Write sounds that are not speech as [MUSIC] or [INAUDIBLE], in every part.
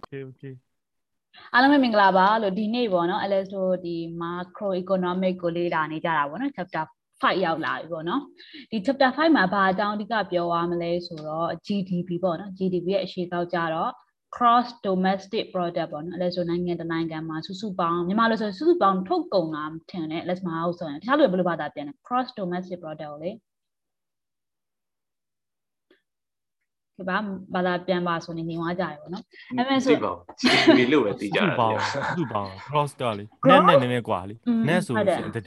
okay okay အားလုံးပဲမင်္ဂလာပါလို့ဒီနေ့ပေါ့နော်အဲလဲဆိုဒီ macro economic ကိုလေ့လာနေကြတာပေါ့နော် chapter 5ရောက်လာပြီပေါ့နော်ဒီ chapter 5မှာဘာအကြောင်းအဓိကပြောရမလဲဆိုတော့ GDP ပေါ့နော် GDP ရဲ့အရှိကောက်ကြတော့ cross domestic product ပေါ့နော်အဲလဲဆိုနိုင်ငံတနိုင်ငံမှာစုစုပေါင်းမြန်မာလို့ဆိုစုစုပေါင်းထုတ်ကုန်တာထင်တယ်လက်မဟုတ်ဆိုရင်တခြားလူဘယ်လိုဘာသာပြန်လဲ cross domestic product ကိုလေ ဒီပါဘာသာပြန်ပါဆိုနေနေသွားကြတယ်ပေါ့နော်အဲ့မဲ့ဆိုဒီလို့ပဲသိကြတာစုပေါင်းစုပေါင်း cross ကလေနဲ့နဲ့နည်းနည်းกว่าလေနဲ့ဆိုရင်အတက်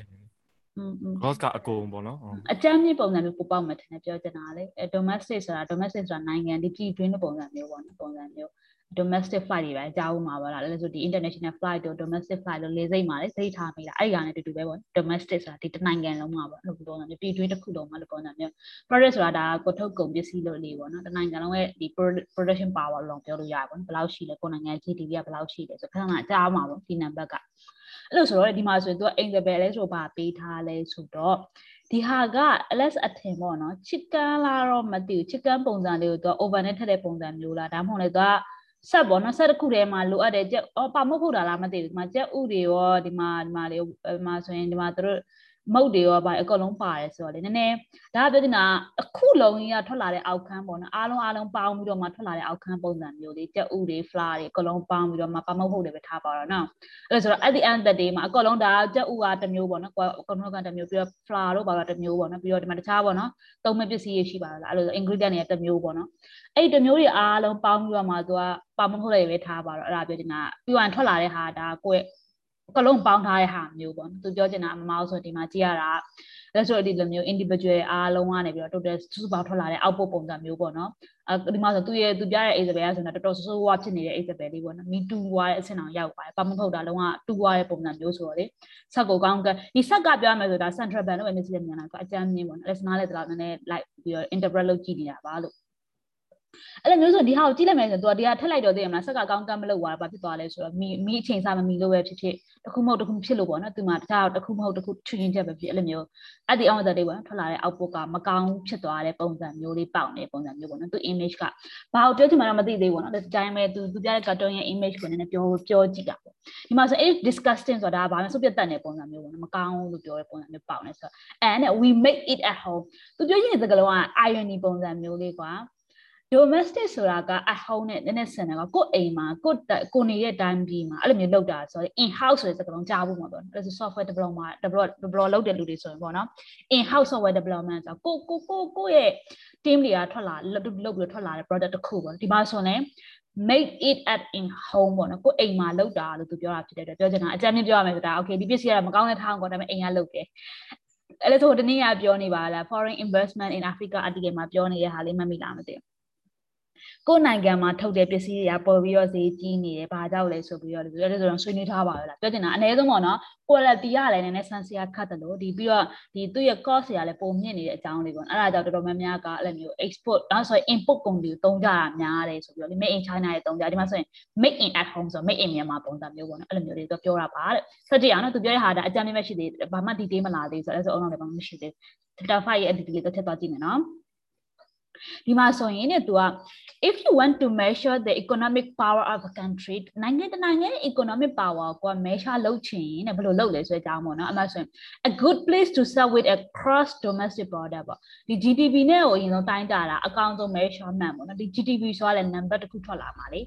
อืม cross ကအကုန်ပေါ့နော်အကြမ်းမြင့်ပုံစံမျိုးပို့ပေါက်မှထင်တယ်ပြောချင်တာလေအဲ domestic ဆိုတာ domestic ဆိုတာနိုင်ငံဒီပြည်တွင်းပုံစံမျိုးပေါ့နော်ပုံစံမျိုး domestic flight တွေပဲအကြောင်းမှာပါလားလဲဆိုဒီ international flight တို့ domestic flight တို့လေစိတ်မှာလေစိတ်ထားမိတာအဲ့ဒီကနေတူတူပဲပေါ့ domestic ဆိုတာဒီတနိုင်ငံလုံးမှာပေါ့အဲ့လိုပုံစံမျိုးပြည်တွင်းတစ်ခုလုံးမှာလို့ပုံစံမျိုး product ဆိုတာဒါကိုထုတ်ကုန်ပစ္စည်းလို့လေးပေါ့နော်တနိုင်ငံလုံးရဲ့ဒီ production power လို့ပြောလို့ရပါဘူးဘယ်လောက်ရှိလဲကိုနိုင်ငံ GDP ကဘယ်လောက်ရှိလဲဆိုခဏခဏအကြားမှာပေါ့ဒီနံပါတ်ကအဲ့လိုဆိုတော့ဒီမှာဆိုရင်သူကအိမ်ဘယ်လဲဆိုတော့ဗာပေးထားလဲဆိုတော့ဒီဟာက LS အထင်ပေါ့နော် chicken လာတော့မသိဘူး chicken ပုံစံလေးကိုသူက over နဲ့ထည့်တဲ့ပုံစံမျိုးလားဒါမှမဟုတ်လေသူက ဆက်ပေါ့နော်ဆက်တစ်ခုထဲမှာလိုအပ်တယ်ကြက်အော်ပါမုတ်ဖို့တာလားမသိဘူးဒီမှာကြက်ဥတွေရောဒီမှာဒီမှာလေဒီမှာဆိုရင်ဒီမှာတို့ မုတ်တွေရောဗာအကုန်လုံးပါတယ်ဆိုတော့လေနည်းနည်းဒါပြောနေတာအခုလုံးကြီးကထွက်လာတဲ့အောက်ခန်းပေါ့နော်အားလုံးအားလုံးပေါင်းပြီးတော့မှထွက်လာတဲ့အောက်ခန်းပုံစံမျိုးလေးကြက်ဥတွေ flower တွေအကုန်လုံးပေါင်းပြီးတော့မှပါမုတ်ဖို့တွေပဲထားပါတော့နော်အဲ့ဒါဆိုတော့ at the end of the day မှာအကုန်လုံးဒါကြက်ဥကတစ်မျိုးပေါ့နော်အကုန်လုံးကတစ်မျိုးပြီးတော့ flower တို့ပါတော့တစ်မျိုးပေါ့နော်ပြီးတော့ဒီမှာတခြားပေါ့နော်သုံးမဲ့ပစ္စည်းတွေရှိပါလားအဲ့လို ingredient တွေကတစ်မျိုးပေါ့နော်အဲ့ဒီတစ်မျိုးတွေအားလုံးပေါင်းပြီးတော့မှသူကပါမုတ်ဖို့တွေပဲထားပါတော့အဲ့ဒါပြောနေတာပြီးရင်ထွက်လာတဲ့ဟာဒါကိုယ့် ကလုံးပေါင်းထားတဲ့ဟာမျိုးပေါ့သူပြောချင်တာမမအောင်ဆိုဒီမှာကြည့်ရတာလက်ဆိုဒီလိုမျိုး individual အားလုံးကနေပြီးတော့ total စုစုပေါင်းထွက်လာတဲ့ output ပုံစံမျိုးပေါ့နော်အဲဒီမှာဆိုသူရဲ့သူပြတဲ့ Isabel ဆိုတော့တော်တော်ဆိုးဆိုးဝါးဖြစ်နေတဲ့ Isabel လေးပေါ့နော်မီတူဝါတဲ့အဆင့်အောင်ရောက်ပါတယ်ပါမထုတ်တာလုံးဝတူဝါတဲ့ပုံစံမျိုးဆိုတော့လေဆက်ကိုကောင်းကဒီဆက်ကပြောရမယ်ဆိုတာ central bank လို့ပဲမြင်စီမြန်လာဆိုအကြမ်းမြင်ပေါ့နော် lesson လေးတော့နည်းနည်း like ပြီးတော့ interpret လုပ်ကြည့်နေတာပါလို့ အဲ့လိုမျိုးဆိုဒီဟာကိုကြည့်လိုက်မယ်ဆိုတော့ तू တရားထက်လိုက်တော့သိရမလားဆက်ကကောင်းကမ်းမလုပ်သွားဘာဖြစ်သွားလဲဆိုတော့မိမိအချိန်စားမမီလို့ပဲဖြစ်ဖြစ်တခုမဟုတ်တခုဖြစ်လို့ပေါ့နော်သူမှတခြားတခုမဟုတ်တခုချွင်းချက်ပဲဖြစ်အဲ့လိုမျိုးအဲ့ဒီအောင်တဲ့တွေပေါ့ထွက်လာတဲ့ output ကမကောင်းဖြစ်သွားတဲ့ပုံစံမျိုးလေးပေါက်နေပုံစံမျိုးပေါ့နော်သူ image ကဘာကိုပြောချင်မှတော့မသိသေးဘူးပေါ့နော်ဒီတိုင်းပဲသူသူပြတဲ့ cartoon ရဲ့ image ကိုနည်းနည်းပြောပြောကြည့်တာပေါ့ဒီမှာဆိုအဲ့ disgusting ဆိုတာဒါဘာမှစုပ်ပြတ်တတ်တဲ့ပုံစံမျိုးပေါ့နော်မကောင်းလို့ပြောတဲ့ပုံစံမျိုးပေါက်နေဆိုတော့ and we make it at home သူပြောချင်တဲ့စကားလုံးက irony ပုံစံမျိုးလေးကွာ domestic ဆိုတာက at home နဲ့နည်းနည်းဆန်တယ်ကကိုယ့်အိမ်မှာကိုကိုနေတဲ့တိုင်းပြည်မှာအဲ့လိုမျိုးလုပ်တာဆိုရင် in house ဆိုတဲ့စကားလုံးကြားဖို့မှာပေါ့အဲ့ဒါ software development develop develop လုပ်တဲ့လူတွေဆိုရင်ပေါ့နော် in house software development ဆိုကိုကိုကိုကိုရဲ့ team တွေကထွက်လာလုပ်လုပ်ပြီးထွက်လာတဲ့ product တစ်ခုပေါ့ဒီမှာဆိုရင် make it at in home ပေါ့နော်ကိုအိမ်မှာလုပ်တာလို့သူပြောတာဖြစ်တဲ့အတွက်ပြောချင်တာအကြမ်းမြင့်ပြောရမယ်ဆိုတာ okay ဒီပစ္စည်းကမကောင်းတဲ့ထားအောင်ကောဒါပေမဲ့အိမ်ကလုပ်တယ်အဲ့လိုဆိုတနည်းအားပြောနေပါလား foreign investment in Africa article မှာပြောနေတဲ့ဟာလေးမှတ်မိလားမသိဘူး ကိုယ်နိုင်ငံမှာထုတ်တဲ့ပစ္စည်းတွေကပေါ်ပြီးတော့ဈေးကြီးနေတယ်။ဘာကြောင့်လဲဆိုပြီးတော့ပြောတယ်ဆိုတော့ဆွေးနွေးထားပါလား။ပြောချင်တာအနည်းဆုံးပေါ့နော်။ quality ကလည်းနည်းနည်းဆန်းစရာခတ်တယ်လို့ဒီပြီးတော့ဒီသူ့ရဲ့ cost တွေကလည်းပုံမြင့်နေတဲ့အကြောင်းလေးပေါ့။အဲ့ဒါကြောင့်တော်တော်များများကအဲ့လိုမျိုး export နောက်ဆိုရင် import ကုန်တွေကိုသုံးကြတာများတယ်ဆိုပြီးတော့ made in China တွေသုံးကြဒီမှာဆိုရင် made in at home ဆို made in Myanmar ပုံစံမျိုးပေါ့နော်။အဲ့လိုမျိုးတွေသူပြောတာပါတဲ့။ဆက်ကြည့်အောင်နော်သူပြောတဲ့ဟာဒါအကြမ်းမဲ့ရှိသေးတယ်။ဘာမှ detail မလာသေးဘူးဆိုတော့အဲ့ဆိုအောင်လည်းဘာမှမရှိသေးဘူး။ chapter 5ရဲ့ detail လေးတော့ချက်သွားကြည့်မယ်နော်။ ဒီမှာဆိုရင်ねသူက if you want to measure the economic power of a country နိုင်ငံတနိုင်ငံရဲ့ economic power ကို measure လုပ်ချင်တဲ့ဘယ်လိုလုပ်လဲဆိုတဲ့အကြောင်းပေါ့နော်အမှဆိုရင် a good place to start with a cross domestic product ပေါ့ဒီ GDP နဲ့ကိုအရင်ဆုံးတိုင်းတာတာအကောင့်ဆုံး measurement ပေါ့နော်ဒီ GDP ဆိုတာလည်း number တစ်ခုထွက်လာမှာလေ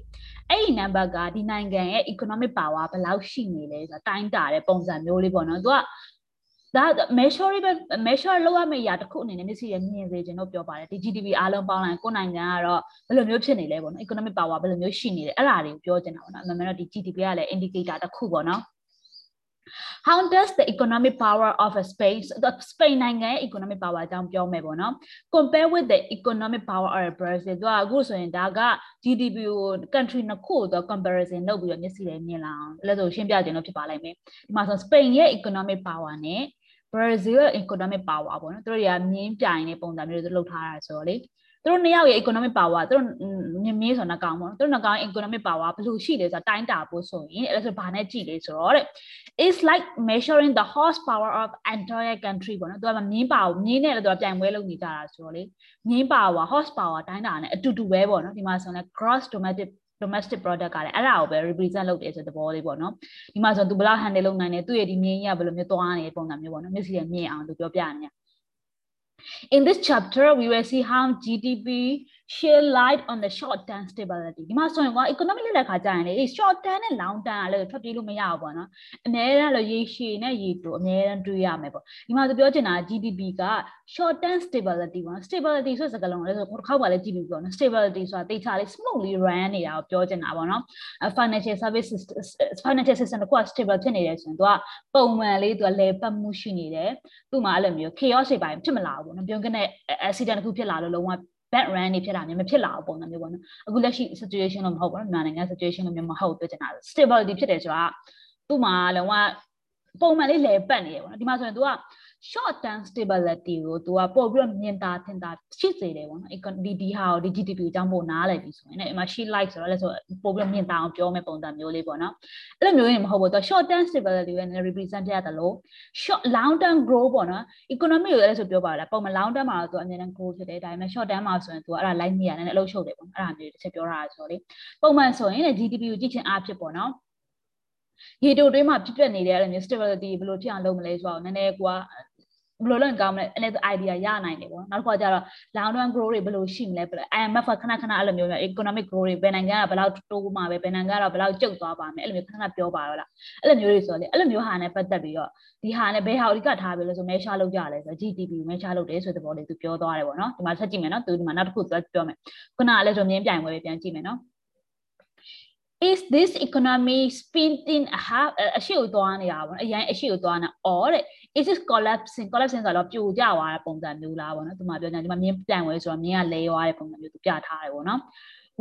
အဲ့ဒီ number ကဒီနိုင်ငံရဲ့ economic power ဘယ်လောက်ရှိနေလဲဆိုတာတိုင်းတာတဲ့ပုံစံမျိုးလေးပေါ့နော်သူက ဒါ measure ပဲ measure လုပ်ရမယ့်အရာတစ်ခုအနေနဲ့မျက်စိရမြင်စေခြင်းတို့ပြောပါတယ်ဒီ GDP အားလုံးပေါင်းလိုက်ကိုနိုင်ငံကတော့ဘယ်လိုမျိုးဖြစ်နေလဲပေါ့နော် economic power ဘယ်လိုမျိုးရှိနေလဲအဲ့ဒါတွေကိုပြောချင်တာပေါ့နော်အမှန်မှန်တော့ဒီ GDP ကလည်း indicator တစ်ခုပေါ့နော် how does the economic power of a space the Spain နိုင်ငံရဲ့ economic power အကြောင်းပြောမယ်ပေါ့နော် compare with the economic power of Brazil သူကအခုဆိုရင်ဒါက GDP ကို country နှစ်ခုတော့ comparison လုပ်ပြီးတော့မျက်စိနဲ့မြင်လာအောင်အဲ့လိုရှင်းပြခြင်းလို့ဖြစ်ပါလိမ့်မယ်ဒီမှာဆို Spain ရဲ့ economic power နဲ့ Brazil economic power ပေါ့နော်သူတို့တွေကမြင်းပြိုင်တဲ့ပုံစံမျိုးတွေလုပ်ထားတာဆိုတော့လေသူတို့နှစ်ယောက်ရဲ့ economic power သူတို့မြင်းမြင်းဆိုတော့ကောင်ပေါ့နော်သူတို့နှစ်ကောင် economic power ဘယ်လိုရှိလဲဆိုတာတိုင်းတာဖို့ဆိုရင်အဲ့ဒါဆိုဘာနဲ့ကြည့်လဲဆိုတော့တဲ့ is like measuring the horsepower of entire country ပေါ့နော်သူကမြင်းပါမြင်းနဲ့လည်းသူကပြိုင်ပွဲလုပ်နေကြတာဆိုတော့လေမြင်း power horsepower တိုင်းတာနဲ့အတူတူပဲပေါ့နော်ဒီမှာဆိုရင် gross domestic domestic product ကလည်းအဲ့ဒါကိုပဲ represent လုပ်တယ်ဆိုတဲ့သဘောလေးပေါ့နော်ဒီမှာဆိုသူဘယ်လောက် handle လုပ်နိုင်တယ်သူ့ရဲ့ဒီမြင်းကြီးကဘယ်လိုမျိုးသွားနေတဲ့ပုံစံမျိုးပေါ့နော်မျက်စိနဲ့မြင်အောင်သူပြောပြနေတယ် In this chapter, we will see how GDP share light on the short term stability ဒီမှာဆိုရင်က economic လက်လက်ခါကြာရင်လေ short term နဲ့ long term ကလည်းထွက်ပြေးလို့မရဘူးပေါ့နော်အများအားလို့ရေရှည်နဲ့ရေတိုအများအားတွေးရမယ်ပေါ့ဒီမှာသူပြောချင်တာ GDP က short term stability ပေါ့နော် stability ဆိုတဲ့စကားလုံးလည်းဆိုတစ်ခေါက်ပါလဲကြည့်ပြီးပေါ့နော် stability ဆိုတာတေချာလေး smoothly run နေတာကိုပြောချင်တာပေါ့နော် financial service financial system တစ်ခုက stable ဖြစ်နေတယ်ဆိုရင်သူကပုံမှန်လေးသူကလဲပတ်မှုရှိနေတယ်သူ့မှာအဲ့လိုမျိုး chaos တွေပိုင်းဖြစ်မလာဘူးပေါ့နော်ပြောကနဲ့ accident တစ်ခုဖြစ်လာလို့လုံးဝ back run နေဖြစ်တာမျိုးမဖြစ်လာဘူးပုံစံမျိုးပေါ့နော်အခုလက်ရှိ situation လို့မဟုတ်ဘူးနော်မြန်မာနိုင်ငံ situation လို့မျိုးမဟုတ်ပြောချင်တာ stability ဖြစ်တယ်ဆိုတာသူ့မှာလုံးဝပုံမှန်လေးလဲပတ်နေရပေါ့နော်ဒီမှာဆိုရင် तू က short term stability ကိုသူကပို့ပြီးတော့မြင်သာထင်သာရှိစေတယ်ပေါ့နော်ဒီဒီဟာကို GDP အကြောင်းပို့နားလည်ပြီဆိုရင်လည်းအမှ she like ဆိုတော့လည်းဆိုပို့ပြီးတော့မြင်သာအောင်ပြောမယ့်ပုံစံမျိုးလေးပေါ့နော်အဲ့လိုမျိုးရင်မဟုတ်ဘူးသူ short term stability ကိုလည်း represent ပြရတယ်လို့ short long term grow ပေါ့နော် economy ကိုလည်းဆိုပြောပါလားပုံမှန် long term မှာသူအမြဲတမ်း grow ဖြစ်တယ်ဒါပေမဲ့ short term မှာဆိုရင်သူကအဲ့ဒါ light နေရတယ်အလုပ်ရှုပ်တယ်ပေါ့အဲ့ဒါမျိုးတစ်ချက်ပြောတာဆိုတော့လေပုံမှန်ဆိုရင်လည်း GDP ကိုကြည့်ချင်းအားဖြစ်ပေါ့နော်ရေတိုတွင်းမှာဖြစ်ပျက်နေတဲ့အဲ့လိုမျိုး stability ဘယ်လိုဖြစ်အောင်လုပ်မလဲဆိုတော့နည်းနည်းကွာ ဘယ်လိုလုပ်ကောင်းမလဲအဲ့ဒါ idea ရနိုင်တယ်ပေါ့နောက်တစ်ခါကျတော့ long term growth တွေဘယ်လိုရှိမလဲ IMF ခဏခဏအဲ့လိုမျိုး economic growth တွေဘယ်နိုင်ငံကဘယ်လောက်တိုးမှာပဲဘယ်နိုင်ငံကတော့ဘယ်လောက်ကျုပ်သွားပါမယ်အဲ့လိုမျိုးခဏခဏပြောပါတော့လားအဲ့လိုမျိုးတွေဆိုတော့လေအဲ့လိုမျိုးဟာနဲ့ပတ်သက်ပြီးတော့ဒီဟာနဲ့ဘယ်ဟာအဓိကထားပြီးလဲဆို measure လုပ်ကြလဲဆိုတော့ GDP measure လုပ်တယ်ဆိုတဲ့ဘောလေးသူပြောသွားတယ်ပေါ့နော်ဒီမှာဆက်ကြည့်မယ်နော်သူဒီမှာနောက်တစ်ခုသူပြောမယ်ခုနကလည်းဆိုမြင်းပြိုင်ပွဲပဲပြန်ကြည့်မယ်နော် is this economy spinning အဟာအရှိကိုသွားနေတာပေါ့အရင်အရှိကိုသွားနေ or တဲ့ is it collapsing collapsing ဆိုတော့ပြိုကျသွားတဲ့ပုံစံမျိုးလားပေါ့နော်ဒီမှာပြောကြဒီမှာမြင်းပြန်ဝဲဆိုတော့မြင်းကလဲသွားတဲ့ပုံစံမျိုးသူပြထားတယ်ပေါ့နော်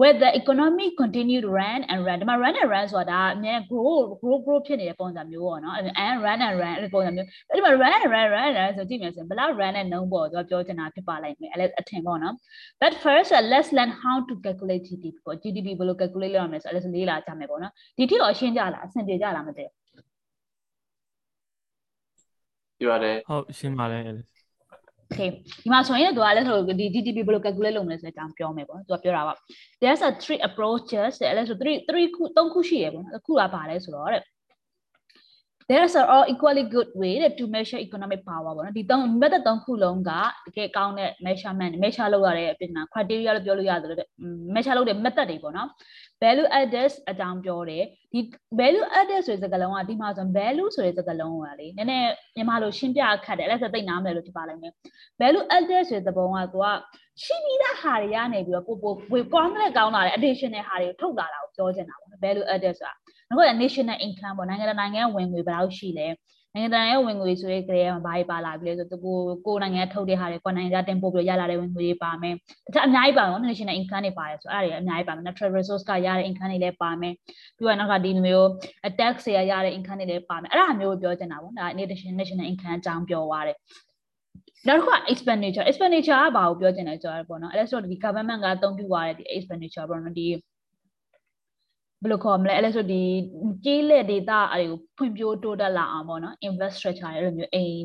where the economy continue to run and run ဒီမှာ run and run ဆိုတာဒါအမြဲ grow grow grow ဖြစ်နေတဲ့ပုံစံမျိုးပေါ့နော် and run and run အဲ့ဒီပုံစံမျိုးအဲ့ဒီမှာ run and run run and run ဆိုကြည့်မယ်ဆိုရင်ဘယ်လောက် run နဲ့နှုံးပေါ်တော့ပြောချင်တာဖြစ်ပါလိမ့်မယ်အဲ့ဒါအထင်ပေါ့နော် but first uh, let's learn how to calculate GDP ပေါ့ GDP ဘယ်လို calculate လုပ်ရမလဲဆိုတော့အဲ့ဒါလေးလာကြမယ်ပေါ့နော်ဒီထိတော့ရှင်းကြလားအဆင်ပြေကြလားမသိဘူးပြောရတယ်ဟုတ်ရှင်းပါလေ Okay ဒီမှာဆိုရင်သူကလည်းဆိုဒီ GDP ဘယ်လို calculate လုပ်မလဲဆိုတဲ့အကြောင်းပြောမယ်ပေါ့သူကပြောတာပါ There's a three approaches တဲ့အဲ့ဆို3 3ခု3ခုရှိရပေါ့နော်တစ်ခုကပါလဲဆိုတော့တဲ့ there is all equally good way to measure economic power ပေါ့နော်ဒီသုံး method သုံးခုလုံးကတကယ်ကောင်းတဲ့ measurement measure လုပ်ရတဲ့အပြင် criteria လို့ပြောလို့ရတယ်လို့ measure လုပ်တဲ့ method တွေပေါ့နော် value added အကြောင်းပြောတယ်ဒီ value added ဆိုတဲ့စကားလုံးကဒီမှာဆို value ဆိုတဲ့စကားလုံးကလေနည်းနည်းမြန်မာလိုရှင်းပြခတ်တယ်အဲ့ဒါဆိုသိနားမလဲလို့ဖြစ်ပါလိမ့်မယ် value added ဆိုတဲ့သဘောကသူကရှိပြီးသားဟာတွေကနေပြီးတော့ပို့ပို့ဝေကောင်းတဲ့ကောင်းလာတဲ့ additional ဟာတွေကိုထုတ်လာတာကိုပြောချင်တာပေါ့ value added ဆိုတာ ငါက national income ပေါ့နိုင်ငံနိုင်ငံဝင်ငွေဘယ်လောက်ရှိလဲနိုင်ငံသားရဲ့ဝင်ငွေဆိုရဲကြဲမှာဘာတွေပါလာပြီလဲဆိုတော့ကိုကိုနိုင်ငံထုတ်တဲ့ဟာတွေကိုနိုင်ငံသားတင်ပို့ပြီးရလာတဲ့ဝင်ငွေတွေပါမယ်တခြားအများကြီးပါမယ် national income တွေပါတယ်ဆိုအဲ့ဒါတွေအများကြီးပါမယ် natural resource ကရတဲ့ income တွေလည်းပါမယ်ပြီးတော့နောက်ကဒီမျိုး tax တွေရတဲ့ income တွေလည်းပါမယ်အဲ့ဒါမျိုးပြောချင်တာပေါ့ဒါ national income အကြောင်းပြောသွားတယ်နောက်တစ်ခုက expenditure expenditure ကဘာကိုပြောချင်လဲဆိုတော့ပေါ့နော်အဲ့ဒါဆိုဒီ government ကအသုံးပြုသွားတဲ့ဒီ expenditure ပေါ့နော်ဒီ ဘယ်လိုခေါ်မလဲအဲ့လဲဆိုဒီကြေးလက် data အတွေကိုဖွံ့ဖြိုးတိုးတက်လာအောင်ပေါ့နော် infrastructure တွေလိုမျိုးအိမ်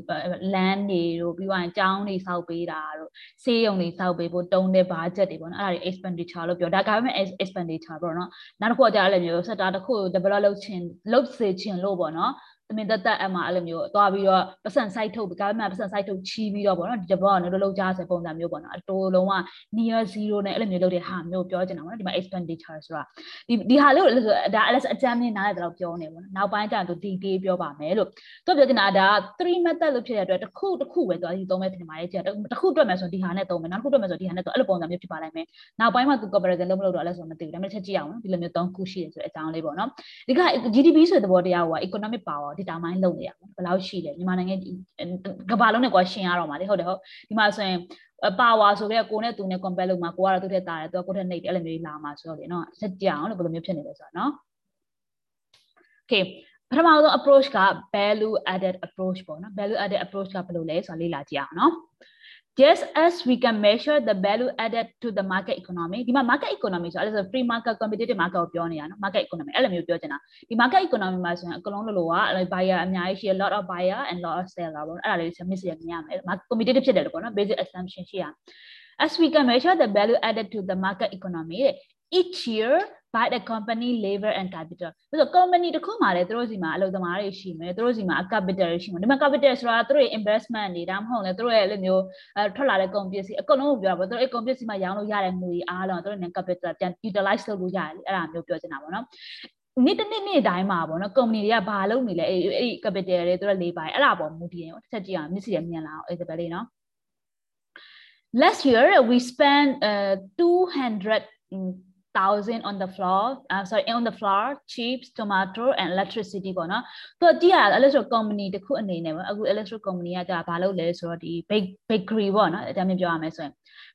land တွေတို့ပြီးတော့ကျောင်းတွေစောက်ပေးတာတို့ဆေးရုံတွေစောက်ပေးဖို့တုံးတဲ့ budget တွေပေါ့နော်အဲ့ဒါတွေ expenditure လို့ပြောဒါ government expenditure ပေါ့နော်နောက်တစ်ခုကကြာအဲ့လိုမျိုး sector တစ်ခုကို develop လုပ်ချင်လုပ်စေချင်လို့ပေါ့နော် သမင်သက်သက်အမှအဲ့လိုမျိုးသွားပြီးတော့ပတ်စံ site ထုတ် government ပတ်စံ site ထုတ်ချီးပြီးတော့ပေါ့နော်ဒီဘောကတော့လုံးကြစေပုံစံမျိုးပေါ့နော်အတိုးလုံးဝ near zero နဲ့အဲ့လိုမျိုးလုပ်တဲ့ဟာမျိုးပြောချင်တာပေါ့နော်ဒီမှာ expenditure ဆိုတာဒီဒီဟာလေးကိုဒါအဲ့လိုအကြမ်းမြင်နားရတဲ့တော့ပြောနေပေါ့နော်နောက်ပိုင်းကျရင်သူ detail ပြောပါမယ်လို့သူပြောချင်တာဒါ3 method လို့ဖြစ်တဲ့အတွက်တစ်ခုတစ်ခုပဲသူအဒီသုံးမဲ့ထင်ပါတယ်ကျတစ်ခုတွက်မယ်ဆိုဒီဟာနဲ့သုံးမယ်နောက်တစ်ခုတွက်မယ်ဆိုဒီဟာနဲ့သုံးအဲ့လိုပုံစံမျိုးဖြစ်ပါလိမ့်မယ်နောက်ပိုင်းမှာသူ comparison လုပ်မလုပ်တော့အဲ့လိုဆိုမသိဘူးဒါပေမဲ့ချက်ကြည့်အောင်နော်ဒီလိုမျိုး၃ခုရှိတယ်ဆိုတဲ့အကြောင်းလေးပေါ့နော်ဒီက GDP ဆိုတဲ့သဘောတရားက economic power ဒီတောင်ပိုင်းလုပ်နေရဘယ်လောက်ရှိလဲမြန်မာနိုင်ငံကဘာလုံးနဲ့ကွာရှင်းရတော့မှာလေဟုတ်တယ်ဟုတ်ဒီမှာဆိုရင်ပါဝါဆိုပြီးကိုနဲ့သူနဲ့ compare လုပ်မှာကိုကတော့သူ့ထက်တာတယ်သူကကိုယ့်ထက်နှိပ်တယ်အဲ့လိုမျိုးလာမှာဆိုတော့လေနော်ဆက်ကြအောင်လို့ဘယ်လိုမျိုးဖြစ်နေလဲဆိုတော့နော် Okay ပထမဆုံး approach က value added approach ပေါ့နော် value added approach ကဘယ်လိုလဲဆိုတာလေ့လာကြည့်အောင်နော် just as we can measure the value added to the market economy ဒီမှာ market economy ဆိုအဲ့ဒါဆို free market competitive market ကိုပြောနေရနော် market economy အဲ့လိုမျိုးပြောချင်တာဒီ market economy မှာဆိုရင်အကလုံးလိုလိုက buyer အများကြီးရှိရ lot of buyer and lot of seller ပေါ့အဲ့ဒါလေး miss ရမြင်ရမယ် competitive ဖြစ်တယ်လို့ပေါ့နော် basic assumption ရှိရ as we can measure the value added to the market economy each year by the company labor and capital ဆိုတော့ company တစ်ခုမှလည်းသူတို့စီမှာအလုပ်သမားတွေရှိမယ်သူတို့စီမှာ capital တွေရှိမယ်ဒီမှာ capital ဆိုတာသူတို့ရဲ့ investment တွေဒါမှမဟုတ်လည်းသူတို့ရဲ့အဲ့လိုမျိုးအဲထွက်လာတဲ့ကုန်ပစ္စည်းအကုန်လုံးကိုပြောတာပေါ့သူတို့အဲ့ကုန်ပစ္စည်းမှာရောင်းလို့ရတဲ့ငွေအားလုံးသူတို့နဲ့ capital ပြန် utilize လုပ်လို့ရတယ်အဲ့ဒါမျိုးပြောချင်တာပေါ့နော်နေ့တစ်နေ့နေ့တိုင်းမှာပေါ့နော်ကုမ္ပဏီတွေကဘာလုပ်နေလဲအဲ့အဲ့ capital တွေသူတို့ labor အဲ့ဒါပေါ်မူတည်ရင်တစ်ချက်ကြည့်အောင်မျက်စိရမြင်လာအောင်အဲ့ဒါပဲလေနော် last year we spent uh 200 thousand on the floor uh, sorry on the floor chips tomato and electricity ပေါ့နော်သူကြည့်ရ electro company တခုအနေနဲ့ပေါ့အခု electro company ကကြာဘာလုပ်လဲဆိုတော့ဒီ bakery ပေါ့နော်အကြမ်းပြောရမယ်ဆိုရင်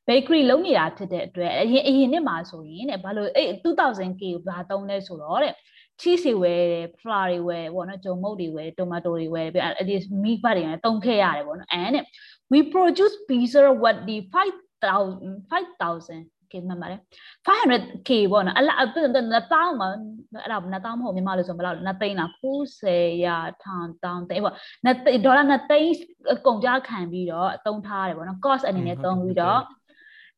bakery လုံးနေတာဖြစ်တဲ့အတွက်အရင်အရင်နှစ်မှာဆိုရင်တဲ့ဘာလို့အဲ့ 2000k ကိုဘာသုံးလဲဆိုတော့တဲ့ cheese တွေဝယ်တယ် flour တွေဝယ်ပေါ့နော်ဂျုံမုတ်တွေဝယ် tomato တွေဝယ်ပြီးအဲ့ဒီ meat တွေနဲ့တုံးခဲ့ရတယ်ပေါ့နော် and we produce pizza what the 5000 5000 k မှတ်ပါတယ် 500k ပေါ့နော်အလားနှစ်တောင်းမှာအဲ့ဒါနှစ်တောင်းမဟုတ်မြန်မာလို့ဆိုဘယ်လောက်နှစ်သိန်းလား90ရာထောင်တောင်းသိန်းပေါ့နှစ်ဒေါ်လာနှစ်သိန်းကုန်ကြခံပြီးတော့အသုံးထားရတယ်ပေါ့နော် cost အနေနဲ့သုံးပြီးတော့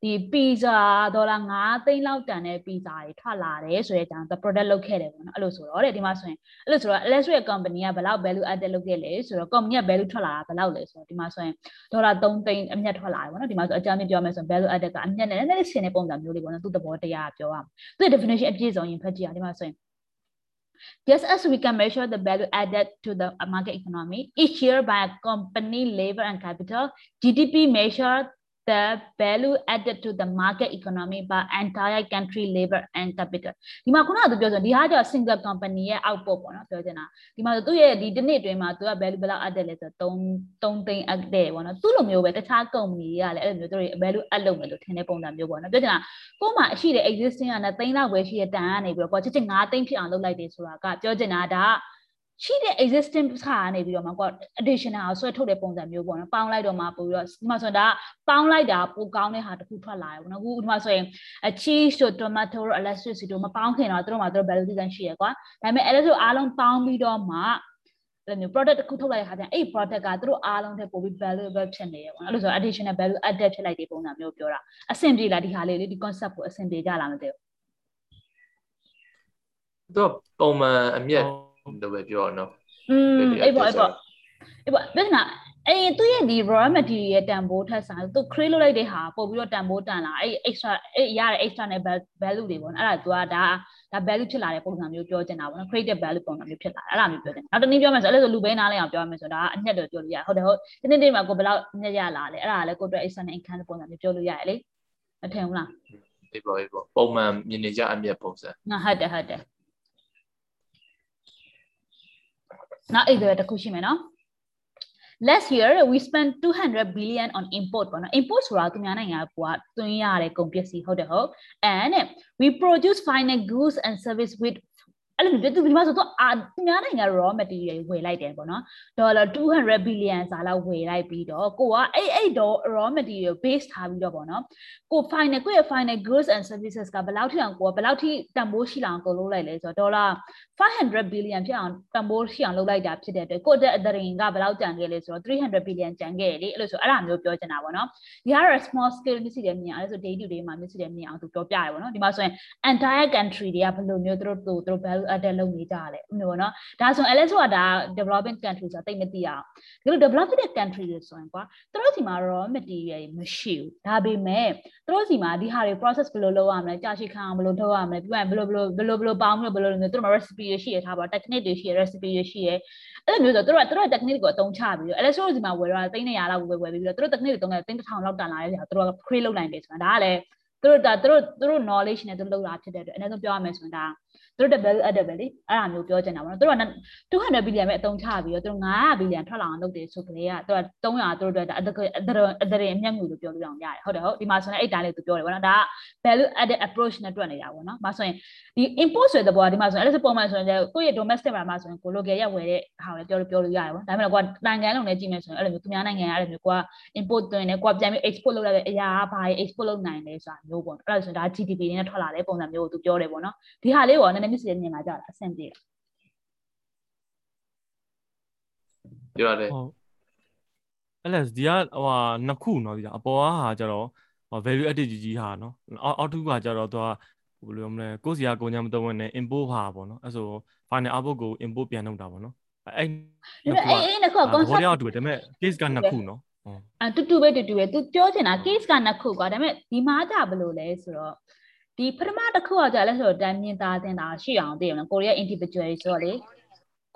ဒီပီဇာဒေါ်လာ9သိန်းလောက်တန်တဲ့ပီဇာတွေထွက်လာတယ်ဆိုတဲ့အကြောင်း the product လုပ်ခဲ့တယ်ပေါ့နော်အဲ့လိုဆိုတော့တဲ့ဒီမှာဆိုရင်အဲ့လိုဆိုတော့ electric company ကဘယ်လောက် value added လုပ်ခဲ့လဲဆိုတော့ company က value ထွက်လာတာဘယ်လောက်လဲဆိုတော့ဒီမှာဆိုရင်ဒေါ်လာ3သိန်းအမြတ်ထွက်လာတယ်ပေါ့နော်ဒီမှာဆိုအကြမ်းပြောမယ်ဆိုရင် value added ကအမြတ်နဲ့နည်းနည်းဆင်တဲ့ပုံစံမျိုးလေးပေါ့နော်သူ့သဘောတရားပြောရအောင်သူ့ definition အပြည့်စုံရင်ဖတ်ကြည့်အောင်ဒီမှာဆိုရင် Just as we can measure the value added to the market economy each year by a company labor and capital, GDP measured the value added to the market economy by entire country labor and capital ဒီမှာခုနကသူပြောဆိုဒီဟာကျတော့ single company ရဲ့ output ပေါ့နော်ပြောချင်တာဒီမှာသူ့ရဲ့ဒီတစ်နှစ်အတွင်းမှာသူက value ဘယ်လောက် added လဲဆိုတော့3 3သိန်း added ပေါ့နော်သူ့လိုမျိုးပဲတခြား company တွေကလည်းအဲ့လိုမျိုးသူတို့ value add လုပ်မယ်လို့ထင်တဲ့ပုံစံမျိုးပေါ့နော်ပြောချင်တာကို့မှာရှိတဲ့ existing က2သိန်းလောက်ပဲရှိတဲ့တန်ကနေပြီးတော့ပေါ့ချစ်ချစ်5သိန်းဖြစ်အောင်လုပ်လိုက်တယ်ဆိုတာကပြောချင်တာဒါက ရှိတဲ့ existing ခါကနေပြီးတော့မှကွာ additional ကိုဆွဲထုတ်တဲ့ပုံစံမျိုးပေါ့နော်ပေါင်းလိုက်တော့မှပို့ပြီးတော့ဒီမှာဆိုရင်ဒါပေါင်းလိုက်တာပိုကောင်းတဲ့ဟာတစ်ခုထွက်လာတယ်ပေါ့နော်အခုဒီမှာဆိုရင် cheese တို့ tomato တို့ electricity တို့မပေါင်းခင်တော့တို့မှာတို့ value design ရှိရကွာဒါပေမဲ့အဲ့ဒါဆိုအားလုံးပေါင်းပြီးတော့မှအဲ့မျိုး product တစ်ခုထုတ်လိုက်တဲ့ခါကျရင်အဲ့ product ကသူတို့အားလုံးထက်ပိုပြီး valuable ဖြစ်နေရပေါ့နော်အဲ့လိုဆို additional value added ဖြစ်လိုက်တဲ့ပုံစံမျိုးပြောတာအဆင်ပြေလားဒီဟာလေးလေဒီ concept ကိုအဆင်ပြေကြလားမသိဘူးတော့ပုံမှန်အမြတ် လို့ပဲပြောရနော်อืมအဲ့ပေါ့အဲ့ပေါ့အဲ့ပေါ့ပြဿနာအဲ့သူရဲ့ဒီ raw material ရဲ့တန်ဖိုးထက်ဆိုင်သူ create လုပ်လိုက်တဲ့ဟာပို့ပြီးတော့တန်ဖိုးတန်လာအဲ့ extra အဲ့ရတဲ့ extra နဲ့ value တွေပေါ့နော်အဲ့ဒါ तू ကဒါဒါ value ဖြစ်လာတဲ့ပုံစံမျိုးပြောချင်တာပေါ့နော် creative value ပုံစံမျိုးဖြစ်လာအဲ့ဒါမျိုးပြောချင်နောက်တစ်နည်းပြောမယ်ဆိုအဲ့လိုဆိုလူဘဲနားလဲအောင်ပြောမယ်ဆိုဒါအညက်တော့ပြောလို့ရဟုတ်တယ်ဟုတ်ဒီနေ့နေ့မှာကိုဘယ်လောက်ညက်ရလာလဲအဲ့ဒါလည်းကိုအတွက် extra နဲ့ income ပုံစံမျိုးပြောလို့ရတယ်လေမထင်ဘူးလားအေးပေါ့အေးပေါ့ပုံမှန်မြင်နေကြအမြတ်ပုံစံဟုတ်တယ်ဟုတ်တယ် နောက်အဲ့ဒါတခုရှိမယ်နော် last year we spent 200 billion on import ပေါ့နော် import ဆိုတာသူများနိုင်ငံကသွင်းရတဲ့ကုန်ပစ္စည်းဟုတ်တယ်ဟုတ် and we produce final goods and service with အဲ့လိုမျိုးသူဒီမှာဆိုတော့အာသူများနိုင်ငံ raw material ဝယ်လိုက်တယ်ပေါ့နော်ဒေါ်လာ200 billion စာလောက်ဝယ်လိုက်ပြီးတော့ကိုကအဲ့အဲ့တော့ raw material base ထားပြီးတော့ပေါ့နော်ကို final ကိုရဲ့ final goods and services ကဘယ်လောက်ထိအောင်ကိုကဘယ်လောက်ထိတန်ဖိုးရှိလောင်ကိုလုပ်လိုက်လဲဆိုတော့ဒေါ်လာ500 billion ဖြစ်အောင်တန်ဖိုးရှိအောင်လုပ်လိုက်တာဖြစ်တဲ့အတွက်ကိုတဲ့အဒရင်ကဘယ်လောက်ကြံခဲ့လဲဆိုတော့300 billion ကြံခဲ့တယ်လေအဲ့လိုဆိုအဲ့ဒါမျိုးပြောချင်တာပေါ့နော်ဒီကတော့ small scale မျက်စိတွေမြင်အောင်အဲ့ဆို day to day မှာမျက်စိတွေမြင်အောင်သူပြောပြတယ်ပေါ့နော်ဒီမှာဆိုရင် entire country တွေကဘယ်လိုမျိုးသူတို့သူတို့ value added လုပ်နေကြတယ်အဲ့လိုပေါ့နော်ဒါဆို LS ဆိုတာဒါ developing country ဆိုတာတိတ်မသိအောင်ဒီလို developing country တွေဆိုရင်ကွာသူတို့စီမှာ raw material မရှိဘူးဒါပေမဲ့သူတို့စီမှာဒီဟာတွေ process ဘယ်လိုလုပ်ရမလဲကြာရှည်ခံအောင်ဘယ်လိုလုပ်ရမလဲပြီးရင်ဘယ်လိုဘယ်လိုဘယ်လိုဘယ်လိုပေါင်းလို့ဘယ်လိုလုပ်နေသူတို့မှာ recipe တွေရှိရထားပါ technique တွေရှိရ recipe တွေရှိရအဲ့လိုမျိုးဆိုသူတို့ကသူတို့ technique ကိုအသုံးချပြီးတော့ LS တို့စီမှာဝယ်တော့သိန်း100လောက်ဝယ်ဝယ်ပြီးတော့သူတို့ technique တွေသုံးတယ်သိန်း1000လောက်တန်လာတဲ့ဆရာသူတို့က create လုပ်နိုင်တယ်ဆိုတာဒါကလည်းသူတို့ဒါသူတို့သူတို့ knowledge နဲ့သူတို့လုပ်တာဖြစ်တဲ့အတွက်အနည်းဆုံးပြောရမယ်ဆိုရင်ဒါ သူတို့ value added ပဲလေအဲ့ဒါမျိုးပြောချင်တာပေါ့နော်သူတို့က200 billion ပဲအသုံးချပြီးတော့သူတို့900 billion ထွက်လာအောင်လုပ်တယ်ဆိုကြလေကသူက300သူတို့အတွက်အဒအဒရင်အမျက်ငွေလို့ပြောလို့ရအောင်ရတယ်ဟုတ်တယ်ဟုတ်ဒီမှာဆိုရင်အဲ့တိုင်းလေးသူပြောတယ်ပေါ့နော်ဒါက value added approach နဲ့တွက်နေတာပေါ့နော်။ဒါဆိုရင်ဒီ import ဆိုတဲ့ဘောကဒီမှာဆိုရင်အဲ့ဒါပုံမှန်ဆိုရင်ကိုယ့်ရဲ့ domestic မှာဆိုရင်ကို local ရက်ဝယ်တဲ့ဟာကိုပြောလို့ပြောလို့ရတယ်ပေါ့။ဒါပေမဲ့ကွာနိုင်ငံလုံးနဲ့ကြည့်မယ်ဆိုရင်အဲ့လိုမျိုးသူများနိုင်ငံကအဲ့လိုမျိုးကွာ import သွင်းတယ်ကွာပြန်ပြီး export လုပ်လိုက်တဲ့အရာကဘာ export လုပ်နိုင်လဲဆိုတာမျိုးပေါ့။အဲ့ဒါဆိုရင်ဒါ GDP နဲ့ထွက်လာတဲ့ပုံစံမျိုးကိုသူပြောတယ်ပေါ့နော်။ဒီဟာလေးကိုနည်းနည်းမြစ်စီမြင်လာကြတာအဆင်ပြေတယ်ပြောရတယ်ဟုတ်အဲ့လက်ဒီကဟိုဟာနှစ်ခုเนาะဒီကအပေါ်ကဟာကျတော့ value added ကြီးကြီးဟာเนาะအောက်ထုကကျတော့သူက ဘယ်လိုမလဲကိုစီယာကိုညာမတော်ဝင်နဲ့ import ဟာပေါ့နော်အဲ့ဆို final output ကို import ပြန်လုပ်တာပေါ့နော်အဲ့အဲ့အဲ့နှစ်ခု concept ဘောရတူတယ်ဒါပေမဲ့ case ကနှစ်ခုနော်အတူတူပဲတူတူပဲ तू ပြောချင်တာ case ကနှစ်ခုကွာဒါပေမဲ့ဒီမှာကြဘယ်လိုလဲဆိုတော့ ဒီပထမတစ်ခုကကြာလဲဆိုတော့တန်မြင်သားတင်တာရှိအောင်သိရမလားကိုရီးယား individual ဆိုတော့လေ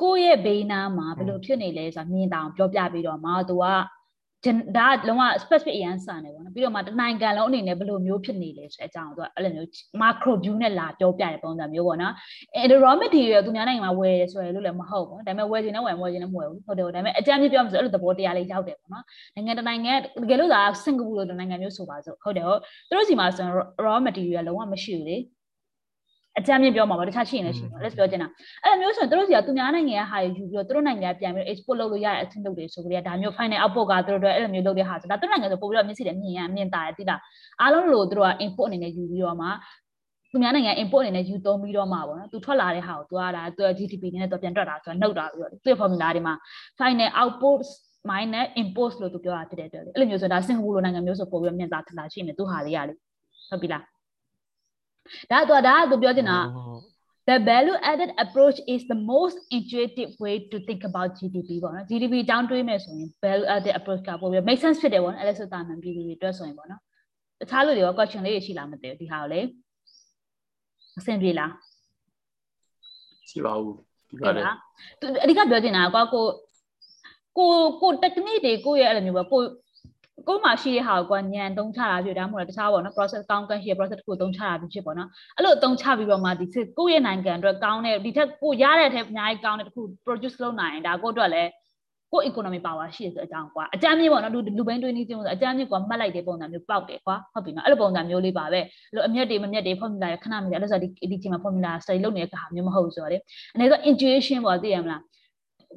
ကိုယ့်ရဲ့ဘေးနားမှာဘယ်လိုဖြစ်နေလဲဆိုတာမြင်တာအောင်ပြောပြပြီးတော့မှ तू က ဒါကလုံးဝ specific အရန်စံနေပေါ့နော်ပြီးတော့မှတနိုင်ငံလုံးအနေနဲ့ဘယ်လိုမျိုးဖြစ်နေလဲဆိုတဲ့အကြောင်းသူကအဲ့လိုမျိုး macro view နဲ့လာပြောပြတဲ့ပုံစံမျိုးပေါ့နော်အဲ raw material သူများနိုင်ငံမှာဝယ်ရဆိုရလို့လည်းမဟုတ်ဘူးဒါပေမဲ့ဝယ်ချင်တဲ့ဝယ်မဝယ်ချင်တဲ့မဝယ်ဘူးဟုတ်တယ်ဒါပေမဲ့အကြမ်းဖျင်းပြောမှဆိုအဲ့လိုသဘောတရားလေးရောက်တယ်ပေါ့နော်နိုင်ငံတနိုင်ငံတကယ်လို့သာစင်ကာပူလိုတနိုင်ငံမျိုးဆိုပါစို့ဟုတ်တယ်ဟုတ်သူတို့စီမှာဆို raw material လုံးဝမရှိဘူးလေ အကြမ်းမြင့်ပြောမှာပါတခြားရှိရင်လည်းရှိမှာ let's ပြောချင်တာအဲ့လိုမျိုးဆိုရင်တို့စီကသူများနိုင်ငံရဲ့ဟာယူပြီးတော့တို့နိုင်ငံပြန်ပြီး export လုပ်လို့ရတဲ့အဆင့်လုပ်တွေဆိုကြတဲ့ဒါမျိုး final output ကတို့တို့အဲ့လိုမျိုးလုပ်တဲ့ဟာဆိုဒါတို့နိုင်ငံဆိုပို့ပြီးတော့မျက်စိနဲ့မြင်ရမြင်တာတိလားအားလုံးလို့တို့က import အနေနဲ့ယူပြီးတော့မှသူများနိုင်ငံ import အနေနဲ့ယူသုံးပြီးတော့မှပေါ့နော်သူထွက်လာတဲ့ဟာကိုသူကဒါသူ GDP နဲ့တော့ပြန်တွက်တာဆိုတော့နှုတ်တာပြီးတော့သူ့ formula တွေမှာ final output minus import လို့သူပြောတာဖြစ်တဲ့အတွက်လေအဲ့လိုမျိုးဆိုဒါစင်ကာပူလိုနိုင်ငံမျိုးဆိုပို့ပြီးတော့မြင်တာထတာရှိနေသူဟာလေးရလေဟုတ်ပြီလား ဒါတော့ဒါကသူပြောချင်တာ The value added approach is the most intuitive way to think about GDP ပေါ့နော် GDP တောင်းတွေးမယ်ဆိုရင် value added approach ကပို့ပြီး make sense ဖြစ်တယ်ပေါ့နော်အဲ့ဒါဆိုတာမှန်ပြည်သူတွေအတွက်ဆိုရင်ပေါ့နော်တခြားလူတွေရော question လေးရှိလားမသိဘူးဒီဟာကိုလေအဆင်ပြေလားရှိပါဘူးဒီပါတယ်အဓိကပြောချင်တာကွာကိုကိုကို technique တွေကိုရဲ့အဲ့လိုမျိုးပဲကို ကိုယ်မှာရှိတဲ့ဟာကိုညံသုံးချတာဖြစ်ဒါမှမဟုတ်တခြားပေါ့နော် process ကောင်းကန်းရှိတဲ့ process တစ်ခုသုံးချတာဖြစ်ပေါ့နော်အဲ့လိုသုံးချပြီးတော့မှဒီကိုယ့်ရဲ့နိုင်ငံအတွက်ကောင်းတဲ့ဒီထက်ကိုရတဲ့အထက်အများကြီးကောင်းတဲ့တစ်ခု produce လုပ်နိုင်ရင်ဒါကိုယ့်အတွက်လည်းကိုယ့် economy power ရှိတယ်ဆိုအကြောင်းကွာအကြမ်းမြင့်ပေါ့နော်လူလူပိုင်းတွင်းနေချင်းဆိုအကြမ်းမြင့်ကွာမှတ်လိုက်တဲ့ပုံစံမျိုးပေါက်တယ်ကွာဟုတ်ပြီနော်အဲ့လိုပုံစံမျိုးလေးပါပဲအဲ့လိုအမျက်တွေမမျက်တွေ formula ရခဏမရအဲ့လိုဆိုဒီဒီချိန်မှာ formula study လုပ်နေတဲ့ခါမျိုးမဟုတ်ဘူးဆိုတော့လေအနေဆို intuition ပေါ့သိရမလား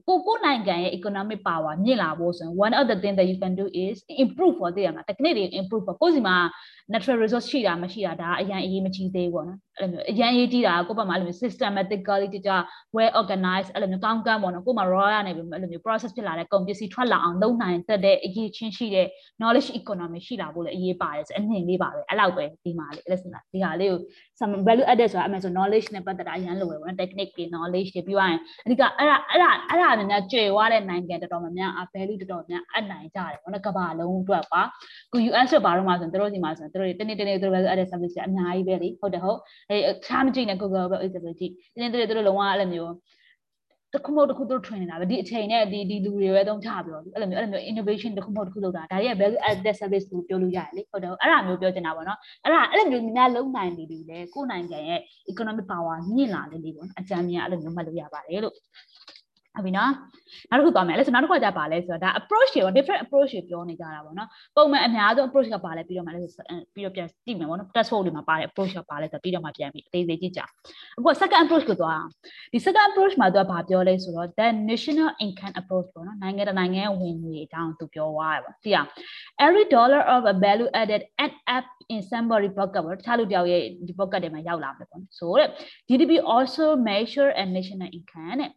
ကိုကိုနိုင်ငံရဲ့ economic power မြင့်လာဖို့ဆိုရင် one of the thing that you can do is improve for သိရမှာ technique တွေ improve for ကိုယ်စီမှာ natural resource ရှိတာမရှိတာဒါအရင်အရေးမကြီးသေးဘူးပေါ့နော်အဲ့လိုမျိုးအရင်အရေးကြီးတာကိုယ့်ဘက်မှာအဲ့လိုမျိုး systematically တကြ well organized အဲ့လိုမျိုးကောင်းကန်းပေါ့နော်ကိုယ်မှာ raw ရနေပြီအဲ့လိုမျိုး process ဖြစ်လာတဲ့ကုန်ပစ္စည်းထွက်လာအောင်လုပ်နိုင်တဲ့အရေးချင်းရှိတဲ့ knowledge economy ရှိလာဖို့လည်းအရေးပါတယ်ဆိုအနှင်လေးပါပဲအဲ့လောက်ပဲဒီမှာလေအဲ့ဒါဒီဟာလေးကို some value added ဆိုတာအမှန်ဆို knowledge နဲ့ပတ်သက်တာအရင်လိုပဲပေါ့နော် technique တွေ knowledge တွေပြီးသွားရင်အဓိကအဲ့ဒါအဲ့ဒါအဲ့ဒါများများကျွေသွားတဲ့နိုင်ငံတော်တော်များများ value တော်တော်များအနိုင်ကြတယ်ပေါ့နော်ကမ္ဘာလုံးအတွက်ပါခု US ဆိုဘာလို့မှဆိုရင်တို့စီမှာဆိုရင်တို့တနေ့တနေ့တို့ value added service အများကြီးပဲလေဟုတ်တယ်ဟုတ်အဲချားမကြည့်နဲ့ Google ပဲ example ကြည့်တနေ့တနေ့တို့လုံးဝအဲ့လိုမျိုးတခုမဟုတ်တခုတို့ train နေတာပဲဒီအချိန်နဲ့ဒီဒီလူတွေပဲသုံးချပြီးတော့အဲ့လိုမျိုးအဲ့လိုမျိုး innovation တခုမဟုတ်တခုလုပ်တာဒါတွေက value added service လို့ပြောလို့ရတယ်လေဟုတ်တယ်အဲ့ဒါမျိုးပြောချင်တာပေါ့နော်အဲ့ဒါအဲ့လိုမျိုးများလုံးနိုင်နေပြီလေကိုယ်နိုင်ငံရဲ့ economic power မြင့်လာနေပြီပေါ့နော်အကြမ်းမြင်အဲ့လိုမျိုးမှတ်လို့ရပါတယ်လို့ ဟုတ်ပြီနော်နောက်တစ်ခုသွားမယ်အဲ့ဆိုနောက်တစ်ခုကကြပါလဲဆိုတော့ဒါ approach တွေပေါ့ different approach တွေပြောနေကြတာပေါ့နော်ပုံမှန်အများဆုံး approach ကပါလဲပြီးတော့မှလဲပြီးတော့ပြန်ကြည့်မယ်ပေါ့နော် test form တွေမှာပါတဲ့ approach ကပါလဲဆိုတော့ပြီးတော့မှပြန်ပြီးအသေးသေးကြည့်ကြအခု second approach ကိုသွားဒီ second approach မှာသူကဘာပြောလဲဆိုတော့ the national income approach ပေါ့နော်နိုင်ငံတကာနိုင်ငံရဲ့ဝင်ငွေအကြောင်းသူပြောသွားတယ်ပေါ့ကြည့်အောင် every dollar of a value added add up in somebody pocket ပေါ့တခြားလူတယောက်ရဲ့ဒီ pocket တွေမှာရောက်လာမယ်ပေါ့ဆိုတော့ GDP also measure a national income တဲ့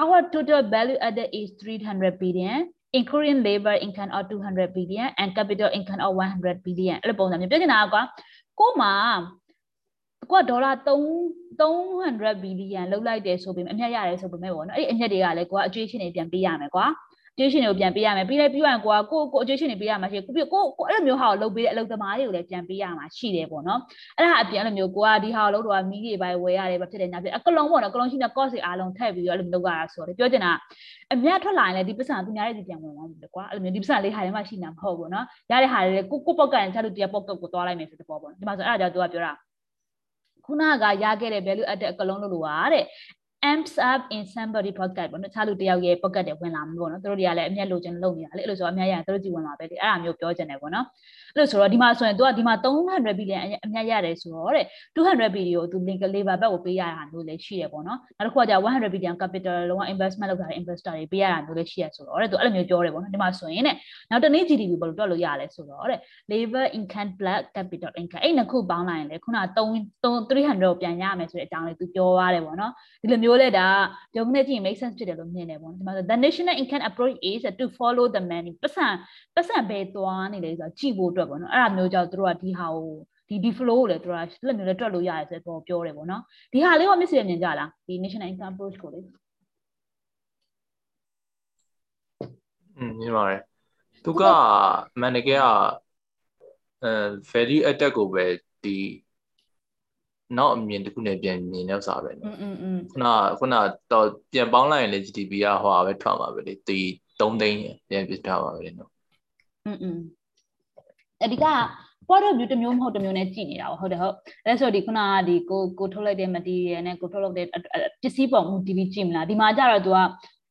our total value added is 300 billion including labor income of 200 billion and capital income of 100 billion အဲ့လိုပုံစံမျိုးပြောချင်တာကွာကို့မှာကိုကဒေါ်လာ3 300 billion လောက်လိုက်တယ်ဆိုပေမဲ့အမြတ်ရတယ်ဆိုပေမဲ့ပေါ့နော်အဲ့ဒီအမြတ်တွေကလည်းကိုကအကျွေးရှင်တွေပြန်ပေးရမယ်ကွာအ ကျွေးရှင်တွေကိုပြန်ပေးရမယ်ပြီးလဲပြီးရင်ကိုကကိုကိုအကျွေးရှင်တွေပေးရမှာရှိကိုကိုကိုအဲ့လိုမျိုးဟာကိုလုပ်ပေးတဲ့အလုပ်သမားတွေကိုလည်းပြန်ပေးရမှာရှိတယ်ပေါ့နော်အဲ့ဒါအပြင်အဲ့လိုမျိုးကိုကဒီဟာကိုလုပ်တော့မီးတွေပိုင်းဝယ်ရတယ်ဘာဖြစ်တယ်ညာဖြစ်အကလုံးပေါ့နော်အကလုံးရှိတဲ့ cost တွေအားလုံးထည့်ပြီးတော့အဲ့လိုလုပ်ရတာဆိုတော့ပြောချင်တာအမြတ်ထွက်လာရင်လည်းဒီပတ်စံသူများရဲ့ဒီပြန်ဝင်သွားပြီကွာအဲ့လိုမျိုးဒီပတ်စံလေးဟာထဲမှာရှိနေတာမဟုတ်ဘူးနော်ရတဲ့ဟာတွေလည်းကိုကိုပေါ့ကန်ချလို့တရားပေါ့ကတ်ကိုသွားလိုက်မယ်ဆိုတဲ့ပေါ့ပေါ့ဒီမှာဆိုအဲ့ဒါကြောင့်သူကပြောတာခုနကရခဲ့တဲ့ value add အကလုံးလို့လို့ပါတဲ့ amps up in somebody pocket ပေါ့နော်တခြားလူတယောက်ရဲ့ pocket တွေဝင်လာမှာပေါ့နော်သူတို့တွေကလည်းအမျက်လိုချင်လုပ်နေတာလေအဲ့လိုဆိုအမျက်ရရင်သူတို့ကြည့်ဝင်လာပဲလေအဲ့ဒါမျိုးပြောချင်တယ်ပေါ့နော်အဲ့ လိုဆိုတော့ဒီမှာဆိုရင်သူကဒီမှာ300 billion အမျက်ရတယ်ဆိုတော့တဲ့200 billion ကိုသူ link labor ဘက်ကိုပေးရတာမျိုးလည်းရှိရပေါ့နော်နောက်တစ်ခုကကြာ100 billion capital လုံးဝ investment လုပ်ထားတဲ့ investor တွေပေးရတာမျိုးလည်းရှိရဆိုတော့တဲ့သူအဲ့လိုမျိုးပြောတယ်ပေါ့နော်ဒီမှာဆိုရင်တဲ့နောက်တနေ့ GDP ဘယ်လိုတွက်လို့ရလဲဆိုတော့တဲ့ labor income plus capital income အဲ့နှစ်ခုပေါင်းလိုက်ရင်လေခုန3 300ကိုပြန်ရမယ်ဆိုတဲ့အကြောင်းလေးသူပြောရတယ်ပေါ့နော်ဒီလိုမျိုးလဲဒါပြောမနေကြည့် make sense ဖြစ်တယ်လို့မြင်တယ်ပေါ့နော်ဒီမှာဆို the national income approach is to follow the money ပတ်စံပတ်စံဘယ်သွားနေလဲဆိုတော့ကြည့်ဖို့အတွက်ပေါ့နော်အဲ့ဒါမျိုးကြောင့်တို့ကဒီဟာကို ဒီဒီ flow ကိုလည်းသူကလက်မျိုးလည်းတွက်လို့ရတယ်ဆိုတော့ပြောတယ်ပေါ့နော်ဒီဟာလေးက miss ရမြင်ကြလားဒီ national income approach ကိုလေอืมမြင်ပါတယ်သူကမန်နေကကအဲ value attack ကိုပဲဒီနောက်အမြင်တစ်ခုနဲ့ပြန်မြင်တဲ့ဥစားပဲနော်อืมอืมခုနခုနတော့ပြန်ပေါင်းလိုက်ရင်လေ GDP ကဟိုဟာပဲထွက်မှာပဲလေဒီ3သိန်းပြန်ပြထားပါပဲနော်อืมอืม အဒီက point of view တစ်မျိုးမဟုတ်တစ်မျိုးနဲ့ကြည့်နေတာဟုတ်တယ်ဟုတ်အဲဆိုဒီခုနကဒီကိုကိုထုတ်လိုက်တဲ့ material နဲ့ကိုထုတ်လုပ်တဲ့ပစ္စည်းပေါ်မူတည်ပြီးကြည့်မလားဒီမှာကျတော့ तू က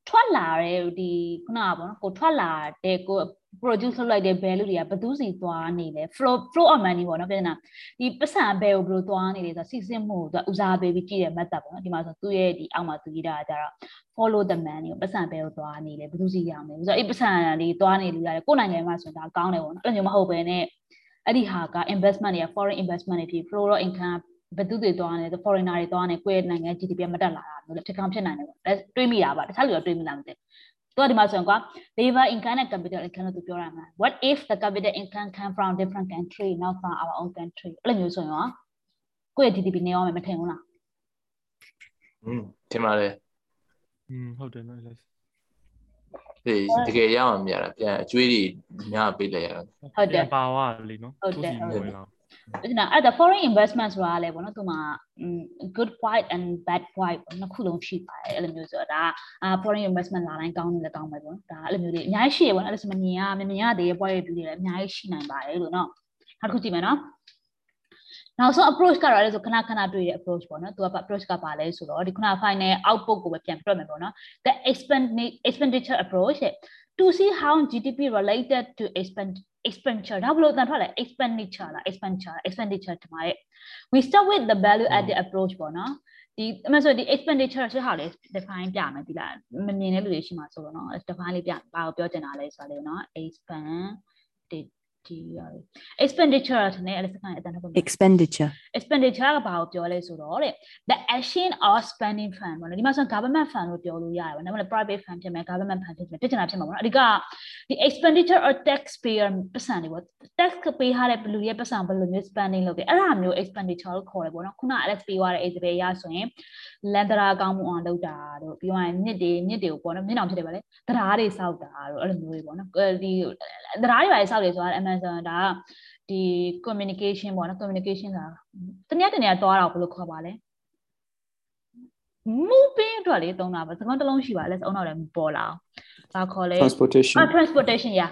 ထွက်လာတဲ့ဒီခုနကပေါ့နော်ကိုထွက်လာတဲ့ကို produce လုပ်လိုက်တဲ့ value တွေကဘယ်သူစီသွားနေလဲ flow flow of money ပေါ့နော်ပြန်နာဒီပတ်စံဘယ်ကိုဘယ်လိုသွားနေလဲဆိုတော့စီစစ်မှုကိုသူဦးစားပေးပြီးကြည့်တဲ့ method ပေါ့နော်ဒီမှာဆိုသူ့ရဲ့ဒီအောက်မှာသူရေးတာကကြတော့ follow the money ကိုပတ်စံဘယ်ကိုသွားနေလဲဘယ်သူစီရောက်နေလဲဆိုတော့အဲ့ပတ်စံတွေသွားနေလို့ရတယ်ကိုယ်နိုင်ငံမှာဆိုရင်ဒါကောင်းတယ်ပေါ့နော်အဲ့လိုမျိုးမဟုတ်ဘဲနဲ့အဲ့ဒီဟာက investment တွေက foreign investment တွေဖြစ် flow of income ဘယ်သူတွေသွားနေလဲ foreigner တွေသွားနေကိုယ့်ရဲ့နိုင်ငံ GDP မတက်လာတာမျိုးလည်းဖြစ်ကောင်းဖြစ်နိုင်တယ်ပေါ့တွေးမိတာပါတခြားလူတော့တွေးမိလားမသိ သူကဒီမှာဆိုရင်ကွာ labor income နဲ့ capital income လို့သူပြောရမှာ what if the capital income come from different country not from our own country အဲ့လိုမျိုးဆိုရင်ရောကိုယ့်ရဲ့ GDP နေအောင်မထင်ဘူးလားอืมထင်ပါတယ်อืมဟုတ်တယ်နော်လေဒီတကယ်ရအောင်မြင်ရတာပြန်အကျွေးတွေညပေးလိုက်ရတာဟုတ်တယ်ပါဝါလေနော်ဟုတ်တယ်ဟုတ်တယ် အဲ့ဒါအဲ့ဒါ foreign investment ဆိုတာလည်းပေါ့နော်သူမှာ good point and bad point ပေါ့နှစ်ခုလုံးရှိပါတယ်အဲ့လိုမျိုးဆိုတော့ဒါအာ foreign investment လာတိုင်းကောင်းတယ်ကောင်းပဲပေါ့ဒါအဲ့လိုမျိုးတွေအများကြီးရှိရပေါ့နော်အဲ့ဒါဆိုမမြင်ရမမြင်ရသေးတဲ့ point တွေလည်းအများကြီးရှိနိုင်ပါတယ်လို့နော်နောက်တစ်ခုကြည့်မယ်နော်နောက်ဆုံး approach ကတော့လည်းဆိုခဏခဏတွေ့တဲ့ approach ပေါ့နော်သူက approach ကပါလဲဆိုတော့ဒီခုန final output ကိုပဲပြန်ပြတ်မယ်ပေါ့နော် the expenditure approach to see how GDP related to expend expenditure ဒါဘလို့တန်ထွက်လဲ expenditure လား expenditure expenditure တမှာရဲ့ we start with the value added approach ပေါ့နော်ဒီအမှဆိုဒီ expenditure ဆိုဟာလေ define ပြမယ်ဒီလားမမြင်တဲ့လူတွေရှိမှာဆိုတော့เนาะ define လေးပြဘာကိုပြောချင်တာလဲဆိုတာလေเนาะ expand ဒီရတယ် expenditure ဆိုတဲ့အဲ့ဒါစကားအတန်းတော့ expenditure expenditure ကဘာကိုပြောလဲဆိုတော့တဲ့ the action of spending fund ပေါ့နော်ဒီမှာဆို government fund လို့ပြောလို့ရတယ်ပေါ့နော် private fund ဖြစ်မယ် government fund ဖြစ်မယ်ပြဿနာဖြစ်မှာပေါ့နော်အဓိကဒီ expenditure or taxpayer ပတ်စံတွေပေါ့ tax ပေးထားတဲ့ဘလူရဲ့ပတ်စံဘယ်လိုမျိုး spending လုပ်တယ်အဲ့ဒါမျိုး expenditure လို့ခေါ်တယ်ပေါ့နော်ခုန Alex ပေးသွားတဲ့ example ရဆိုရင်လန်ဒရာကောင်းမှုအောင်လုပ်တာတို့ပြီးရင်မြစ်တွေမြစ်တွေကိုပေါ့နော်မြစ်အောင်ဖြစ်တယ်ဗါလေတရားတွေစောက်တာတို့အဲ့လိုမျိုးတွေပေါ့နော်ဒီတရားတွေပါစောက်တယ်ဆိုတာ Amazon ဒါကဒီ communication ပေါ့နော် communication ဆိုတာတနည်းတနည်းသွားတာဘယ်လိုခေါ်ပါလဲ moving အတွက်လေသုံးတာပါစကားတစ်လုံးရှိပါလဲအုံတော့လည်းပေါ်လာအောင်။ဘာခေါ်လဲ transportation transportation ရ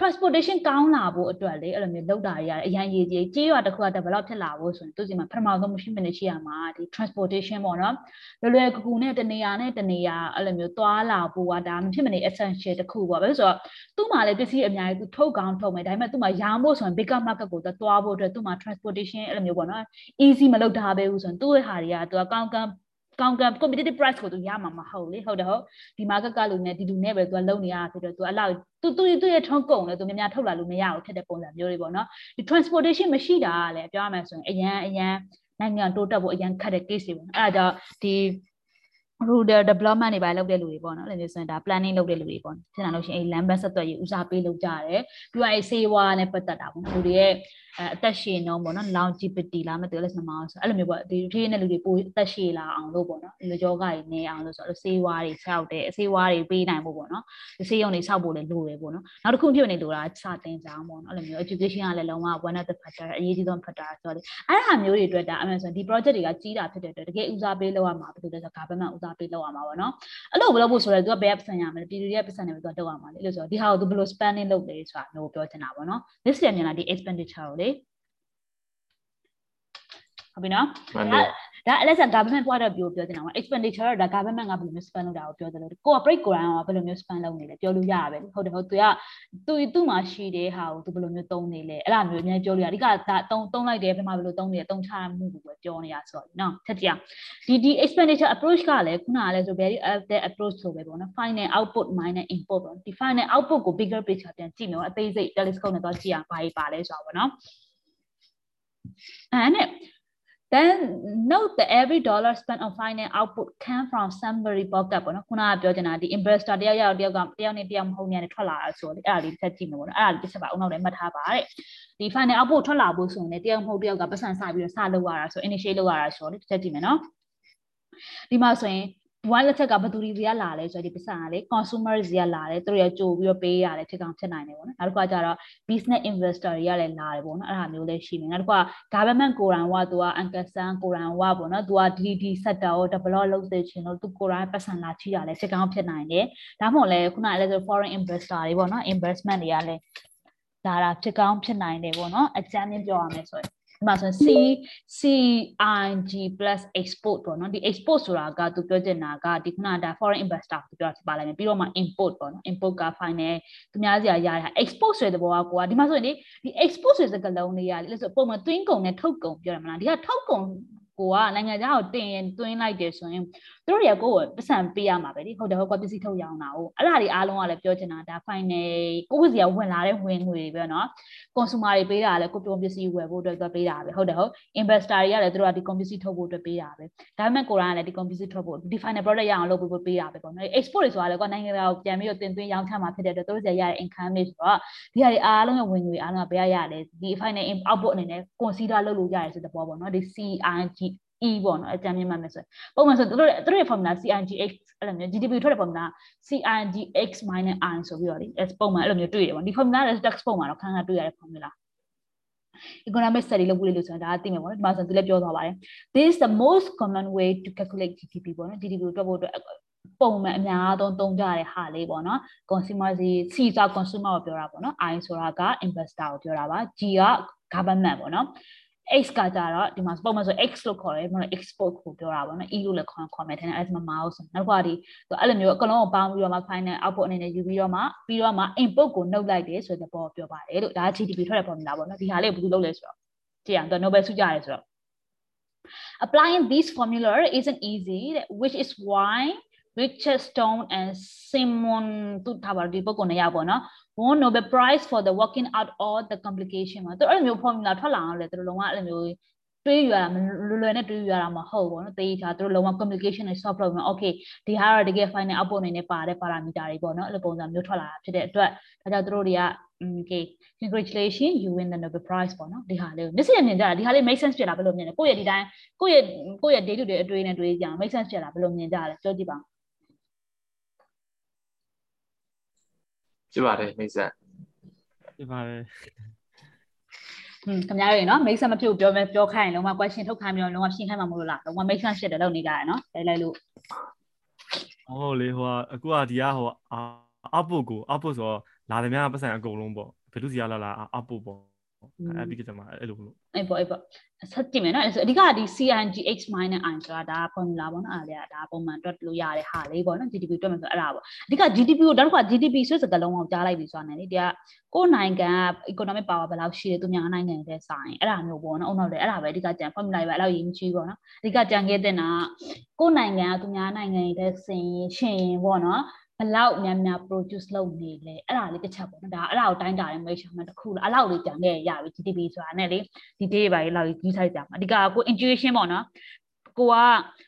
transportation ကောင်းလာဖို့အတွက်လေအဲ့လိုမျိုးလောက်တာတွေရတယ်အရင်ရေးကြီးကြေးရွာတစ်ခုက develop ဖြစ်လာဖို့ဆိုရင်သူစီမှာပထမဆုံး machine နဲ့ရှိရမှာဒီ transportation ပေါ့နော်လွယ်လွယ်ကူကူနဲ့တနေရာနဲ့တနေရာအဲ့လိုမျိုးသွားလာဖို့ကဒါမဖြစ်မနေ essential တစ်ခုပေါ့ပဲဆိုတော့သူ့မှာလည်းပစ္စည်းအများကြီးသူထုတ်ကောင်းထုတ်မယ်ဒါပေမဲ့သူ့မှာရောင်းဖို့ဆိုရင် big market ကိုသွားဖို့အတွက်သူ့မှာ transportation အဲ့လိုမျိုးပေါ့နော် easy မလုပ်ထားပဲဘူးဆိုရင်သူ့ရဲ့ဟာတွေကသူကကောင်းကောင်း ကောင်းက competitive price ကိုသူရမှာမဟုတ်လေဟုတ်တယ်ဟုတ်ဒီ market ကလူနဲ့ဒီလူနဲ့ပဲသူကလုံနေရဆိုတော့သူအလောက်သူသူသူရဲ့ထုံးကုန်လေသူများများထုတ်လာလို့မရဘူးဖြစ်တဲ့ပုံစံမျိုးတွေပေါ့နော်ဒီ transportation မရှိတာကလည်းပြောရမယ်ဆိုရင်အရန်အရန်နိုင်ငံတိုးတက်ဖို့အရန်ခက်တဲ့ case တွေပေါ့အဲ့ဒါကြောင့်ဒီ rural development တွေပါလုပ်တဲ့လူတွေပေါ့နော်အဲ့လိုမျိုးဆိုရင်ဒါ planning လုပ်တဲ့လူတွေပေါ့ဖြစ်လာလို့ရှိရင်အဲ့ land bank ဆက်သွယ်ရေးဦးစားပေးလုပ်ကြရတယ်ပြီးတော့အဲ့စေဝါနဲ့ပတ်သက်တာပေါ့လူတွေရဲ့ အသက်ရှည်နှုန်းပေါ့နော် longevity လားမသိဘူးလဲစမအောင်ဆိုအဲ့လိုမျိုးပေါ့ဒီဖြည်းနဲ့လူတွေပိုအသက်ရှည်လာအောင်လို့ပေါ့နော်ဒီလိုယောဂတွေနေအောင်လို့ဆိုတော့ဆေးဝါးတွေဆောက်တယ်အဆေးဝါးတွေပေးနိုင်ဖို့ပေါ့နော်ဒီဆေးရုံတွေဆောက်ဖို့လည်းလိုတယ်ပေါ့နော်နောက်တစ်ခုဖြစ်နေလို့လားစာသင်ကြားပေါ့နော်အဲ့လိုမျိုး education ကလည်းလုံးဝ one of the factor အရေးကြီးဆုံး factor ဆိုတော့အဲ့ဒါမျိုးတွေအတွက်ဒါအမှန်ဆိုဒီ project တွေကကြီးတာဖြစ်တဲ့အတွက်တကယ်ဦးစားပေးလုပ်ရမှာဘာလို့လဲဆိုတော့ government ဦးစားပေးလုပ်ရမှာပေါ့နော်အဲ့လိုဘယ်လိုဖို့ဆိုတော့သူကဘယ်ပတ်စံရမလဲပြည်သူတွေရဲ့ပတ်စံတွေပဲသူကလုပ်ရမှာလေအဲ့လိုဆိုတော့ဒီဟာကိုသူဘယ်လို spending လုပ်လဲဆိုတာမျိုးပြောချင်တာပေါ့နော် this ရမြင်လာဒီ expenditure ကိုလေဟုတ်ပြီနော် ဒါအဲ့လက်ဆန် government point of view ပြောချင်တာက expenditure ဒါ government ကဘယ်လိုမျိုး spend လုပ်တာကိုပြောတယ်လို့ကိုက break ကိုရအောင်ဘယ်လိုမျိုး spend လုပ်နေလဲပြောလို့ရရပဲဟုတ်တယ်ဟုတ်သူကသူသူ့မှာရှိတဲ့ဟာကိုသူဘယ်လိုမျိုးသုံးနေလဲအဲ့ဒါမျိုးအများပြောလို့ရအဓိကဒါတုံးတုံးလိုက်တယ်ဘယ်မှာဘယ်လိုသုံးနေလဲတုံးချမှုကိုပဲပြောနေရဆိုတော့နော်ချက်ကြဒီဒီ expenditure approach ကလည်းခုနကလည်းဆို very the approach ဆိုပဲပေါ့နော် final output minus input ပေါ့ဒီ final output ကို bigger picture ပြန်ကြည့်မယ်အသေးစိတ် telescope နဲ့တော့ကြည့်အောင်ဘာကြီးပါလဲဆိုတော့ပေါ့နော်အဲ့နဲ့ then note that every dollar spent on finance output came from somebody pocket ပေါ့နော်ခုနကပြောချင်တာဒီ investor တယောက်ယောက်တယောက်ကတယောက်နဲ့တယောက်မဟုတ်နဲ့ထွက်လာတာဆိုတော့အဲ့ဒါလေးတစ်ချက်ကြည့်မယ်ပေါ့နော်အဲ့ဒါလေးတစ်ချက်ပါအောင်နောက်လည်းမှတ်ထားပါတဲ့ဒီ finance output ထွက်လာဖို့ဆိုရင်လည်းတယောက်မဟုတ်တယောက်ကပတ်စံစပြီးတော့စလုပ်ရတာဆို initiate လုပ်ရတာဆိုတော့တစ်ချက်ကြည့်မယ်နော်ဒီမှာဆိုရင် ဝိုင်းလက်ချက်ကဘယ်သူတွေကလာလဲဆိုတော့ဒီပစံကလေ consumer တွေကလာတယ်သူတို့ရကြိုပြီးတော့ပေးရတယ်ဖြစ်ကောင်းဖြစ်နိုင်တယ်ပေါ့နော်နောက်တစ်ခါကျတော့ business investor တွေကလည်းလာတယ်ပေါ့နော်အဲ့ဒါမျိုးလည်းရှိနေနောက်တစ်ခါ government ကိုယ်တိုင်ကသူက Uncle Sam ကိုယ်တိုင်ကပေါ့နော်သူက DD sector ကို develop လုပ်စေချင်လို့သူကိုယ်တိုင်ပတ်စံလာချိတာလည်းဖြစ်ကောင်းဖြစ်နိုင်တယ်ဒါမှမဟုတ်လည်းခုနကလည်းဆို foreign investor တွေပေါ့နော် investment တွေကလည်းဒါတာဖြစ်ကောင်းဖြစ်နိုင်တယ်ပေါ့နော်အကြမ်းင်းပြောရမယ်ဆိုရင် ဒီမှာဆို C CIG export ပေါ့နော်ဒီ export ဆိုတာကသူပြောချင်တာကဒီခုနကဒါ foreign investor သူပြောပါလိုက်မယ်ပြီးတော့မှ import ပေါ့နော် import က final သူများစီရရတာ export ဆိုတဲ့ဘောကကိုကဒီမှာဆိုရင်ဒီ export ဆိုတဲ့စကားလုံးလေးရတယ်လို့ဆိုပုံမှန် twin ကုန်နဲ့ထုတ်ကုန်ပြောရမလားဒီကထုတ်ကုန် ကိုကနိုင်ငံခြားကိုတင်ရင်တွင်းလိုက်တယ်ဆိုရင်သူတို့တွေကကိုယ်ကိုပတ်စံပေးရမှာပဲလေဟုတ်တယ်ဟုတ်ကပစ္စည်းထုတ်ရောင်းတာဟုတ်အဲ့ဒါတွေအားလုံးကလည်းပြောချင်တာဒါ final ကိုယ့်စီကဝင်လာတဲ့ဝင်ငွေတွေပဲเนาะ consumer တွေပေးတာလည်းကိုယ်ပစ္စည်းဝယ်ဖို့အတွက်ပေးတာပဲဟုတ်တယ်ဟုတ် investor တွေကလည်းသူတို့ကဒီ company ထုတ်ဖို့အတွက်ပေးတာပဲဒါပေမဲ့ကိုယ်ကလည်းဒီ company ထုတ်ဖို့ဒီ final product ရအောင်လုပ်ဖို့ပေးတာပဲပေါ့နော် export တွေဆိုတာလည်းကိုနိုင်ငံသားကိုပြန်ပြီးတော့တင်သွင်းရောင်းချမှာဖြစ်တဲ့အတွက်သူတို့စီရတဲ့ income တွေဆိုတော့ဒီဟာတွေအားလုံးရဲ့ဝင်ငွေအားလုံးကဘယ်ရရလဲဒီ final output အနေနဲ့ consider လုပ်လို့ရတယ်ဆိုတဲ့ပေါ်ပေါ့နော်ဒီ CRG E ပေါ့နော်အကြမ်းမြင်မှမယ်ဆိုရင်ပုံမှန်ဆိုသူတို့သူတို့ရဲ့ formula CIGX အဲ့လိုမျိုး GDP ထွက်တဲ့ formula CIGX -i ဆိုပြီးတော့ဒီပုံမှန်အဲ့လိုမျိုးတွေ့ရပါဒီ formula လည်း text ပုံမှာတော့ခန်းခန်းတွေ့ရတဲ့ formula economic study လုပ်ဖို့လေလို့ဆိုတာဒါသိမယ်ပေါ့နော်ဒီမှာဆိုသူလည်းပြောသွားပါတယ် this is the most common way to calculate GDP ပေါ့နော် GDP ကိုတွက်ဖို့အတွက်ပုံမှန်အများဆုံးသုံးကြတဲ့ဟာလေးပေါ့နော် consumer စီ C ဆို consumer ကိုပြောတာပေါ့နော် I ဆိုတာက investor ကိုပြောတာပါ G က government ပေါ့နော် x ကကြတော့ဒီမှာပုံမှန်ဆို x လို့ခေါ်တယ်မဟုတ် export ကိုပြောတာပေါ့နော် e လို့လည်းခေါ်ခေါ်မယ်တဲ့အဲ့ဒါမှမအောင်ဆိုနောက်ကဒီအဲ့လိုမျိုးအကလုံးကိုပေါင်းပြီးတော့မှ final output အနေနဲ့ယူပြီးတော့မှပြီးတော့မှ input ကိုနှုတ်လိုက်တယ်ဆိုတဲ့ပေါ်ပြောပါတယ်လို့ဒါ GDP ထွက်တဲ့ formula ပေါ့နော်ဒီဟာလေးဘယ်လိုလုပ်လဲဆိုတော့ကြည့်အောင်တော့ Nobel ဆုကြရတယ်ဆိုတော့ applying this formula isn't easy which is why Richard Stone and Simon သူထားပါဒီပုဂ္ဂိုလ်နှစ်ယောက်ပေါ့နော် won Nobel Prize for the working out all the complication မှာသူအဲ့လိုမျိုး formula ထွက်လာအောင်လဲသူတို့လုံးဝအဲ့လိုမျိုးတွေးယူရတာလွယ်လွယ်နဲ့တွေးယူရတာမဟုတ်ဘောနော်တေးချာသူတို့လုံးဝ complication နဲ့ solve လုပ်မယ် okay ဒီဟာတော့တကယ် final output အနေနဲ့ပါတဲ့ parameter တွေပေါ့နော်အဲ့လိုပုံစံမျိုးထွက်လာတာဖြစ်တဲ့အတွက်ဒါကြောင့်သူတို့တွေက okay congratulation you win the Nobel Prize ပေါ့နော်ဒီဟာလေးကိုမျက်စိနဲ့မြင်ကြတာဒီဟာလေး make sense ဖြစ်လာဘယ်လိုမြင်လဲကိုယ့်ရဲ့ဒီတိုင်းကိုယ့်ရဲ့ကိုယ့်ရဲ့ day to day အတွေ့အနဲ့တွေးကြအောင် make sense ဖြစ်လာဘယ်လိုမြင်ကြလဲပြောကြည့်ပါဦး ဖြစ်ပါတယ်မိတ်ဆက်ဖြစ်ပါတယ်ဟွန်းခင်ဗျားတို့ရေနော်မိတ်ဆက်မဖြစ်ဘူးပြောမယ်ပြောခိုင်းရင်လုံးဝ question ထုတ်ခိုင်းပြီးတော့လုံးဝရှင်းခိုင်းမှာမလို့လားလုံးဝ make sense ဖြစ်တယ်လုပ်နေကြရနော်လဲလိုက်လို့ဟုတ်လေဟိုအခုကဒီကဟိုအပုတ်ကိုအပုတ်ဆိုတော့လာသမျှပတ်စံအကုန်လုံးပေါ့ဘယ်သူစီရလာလာအပုတ်ပေါ့ အဲ့ဒီကတည်းကအဲ့လိုလို့အဲ့ပေါ့အဲ့ပေါ့ဆက်ကြည့်မယ်နော်အဓိကဒီ CNGX minus i ဆိုတာဒါ formula ပေါ့နော်အဲ့ဒါဒါပုံမှန်တွက်လို့ရတဲ့ဟာလေးပေါ့နော် GDP တွက်မယ်ဆိုအဲ့ဒါပေါ့အဓိက GDP ကိုနောက်တစ်ခါ GDP ဆိုစကားလုံးကိုကြားလိုက်ပြီဆိုတာနဲ့လေဒီကကိုယ်နိုင်ငံက economic power ဘယ်လောက်ရှိတယ်သူများနိုင်ငံတဲ့ဆိုင်အဲ့ဒါမျိုးပေါ့နော်အုံနောက်တယ်အဲ့ဒါပဲအဓိကကြံ formula ပဲအဲ့လောက်ရင်းချီးပေါ့နော်အဓိကကြံခဲ့တဲ့နာကိုယ်နိုင်ငံကသူများနိုင်ငံတဲ့စင်ရှင်ပေါ့နော် ဘလောက်များများ produce လုပ်နေလဲအဲ့ဒါလေးတစ်ချက်ပေါ့နော်ဒါအဲ့ဒါကိုတိုင်းတာတဲ့ measurement တစ်ခုလားအဲ့လောက်လေးကြံခဲ့ရပြီ GDP ဆိုတာနဲ့လေဒီ day ပါလေးလောက်ကြီးဆိုင်ကြမှာအဓိကကို intuition ပေါ့နော်ကိုက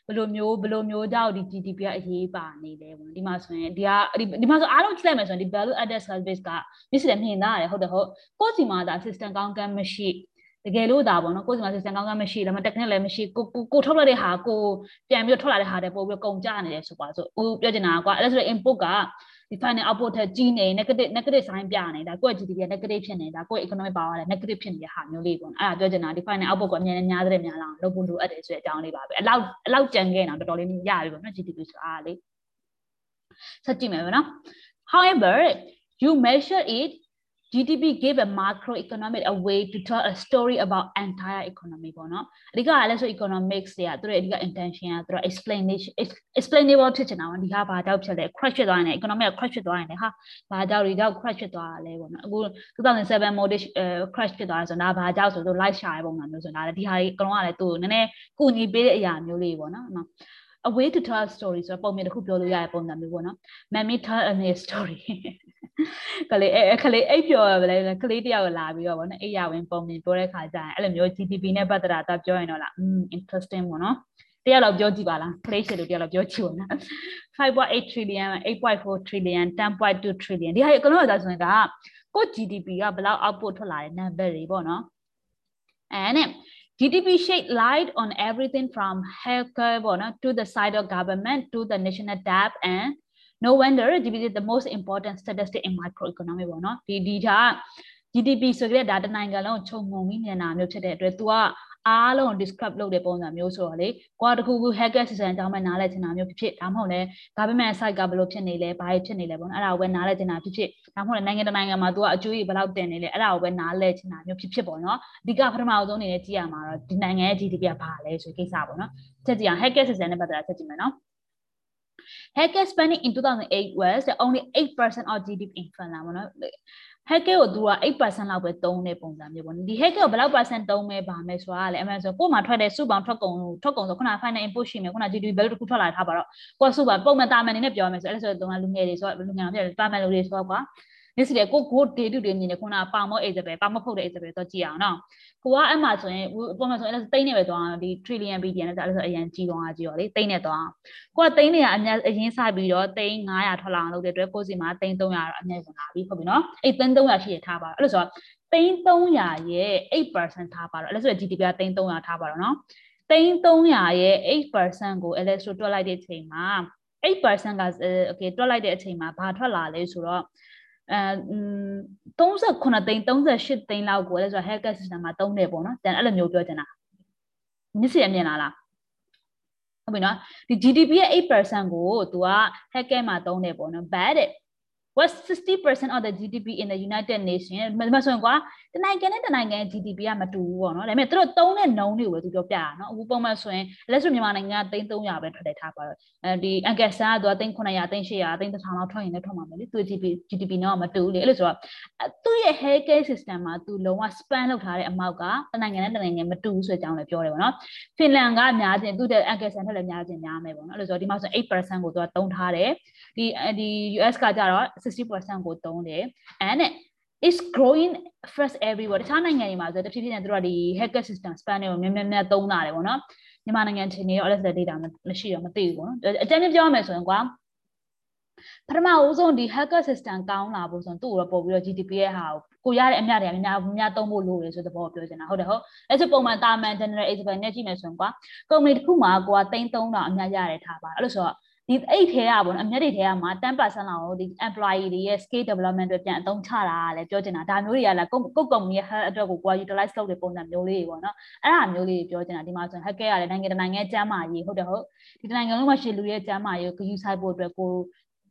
ဘယ်လိုမျိုးဘယ်လိုမျိုးကြောက်ဒီ GDP ကအရေးပါနေလဲပေါ့ဒီမှာဆိုရင်ဒီကဒီမှာဆိုအားလုံးကြည့်လိုက်မယ်ဆိုရင်ဒီ value added service ကမြစ်စတယ်မြင်သားရတယ်ဟုတ်တယ်ဟုတ်ကိုယ့်စီမှာဒါ assistant ကောင်းကမ်းမရှိ တကယ်လို့ဒါပေါ့နော်ကိုယ်စီမှာ system ကောင်းကမရှိဒါမှ technical လည်းမရှိကိုကိုကိုထုတ်လိုက်တဲ့ဟာကိုပြန်ပြီးထွက်လာတဲ့ဟာတွေပို့ပြီးကုန်ကြနေတယ်ဆိုပါဆိုဦးပြောချင်တာကွာအဲ့ဒါဆို input ကဒီ final output ထက်ကြီးနေ negative negative sign ပြနေတာကိုယ့် GDP က negative ဖြစ်နေတာကိုယ့် economic power ကလည်း negative ဖြစ်နေတဲ့ဟာမျိုးလေးပေါ့အဲ့ဒါပြောချင်တာဒီ final output ကိုအမြဲတမ်းများတဲ့များလာအောင်လုပ်ဖို့လိုအပ်တယ်ဆိုတဲ့အကြောင်းလေးပါပဲအဲ့လောက်အဲ့လောက်ကြံခဲ့တာတော်တော်လေးရပြီပေါ့နော် GDP ဆိုတာလေဆက်ကြည့်မယ်ပေါ့နော် however you measure it GDP gave a macroeconomic a way to tell a story about entire economy ပေါ့နော်အဓိကကလည်းဆို economics တွေကသူတို့အဓိက intention ကသူတို့ explanation explainable ဖြစ်ချင်တာပေါ့ဒီဟာဘာကြောင့်ဖြစ်လဲ crash ဖြစ်သွားရင် economy က crash ဖြစ်သွားရင်ဟာဘာကြောင့်ဒီကြောင့် crash ဖြစ်သွားတာလဲပေါ့နော်အခု2007 mortgage crash ဖြစ်သွားတယ်ဆိုတာဘာကြောင့်ဆိုတော့ light ရှာတဲ့ပုံစံမျိုးဆိုတာဒီဟာကြီးအကောင်ကလည်းသူ့ကိုနည်းနည်းကုညီပေးတဲ့အရာမျိုးလေးပေါ့နော် a way to tell a story ဆိုတော့ပုံမြင်တစ်ခုပြောလို့ရတဲ့ပုံစံမျိုးပေါ့နော် Mammy tell a story ကလေးအဲကလေးအိပ်ပျော်ပဲလေကလေးတယောက်လာပြီးတော့ဗောနော်အိပ်ရဝင်ပုံမြင်ပြောတဲ့ခါကျရင်အဲ့လိုမျိုး GDP နဲ့ပတ်သက်တာတော့ပြောရင်တော့လားอืม interesting ပေါ့နော်တယောက်တော့ပြောကြည့်ပါလား play ရှစ်လို့တယောက်တော့ပြောကြည့်ပါနော်5.8 trillion 8.4 trillion 10.2 trillion ဒီဟာအကုန်လုံးကဆိုရင်ကကို GDP ကဘယ်လောက် output ထွက်လာတဲ့ number တွေပေါ့နော်အဲ့နဲ့ GDP shed light on everything from healthcare to the side of government to the national debt and no wonder GDP is the most important statistic in microeconomy ပေါ့နော်ဒီဒီက GDP ဆိုကြတဲ့ဒါတနိုင်ငံလုံးခြုံငုံပြီးမြင်တာမျိုးဖြစ်တဲ့အတွက် तू ကအားလုံး describe လုပ်တဲ့ပုံစံမျိုးဆိုတော့လေကိုကတခုခု hacker system အကြောင်းပဲနားလည်ချင်တာမျိုးဖြစ်ဖြစ်ဒါမှမဟုတ်လဲ government site ကဘယ်လိုဖြစ်နေလဲဘာဖြစ်နေလဲပေါ့နော်အဲ့ဒါကိုပဲနားလည်ချင်တာဖြစ်ဖြစ်ဒါမှမဟုတ်လဲနိုင်ငံတနိုင်ငံမှာ तू ကအကျိုးကြီးဘယ်လောက်တင်နေလဲအဲ့ဒါကိုပဲနားလည်ချင်တာမျိုးဖြစ်ဖြစ်ပေါ့နော်အဓိကပထမဆုံးအနေနဲ့ကြည့်ရမှာတော့ဒီနိုင်ငံရဲ့ GDP ကဘာလဲဆိုကိစ္စပေါ့နော်ချက်ကြည့်အောင် hacker system နဲ့ပတ်သက်တာချက်ကြည့်မယ်နော် Hacker spending in 2008 was the only 8% of GDP in Finland ပေါ့နော် hacker ကိုသူက8%လောက်ပဲသုံးတဲ့ပုံစံမျိုးပေါ့ဒီ hacker ကိုဘယ်လောက် percent သုံးမဲပါမယ်ဆိုတာကလည်းအမှန်ဆိုကို့မှာထွက်တဲ့စုပေါင်းထွက်ကုန်ထွက်ကုန်ဆိုခုန final input ရှိမယ်ခုန GDP value တစ်ခုထွက်လာထားပါတော့ကိုကစုပါပုံမှန်တာမန်နေနဲ့ပြောရမယ်ဆိုအဲ့ဒါဆိုတော့လူငယ်တွေဆိုတော့လူငယ်တွေတာမန်လူတွေဆိုတော့ကွာ နေ့စီလေကိုကို day to day မြင်နေခုနပါမော Isabel ပါမဖုတ်တဲ့ Isabel တော့ကြည့်အောင်နော်ကိုကအဲ့မှာဆိုရင်ပုံမှန်ဆိုရင်အဲ့ဒါသိန်းနေပဲသွားဒီ trillion billion နဲ့ဆိုအဲ့ဒါဆိုအရင်ကြီးသွားတာကြီးရောလေသိန်းနဲ့သွားကိုကသိန်းနေကအများအရင်စပြီးတော့သိန်း900ထွက်လာအောင်လုပ်တဲ့အတွက်ကိုစီမှာသိန်း300တော့အများဝင်လာပြီဟုတ်ပြီနော်အဲ့သိန်း300ရှိရထားပါအဲ့လိုဆိုတော့သိန်း300ရဲ့8%ထားပါတော့အဲ့လိုဆို GDP ကသိန်း300ထားပါတော့နော်သိန်း300ရဲ့8%ကို electro တွက်လိုက်တဲ့အချိန်မှာ8%က okay တွက်လိုက်တဲ့အချိန်မှာဘာထွက်လာလဲဆိုတော့ အဲ38သိန်း38သိန်းလောက်ကိုလည်းဆိုတော့ hacker system မှာသုံးတယ်ပေါ့နော်။တန်အဲ့လိုမျိုးပြောချင်တာ။မြစ်စီအမြင်လားလား။ဟုတ်ပြီနော်။ဒီ GDP ရဲ့8%ကို तू က hacker မှာသုံးတယ်ပေါ့နော်။ bad was 60% of the GDP in the United Nations မဆိုရင်ကွာတနိုင်ငံနဲ့တနိုင်ငံ GDP ကမတူဘူးပေါ့နော်ဒါပေမဲ့သူတို့သုံးတဲ့နှုန်းတွေကိုပဲသူပြောပြတာနော်အခုပုံမှန်ဆိုရင်လက်ဆိုမြန်မာနိုင်ငံကသိန်း300ပဲထွက်တယ်ထားပါတော့အဲဒီအန်ကက်ဆာကသူကသိန်း900သိန်း800သိန်း1000လောက်ထွက်ရင်လည်းထွက်မှာပဲလေသူ GDP GDP တော့မတူဘူးလေအဲ့လိုဆိုတော့သူ့ရဲ့ healthcare system မှာသူလုံးဝ span လုပ်ထားတဲ့အမောက်ကတနိုင်ငံနဲ့တနိုင်ငံမတူဘူးဆိုတဲ့အကြောင်းလည်းပြောတယ်ပေါ့နော်ဖင်လန်ကအများချင်းသူ့တဲ့အန်ကက်ဆာထက်လည်းများချင်းများမယ်ပေါ့နော်အဲ့လိုဆိုတော့ဒီမှာဆို8%ကိုသူကသုံးထားတယ်ဒီဒီ US ကကြတော့60%ကိုသုံးတယ် and is growing first everywhere တခြားနိုင်ငံတွေမှာဆိုတဖြည်းဖြည်းနဲ့တို့ကဒီ hacker system span တွေကိုများများများသုံးလာတယ်ပေါ့နော်မြန်မာနိုင်ငံချင်းနေရော LSD data မရှိတော့မသိဘူးပေါ့နော်အကြမ်းပြောရမယ်ဆိုရင်ကွာပထမဦးဆုံးဒီ hacker system ကောင်းလာဖို့ဆိုရင်သူ့ကိုတော့ပို့ပြီးတော့ GDP ရဲ့ဟာကိုရတဲ့အမြတ်တွေကများများသုံးဖို့လိုတယ်ဆိုတဲ့ဘောပြောချင်တာဟုတ်တယ်ဟုတ်အဲ့ဆိုပုံမှန်တာမန် general example နဲ့ကြည့်မယ်ဆိုရင်ကွာကုမ္ပဏီတစ်ခုမှာကိုကသိန်း3000အမြတ်ရတယ်ထားပါအဲ့လိုဆိုတော့ ဒီအဲ့ထဲကပေါ့နော်အမျက်တွေထဲကမှာ10%လောက်ကိုဒီ employee တွေရဲ့ skill development တွေပြန်အသုံးချတာလည်းပြောချင်တာဒါမျိုးတွေကလည်းကိုကိုကုမ္ပဏီရဲ့ health အတွက်ကိုကို utilize လုပ်တဲ့ပုံစံမျိုးလေးတွေပေါ့နော်အဲ့ဒါမျိုးလေးတွေပြောချင်တာဒီမှာဆိုရင် hacker ရတယ်နိုင်ငံတကာနိုင်ငံကျမ်းမာရေးဟုတ်တယ်ဟုတ်ဒီနိုင်ငံလုံးမှာရှိလူရဲ့ကျမ်းမာရေးကိုဂရုစိုက်ဖို့အတွက်ကို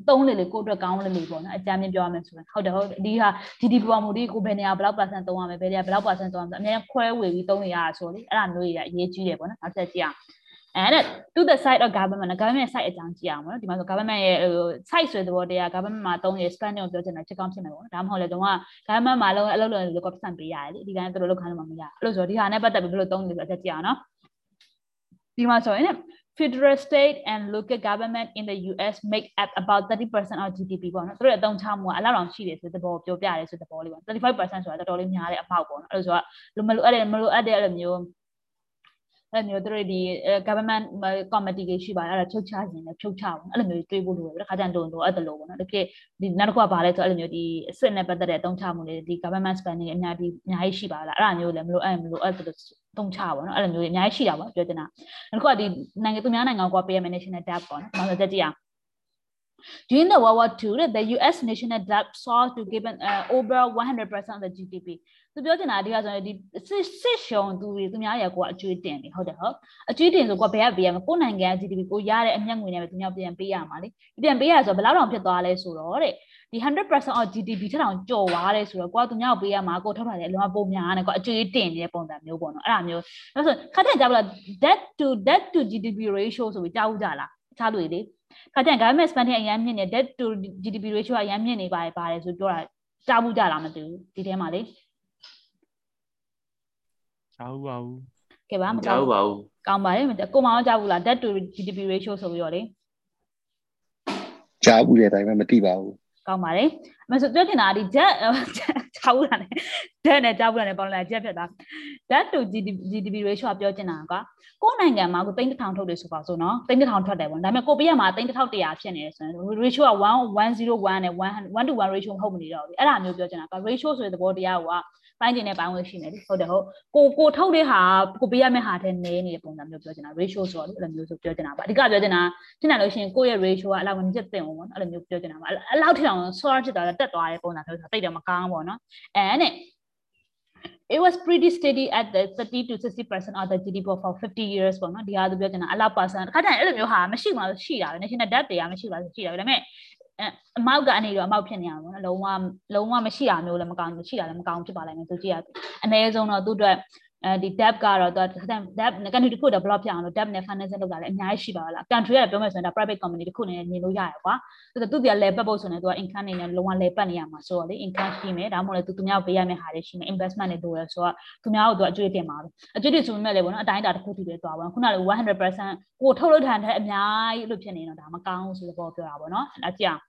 သုံးလေလေကိုအတွက်ကောင်းလေလေပေါ့နော်အကြမ်းမြင်ပြောရမယ်ဆိုရင်ဟုတ်တယ်ဟုတ်ဒီဟာ GDP ပေါ်မူဒီကိုဘယ်နေရာဘယ်လောက် percent သုံးရမယ်ဘယ်နေရာဘယ်လောက် percent သုံးရမယ်အများကြီးခွဲဝေပြီးသုံးနေရတာဆိုလေအဲ့ဒါမျိုးတွေကအရေးကြီးတယ်ပေါ့နော်နောက်ဆက်ကြည့်အောင် and to the side of government government side အကြောင်းကြည့်အောင်နော်ဒီမှာဆို government ရဲ့ site ဆိုတဲ့ဘောတရား government မှာသုံးရ spending ကိုပြောချင်တာချက်ကောင်းဖြစ်မယ်ပေါ့နော်ဒါမှမဟုတ်လေတော့ government မှာလုံးအလုပ်လုပ်လို့ကပတ်ပေးရတယ်လေဒီတိုင်းသူတို့လုပ်ခိုင်းလို့မရအဲ့လိုဆိုတော့ဒီဟာနဲ့ပတ်သက်ပြီးဘယ်လိုသုံးလဲဆိုတော့ချက်ကြည့်အောင်နော်ဒီမှာဆိုရင် federal state and local government in the US make up about 30% of GDP ပေါ့နော်သူတို့အသုံးချမှုကအလောက်တောင်ရှိတယ်ဆိုတဲ့ဘောပြောပြရတယ်ဆိုတဲ့ဘောလေးပေါ့35%ဆိုတာတော်တော်လေးများတဲ့အပေါက်ပေါ့နော်အဲ့လိုဆိုတော့မလိုအပ်တဲ့မလိုအပ်တဲ့အဲ့လိုမျိုး အဲ့လိုမျိုးတို့ဒီ government committee တွေရှိပါတယ်အဲ့ဒါချုပ်ချခြင်းနဲ့ချုပ်ချအောင်အဲ့လိုမျိုးတွေးဖို့လိုတယ်ခါကျရင်တို့တို့အဲ့လိုပေါ့နော်တကယ်ဒီနောက်တစ်ခုကဘာလဲဆိုအဲ့လိုမျိုးဒီအစ်စ်နဲ့ပတ်သက်တဲ့အသုံးချမှုတွေဒီ government spending အများကြီးအများကြီးရှိပါလားအဲ့ဒါမျိုးလည်းမလို့အဲ့မလို့အဲ့လိုသုံးချပါနော်အဲ့လိုမျိုးအများကြီးရှိတာပေါ့ပြောချင်တာနောက်တစ်ခုကဒီနိုင်ငံသူများနိုင်ငံကပေးရမယ် national debt ပေါ့နော်နောက်ဆက်ကြည့်အောင် During the World War II, the U.S. national debt soared to given uh, over 100% of the GDP. သူပြောချင်တာဒီကဆိုရင်ဒီစစ်စစ်ရှုံသူတွေသူများရဲ့ကိုကအကျွေးတင်တယ်ဟုတ်တယ်ဟုတ်အကျွေးတင်ဆိုကိုဘယ်ကပေးရမလဲကိုနိုင်ငံ GDP ကိုရတဲ့အမျက်ငွေနဲ့ပဲသူများပြန်ပေးရမှာလေပြန်ပေးရဆိုဘယ်လောက်တောင်ဖြစ်သွားလဲဆိုတော့တဲ့ဒီ100% of GDP ထက်တောင်ကျော်သွားတယ်ဆိုတော့ကိုကသူများကိုပေးရမှာကိုထောက်ထားတယ်အလုံးဝပုံများတယ်ကိုအကျွေးတင်နေတဲ့ပုံစံမျိုးပေါ့နော်အဲ့ဒါမျိုးဒါဆိုခက်တဲ့ကြောက်လား debt to debt to GDP ratio ဆိုပြီးကြားဦးကြလားချားလို့လေ ခါကျရင် government spending အရင်မြင့်နေ debt to GDP ratio အရင်မြင့်နေပါတယ်ပါတယ်ဆိုပြောတာကြားဘူးကြလားမသိဘူးဒီထဲမှာလေကြားဘူးပါဘူးကဲပါမကြားဘူးပါဘူးကောင်းပါတယ်ကိုမောင်ကြားဘူးလား debt to GDP ratio ဆိုပြီးတော့လေကြားဘူးတယ်ဒါပေမဲ့မသိပါဘူးကောင်းပါတယ်အမဆိုပြောချင်တာဒီ jet ချောက်လာတယ် jet နဲ့ကြောက်လာတယ်ပေါင်းလာ jet ဖြစ်တာ that to GDP GDP ratio ပြောချင်တာကကိုယ်နိုင်ငံမှာကိုသိန်းတစ်ထောင်ထုတ်တယ်ဆိုပါဆိုနော်သိန်းတစ်ထောင်ထွက်တယ်ပေါ့ဒါပေမဲ့ကိုပေးရမှာသိန်းတစ်ထောင်တရာဖြစ်နေတယ်ဆိုရင် ratio က1101နဲ့1 1 to 1 ratio မဟုတ်မနေတော့ဘူးအဲ့ဒါမျိုးပြောချင်တာက ratio ဆိုတဲ့သဘောတရားက ပိုင်းကျင်တဲ့ပိုင်းဝင်ရှိနေပြီဟုတ်တယ်ဟုတ်ကိုကိုထုတ်တဲ့ဟာကိုပေးရမယ့်ဟာတဲ့နည်းနေတဲ့ပုံစံမျိုးပြောချင်တာ ratio ဆိုတော့အဲ့လိုမျိုးဆိုပြောချင်တာပါအဓိကပြောချင်တာဖြစ်နိုင်လို့ရှိရင်ကိုယ့်ရဲ့ ratio ကအလောက်မဖြစ်သင့်ဘူးပေါ့နော်အဲ့လိုမျိုးပြောချင်တာပါအဲ့လောက်ထအောင် source ဖြစ်သွားတော့တက်သွားတဲ့ပုံစံမျိုးဆိုတိတ်တယ်မကောင်းဘူးပေါ့နော်အဲနဲ့ it was pretty steady at the 30 to 60% of the GDP for 50 years ပေါ့နော်ဒီဟာသူပြောချင်တာအလောက် percent တစ်ခါတည်းအဲ့လိုမျိုးဟာမရှိမှရှိတာပဲ national debt တွေကမရှိပါဘူးရှိတာပဲဒါပေမဲ့ အမောက်ကနေတော့အမောက်ဖြစ်နေအောင်နော်လုံးဝလုံးဝမရှိတာမျိုးလည်းမကောင်းမရှိတာလည်းမကောင်းဖြစ်ပါလိမ့်မယ်သူကြည့်ရအနည်းဆုံးတော့သူ့အတွက်အဲဒီ debt ကတော့သူ debt country တစ်ခု develop ဖြစ်အောင်လို့ debt နဲ့ financing လုပ်တာလည်းအများကြီးရှိပါလား country ကပြောမယ်ဆိုရင်ဒါ private company တစ်ခုအနေနဲ့နေလို့ရရကွာသူသူတရားလဲပတ်ဖို့ဆိုရင်သူက income နေနဲ့လုံးဝလဲပတ်နေရမှာဆိုတော့လေ income ရှိမယ်ဒါမှမဟုတ်လေသူသူများပေးရမယ့်ဟာတွေရှိမယ် investment တွေလိုရဆိုတော့သူများတို့သူအကျွေးတင်ပါပဲအကျွေးတွေဆိုပေမဲ့လေပေါ့နော်အတိုင်းအတာတစ်ခုတည်းပဲသွားပါခုနကလေ100%ကိုထုတ်လို့ထိုင်တဲ့အများကြီးလို့ဖြစ်နေတော့ဒါမကောင်းဘူးဆိုတော့ပြောတာပေါ့နော်အဲ့ဒါကြည့်အောင်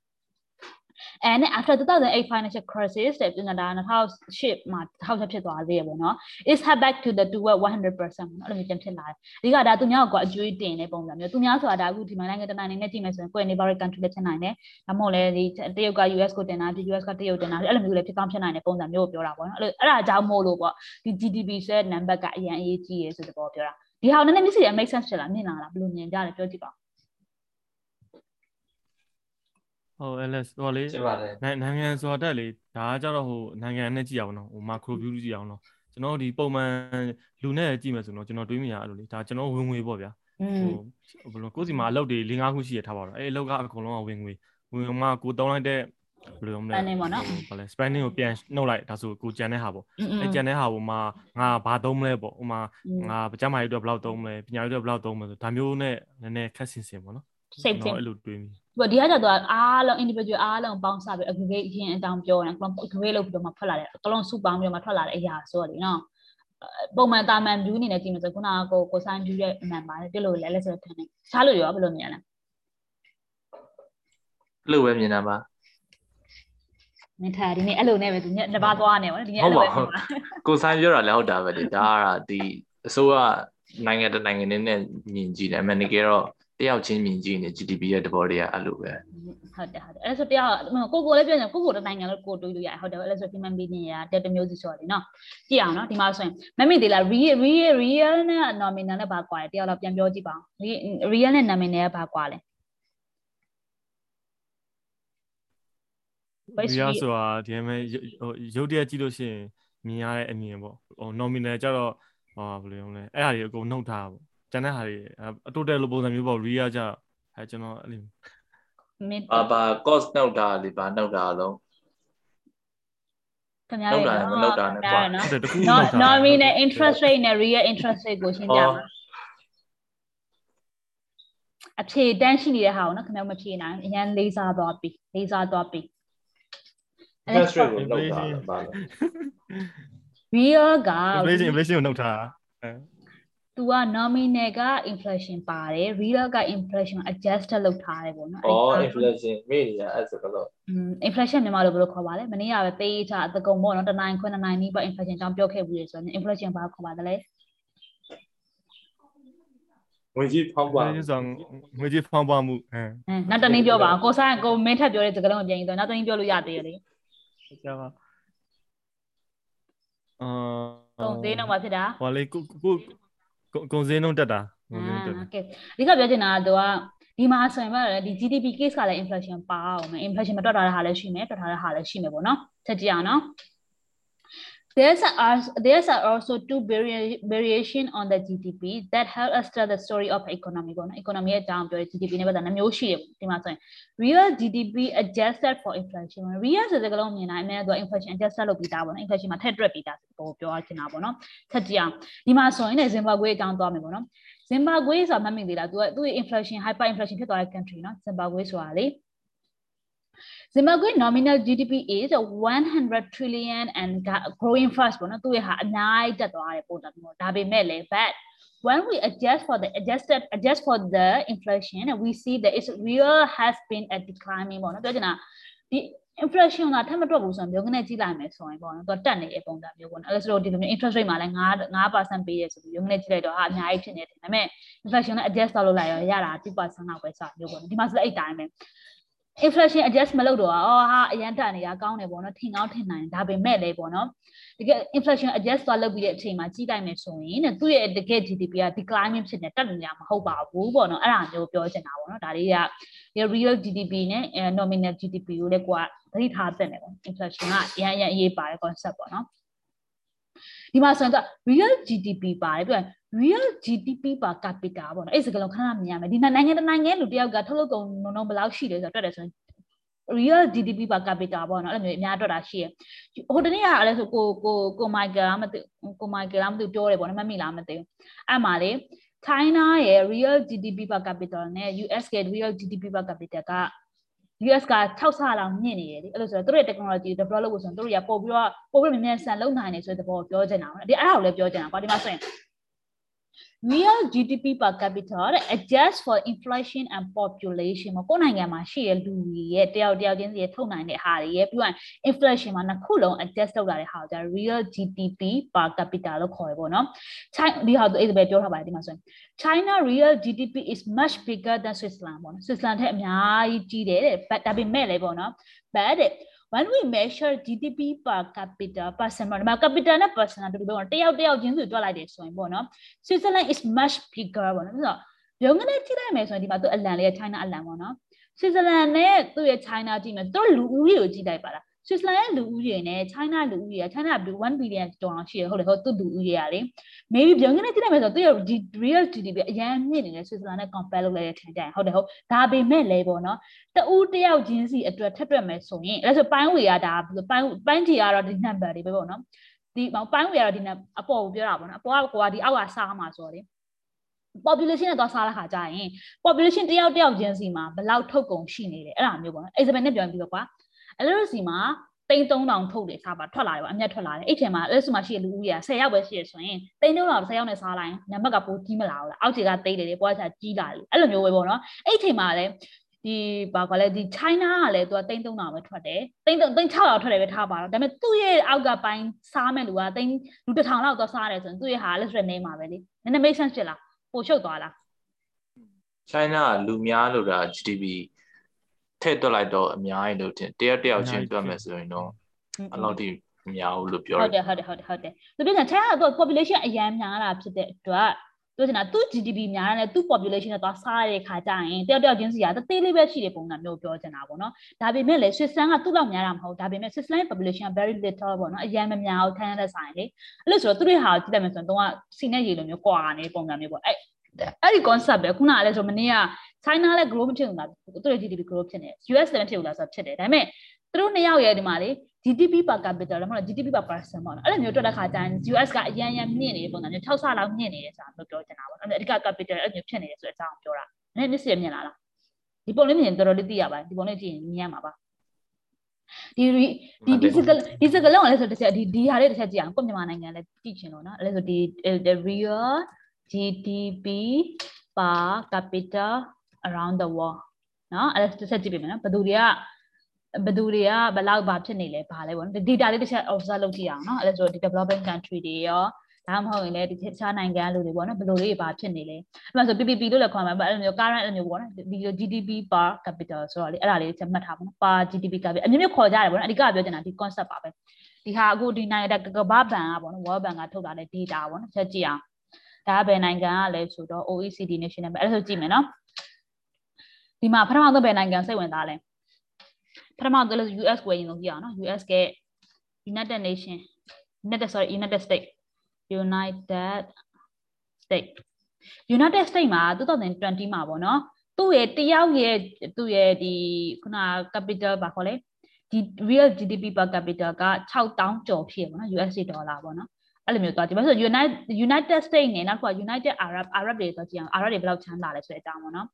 and after 2008 financial crisis တဲ့ပြန်တာ2008မှာ2000ဖြစ်သွားသေးရပေါ့နော် is head back to the toward 100%အဲ့လိုမျိုးပြန်ဖြစ်လာတယ်အဓိကဒါသူများကအကျွေးတင်တဲ့ပုံစံမျိုးသူများဆိုတာဒါအခုဒီမှာနိုင်ငံတကာနိုင်ငံနဲ့ကြည့်မယ်ဆိုရင်ကိုယ် neighboring country လည်းဖြစ်နိုင်တယ်ဒါမှမဟုတ်လည်းဒီတရုတ်က US ကိုတင်တာဒီ US ကတရုတ်တင်တာအဲ့လိုမျိုးလည်းဖြစ်ကောင်းဖြစ်နိုင်တဲ့ပုံစံမျိုးကိုပြောတာပေါ့နော်အဲ့လိုအဲ့ဒါကြောင့်မို့လို့ပေါ့ဒီ GDP ဆိုတဲ့ number ကအရင်အရေးကြီးရဲဆိုတဲ့ပေါ်ပြောတာဒီဟာနည်းနည်းမျက်စိရ make sense ဖြစ်လာမြင်လာလားဘယ်လိုမြင်ကြလဲပြောကြည့်ပါ ဟုတ် LS ဟိုလေနိုင်ငံဆိုတာတက်လေဒါကကြတော့ဟိုနိုင်ငံနဲ့ကြည့်အောင်နော်ဟို macro view ကြည့်အောင်နော်ကျွန်တော်ဒီပုံမှန်လူနဲ့ကြည့်မယ်ဆိုတော့ကျွန်တော်တွေးမိရအဲ့လိုလေဒါကျွန်တော်ဝင်ငွေပေါ့ဗျာဟိုဘယ်လိုကိုစီမှာအလုပ်တွေ၄၅ခုရှိရထားပါတော့အဲ့အလုပ်ကအကုန်လုံးကဝင်ငွေဝင်မှာကိုတောင်းလိုက်တဲ့ဘယ်လိုလဲ spanning ပေါ့နော်ဟုတ်လဲ spanning ကိုပြန်နှုတ်လိုက်ဒါဆိုကိုကြံတဲ့ဟာပေါ့အဲကြံတဲ့ဟာကိုမှငါဘာသုံးမလဲပေါ့ဥမာငါပကြမ်းမာရေးအတွက်ဘယ်လောက်သုံးမလဲပညာရေးအတွက်ဘယ်လောက်သုံးမလဲဆိုဒါမျိုးနဲ့နည်းနည်းခက်ဆင်ဆင်ပေါ့နော်စိတ်ချင်းအဲ့လိုတွေးမိ ဒီဒီကကြတော့အားလုံး individual အားလုံးပေါင်းစားပြီး aggregate ရင်းအတောင်ပြောတယ် aggregate လုပ်ပြီးတော့မှထွက်လာတယ်အကလုံးစုပေါင်းပြီးတော့မှထွက်လာတဲ့အရာဆိုတော့လေနော်ပုံမှန်တာမန် view အနေနဲ့ကြည့်မယ်ဆိုခုနကကိုကိုဆိုင် view ရဲ့အမှန်ပါတယ်ပြလို့လဲလဲဆိုတော့ထန်နေချားလို့ရောဘယ်လိုမြင်လဲအဲ့လိုပဲမြင်တာပါမင်းထားဒီနေ့အဲ့လိုနဲ့ပဲသူညတစ်ပါးသွားနေပါနော်ဒီနေ့ဟုအဲ့တ်လိုပါပဲဟုတ်ကိုဆိုင်ပြောတာလည်းဟုတ်တာပဲလေဒါကဒီအစိုးရနိုင်ငံတစ်နိုင်ငံနဲ့မြင်ကြည့်တယ်အမှန်တကယ်တော့ တယောက်ချင်းမြင်ကြည့်နေ GDP ရဲ့တဘောတွေကအဲ့လိုပဲဟုတ်တယ်ဟုတ်တယ်အဲ့ဆိုတရားကိုကိုလည်းပြောနေကိုကိုတနိုင်ငံလို့ကိုတွေးလို့ရတယ်ဟုတ်တယ်အဲ့ဆို human being ရတက်တမျိုးစီဆိုတယ်နော်ကြည့်အောင်နော်ဒီမှာဆိုရင်မမေ့သေးလား real real real နဲ့ nominal နဲ့ဘာကွာလဲတရားတော့ပြန်ပြောကြည့်ပါဦး real နဲ့ nominal ကဘာကွာလဲ What's ဒီရ real? ဆိုတာဒီမှာဟိုရုပ်တရက်ကြည့်လို့ရှိရင်မြင်ရတဲ့အမြင်ပေါ့ဟို nominal ကြတော့ဟာဘယ်လိုလဲအဲ့ဟာတွေအကုန်နှုတ်ထားတာပေါ့ ကျန်တဲ့ဟာတွေအတိုတယ်လိုပုံစံမျိုးပေါ့ real ကြအဲကျွန်တော်အဲ့လိုမင်းဘာဘာ cost နှုတ်တာလေဘာနှုတ်တာလုံးခင်ဗျားတို့နှုတ်တာနဲ့မနှုတ်တာနဲ့ကွာနော်ဟုတ်တယ်တခုနော်နှုတ်ထား nominal interest rate နဲ့ real interest rate ကိုရှင်းပြပါအဖြေတန်းရှိနေတဲ့ဟာကိုနော်ခင်ဗျားမဖြေနိုင်အရင်လေးစားသွားပြီလေးစားသွားပြီ interest rate ကိုနှုတ်တာပါလို့ real က inflation inflation ကိုနှုတ်ထားတာအဲ သူက nominal က inflation ပါတယ် real က inflation adjusted လုပ်ထားတယ်ပေါ့နော်ဩ inflation မေ့နေရအဲ့ဆိုတော့อืม inflation မြန်မာလိုဘယ်လိုခေါ်ပါလဲမနေ့ကပဲပေးထားအတကုံပေါ့နော်တနိုင်ခွန်းတနိုင်နီးပေါ့ inflation ကြောင့်ပြောခဲ့ဘူးလေဆိုတော့ inflation ဘာခေါ်ပါသလဲဝင်ကြီးဖောင်းပွား inflation ဆိုငွေကြေးဖောင်းပွားမှုအဲအဲနောက်တနည်းပြောပါကိုဆိုင်ကိုမင်းထပ်ပြောတဲ့စကားလုံးကိုပြန်ရင်တော့နောက်တနည်းပြောလို့ရသေးတယ်လေကျပါအာကုန်သေးတော့မှဖြစ်တာဟိုလေကိုကို ကုန်စင်းလုံးတက်တာကုန်စင်းတက်တာဟုတ်ကဲ့ဒီကပြောချင်တာကသူကဒီမှာဆိုရင်ဗျာဒီ GDP case ကလည်း inflation ပါအောင်မယ် inflation မတွက်ထားတဲ့ဟာလည်းရှိမယ်တွက်ထားတဲ့ဟာလည်းရှိမယ်ပေါ့နော်ချက်ကြည့်အောင်နော် There's, a, there's are also two vari variation on the GDP that help us tell the story of economy. Economy ရဲ့ down ပြော GDP နဲ့ပတ်သက်နှမျိုးရှိတယ်ဒီမှာဆိုရင် real GDP adjusted for inflation. Real ဆိုတဲ့ကလုံးမြင်တာအများက inflation adjusted လုပ်ပြီးသားပေါ့နော် inflation မှာထည့်တွက်ပြီးသားပေါ့ပြောချင်တာပေါ့နော်ချက်ကြည့်အောင်ဒီမှာဆိုရင်လည်း Zimbabwe အကြောင်းသွားမယ်ပေါ့နော် Zimbabwe ဆိုတာမှတ်မိသေးလား तू Do inflation hyper inflation ဖြစ်သွားတဲ့ country No, Zimbabwe ဆိုတာလေ Zimbabwe nominal GDP is 100 trillion and growing fast ပေါ့နော်သူ့ရဲ့ဟာအများကြီးတက်သွားတယ်ပုံစံမျိုးဒါပေမဲ့လေ but when we adjust for the adjusted adjust for the inflation we see that its real has been a declining ပေါ့နော်ပြောချင်တာဒီ inflation ကထပ်မတွက်ဘူးဆိုရင်မျိုးကနေကြည့်လိုက်မယ်ဆိုရင်ပေါ့နော်သူတက်နေတဲ့ပုံစံမျိုးပေါ့နော်အဲ့ဒါဆိုတော့ဒီလိုမျိုး interest rate မှာလည်း9 9%ပေးရဆိုပြီးမျိုးကနေကြည့်လိုက်တော့ဟာအများကြီးဖြစ်နေတယ်ဒါပေမဲ့ inflation နဲ့ adjust လုပ်လိုက်ရောရတာ2%လောက်ပဲစမျိုးပေါ့နော်ဒီမှာဆိုလည်းအဲ့တိုင်းပဲ inflation adjust မလုပ်တော့အော်ဟာအရန်တက်နေတာကောင်းတယ်ပေါ့နော်ထင်ကောင်းထင်နိုင်ဒါပေမဲ့လည်းပေါ့နော်တကယ် inflation adjust သွားလုပ်ပြီးတဲ့အချိန်မှာကြီးလိုက်မယ်ဆိုရင်တဲ့သူ့ရဲ့တကယ် GDP က declining ဖြစ်နေတက်နေတာမဟုတ်ပါဘူးပေါ့နော်အဲ့ဒါမျိုးပြောချင်တာပေါ့နော်ဒါတွေက real GDP နဲ့ nominal GDP ကိုလည်းကိုကသတိထားသင့်တယ်ပေါ့ inflation ကအရန်အရန်အရေးပါတဲ့ concept ပေါ့နော် ဒီမှာဆိုရင်က real GDP ပါတယ်ပြီး real GDP per capita ပေါ့နော်အဲ့စကားလုံးခဏမြင်ရမယ်ဒီနိုင်ငံတစ်နိုင်ငံလူတယောက်ကထုတ်လုပ်ကုန်နှုန်းဘယ်လောက်ရှိလဲဆိုတော့တွက်တယ်ဆိုရင် real GDP per capita ပေါ့နော်အဲ့လိုမျိုးအများတွက်တာရှိရဟိုတနေ့ကလည်းဆိုကိုကိုကိုမိုက်ကယ်လားမသိကိုမိုက်ကယ်လားမသိပြောတယ်ပေါ့နော်မမိလားမသိဘူးအဲ့မှာလေ China ရဲ့ real GDP per capita နဲ့ US ရဲ့ real GDP per capita က US က6ဆလောက်မြင့်နေတယ်လေအဲ့လိုဆိုတော့သူတို့ရဲ့ technology develop လုပ်ဖို့ဆိုရင်သူတို့ရပို့ပြီးတော့ပို့ပြီးမြန်မြန်ဆန်လုပ်နိုင်တယ်ဆိုတဲ့သဘောကိုပြောချင်တာပေါ့ဒီအဲ့ဒါကိုလည်းပြောချင်တာကွာဒီမှာဆိုရင် real GDP per capita တဲ့ adjust for inflation and population မကိုယ်နိုင်ငံမှာရှိတဲ့လူတွေရဲ့တယောက်တယောက်ချင်းစီရဲ့ထုတ်နိုင်တဲ့ဟာတွေရဲ့ပြီးတော့ inflation မှာနှစ်ခုလုံး adjust လုပ်လာတဲ့ဟာကိုကြာ real GDP per capita လို့ခေါ်ရပေါ့နော် China ဒီဟာသူအဲ့ဒါပဲပြောထားပါတယ်ဒီမှာဆိုရင် China real GDP is much bigger than Switzerland ပေါ့နော် Switzerland ထက်အများကြီးကြီးတယ်တဲ့ဒါပေမဲ့လည်းပေါ့နော် but when we measure GDP per capita person ပေါ့နော် capita နဲ့ person တူတူပေါ့တယောက်တယောက်ချင်းစီတွက်လိုက်တယ်ဆိုရင်ပေါ့နော် Switzerland is much bigger ပေါ့နော်ဆိုတော့ရုံးကနေကြည့်လိုက်မယ်ဆိုရင်ဒီမှာသူအလံလေး China အလံပေါ့နော် Switzerland နဲ့သူ့ရဲ့ China ကြည့်မယ်သူတို့လူဦးရေကိုကြည့်လိုက်ပါလား Switzerland ရဲ့လူဦးရေနဲ့ China လူဦးရေ China က1 billion ဒေါ်လာရှိရဟုတ်လေဟုတ်သူ့လူဦးရေကလေ maybe ရုံးကနေကြည့်လိုက်မယ်ဆိုတော့သူရဲ့ real GDP အရန်မြင့်နေတယ် Switzerland နဲ့ compare လုပ်လိုက်တဲ့ထင်ကြရင်ဟုတ်တယ်ဟုတ်ဒါပေမဲ့လည်းပေါ့နော်တဦးတယောက်ချင်းစီအတွက်ထပ်တွက်မယ်ဆိုရင်အဲ့ဆိုပိုင်းဝေရတာပိုင်းပိုင်းတီကတော့ဒီ number တွေပဲပေါ့နော်ဒီပိုင်းဝေရတော့ဒီအပေါ်ကိုပြောတာပေါ့နော်အပေါ်ကကိုကဒီအောက်ကစားမှာဆိုတော့လေ population နဲ့သွားစားတဲ့ခါကျရင် population တယောက်တယောက်ချင်းစီမှာဘယ်လောက်ထုတ်ကုန်ရှိနေလဲအဲ့ဒါမျိုးပေါ့နော် example နဲ့ပြောပြီးတော့ကွာ အဲ့လိုစီမှာတိန်း3000ထုတ်တယ်စားပါထွက်လာတယ်ပေါ့အမျက်ထွက်လာတယ်အဲ့ချိန်မှာအဲ့ဆိုမှရှိရလူဦးရေ10ယောက်ပဲရှိရဆိုရင်တိန်း3000 10ယောက်နဲ့စားလိုက်နံပါတ်ကပိုကြီးမလာဘူးလားအောက်ခြေကတိတ်တယ်လေပေါ်ချာကြီးလာတယ်အဲ့လိုမျိုးပဲပေါ့နော်အဲ့ချိန်မှာလည်းဒီဘာကလဲဒီ China ကလည်းသူကတိန်း3000ပဲထွက်တယ်တိန်းတိန်း600ထွက်တယ်ပဲထားပါတော့ဒါပေမဲ့သူ့ရဲ့အောက်ကပိုင်းစားမဲ့လူကတိန်းလူတစ်ထောင်လောက်တော့စားတယ်ဆိုရင်သူ့ရဲ့ဟာလည်းဆိုရနေမှာပဲလေနည်းနည်း make sense ဖြစ်လားပိုရှုပ်သွားလား China ကလူများလို့တာ GDP ထည့်တွက်လိုက်တော့အများကြီးလို့တင်တယောက်တယောက်ချင်းတွက်မယ်ဆိုရင်တော့အဲ့လောက်ထိမများဘူးလို့ပြောရဟုတ်တယ်ဟုတ်တယ်ဟုတ်တယ်ဟုတ်တယ်သူပြောချင် China က population အများများတာဖြစ်တဲ့အတွက်ပြောချင်တာသူ GDP များတယ်သူ population နဲ့သွားစားရတဲ့ခါကျရင်တယောက်တယောက်ချင်းစီကတသေးလေးပဲရှိတဲ့ပုံစံမျိုးပြောချင်တာပေါ့နော်ဒါပေမဲ့လည်း Switzerland ကသူ့လောက်များတာမဟုတ်ဒါပေမဲ့ Switzerland population က very little ပေါ့နော်အရင်မများဘူးထိုင်းတဲ့ဆိုင်လေအဲ့လိုဆိုတော့သူတို့ဟာကြည့်လိုက်မယ်ဆိုရင်တော့စီနဲ့ရေလိုမျိုးကွာနေပုံစံမျိုးပေါ့အဲ့အဲ့ဒီ concept ပဲခုနကလည်းဆိုမနေ့က China လည်း grow မဖြစ်ဘူးလားသူတို့ GDP grow ဖြစ်နေ US လည်းမဖြစ်ဘူးလားဆိုတော့ဖြစ်တယ်ဒါပေမဲ့သူတို့နှစ်ယောက်ရဲ့ဒီမှာလေ GDP per capita လည်းမဟုတ် GDP per person ပေါ့နော်အဲ့လိုမျိုးတွက်တဲ့ခါကျရင် US ကအရန်ရန်မြင့်နေတဲ့ပုံစံမျိုး6ဆလောက်မြင့်နေတယ်ဆိုတာမျိုးပြောချင်တာပေါ့အဲ့အဓိက capital အဲ့မျိုးဖြစ်နေတယ်ဆိုတဲ့အကြောင်းပြောတာနည်းနည်းမျက်စိမြင်လာလားဒီပုံလေးမြင်တော်တော်လေးသိရပါတယ်ဒီပုံလေးကြည့်ရင်မြင်ရမှာပါဒီဒီဒီစကဒီစကလုံးကလည်းဆိုတစ်ချက်ဒီဒီဟာလေးတစ်ချက်ကြည့်အောင်ကိုမြန်မာနိုင်ငံလည်းကြည့်ချင်လို့နော်အဲ့လဲဆိုဒီ real GDP per capita around the world နော်အဲ့ဒါတစ်ချက်ကြည့်ပေးမယ်နော်ဘယ်သူတွေကဘယ်သူတွေကဘယ်လောက်ဘာဖြစ်နေလဲဘာလဲပေါ့နော် data လေးတစ်ချက် observe လုပ်ကြည့်အောင်နော်အဲ့ဒါဆိုဒီ developing country တွေရောဒါမှမဟုတ်ရင်လည်းဒီတခြားနိုင်ငံလူတွေပေါ့နော်ဘယ်လိုလေးဘာဖြစ်နေလဲအဲ့မှာဆို PPP လို့လည်းခေါ်မှာပေါ့အဲ့လိုမျိုး current အဲ့လိုမျိုးပေါ့နော်ဒီ GDP per capita ဆိုတော့လေအဲ့ဒါလေးချက်မှတ်ထားပါနော် per GDP capita အမျိုးမျိုးခေါ်ကြတယ်ပေါ့နော်အဓိကပြောချင်တာဒီ concept ပါပဲဒီဟာအခုဒီနိုင်ငံကကမ္ဘာဘဏ်ကပေါ့နော် World Bank ကထုတ်လာတဲ့ data ပေါ့နော်ချက်ကြည့်အောင်ဒါကဘယ်နိုင်ငံကလဲဆိုတော့ OECD national ပဲအဲ့ဒါဆိုကြည့်မယ်နော် ဒီမှာပထမဆုံးဘယ်နိုင်ငံစိတ်ဝင်စားလဲပထမဆုံး US ကိုရင်လို့ကြည့်အောင်နော် US က United Nation United sorry United States United States United States မှာ2020မှာပေါ့နော်သူ့ရဲ့တယောက်ရဲ့သူ့ရဲ့ဒီခုန capital ဘာခေါ်လဲဒီ real GDP per capita က6000ကျော်ဖြစ်ပေါ့နော် USD ဒေါ်လာပေါ့နော်အဲ့လိုမျိုးသွားကြည့်ပါဆို United United States နဲ့နောက်တစ်ခုက United Arab Arab တွေသွားကြည့်အောင် Arab တွေဘယ်လောက်ချမ်းသာလဲဆိုတဲ့အကြောင်းပေါ့နော်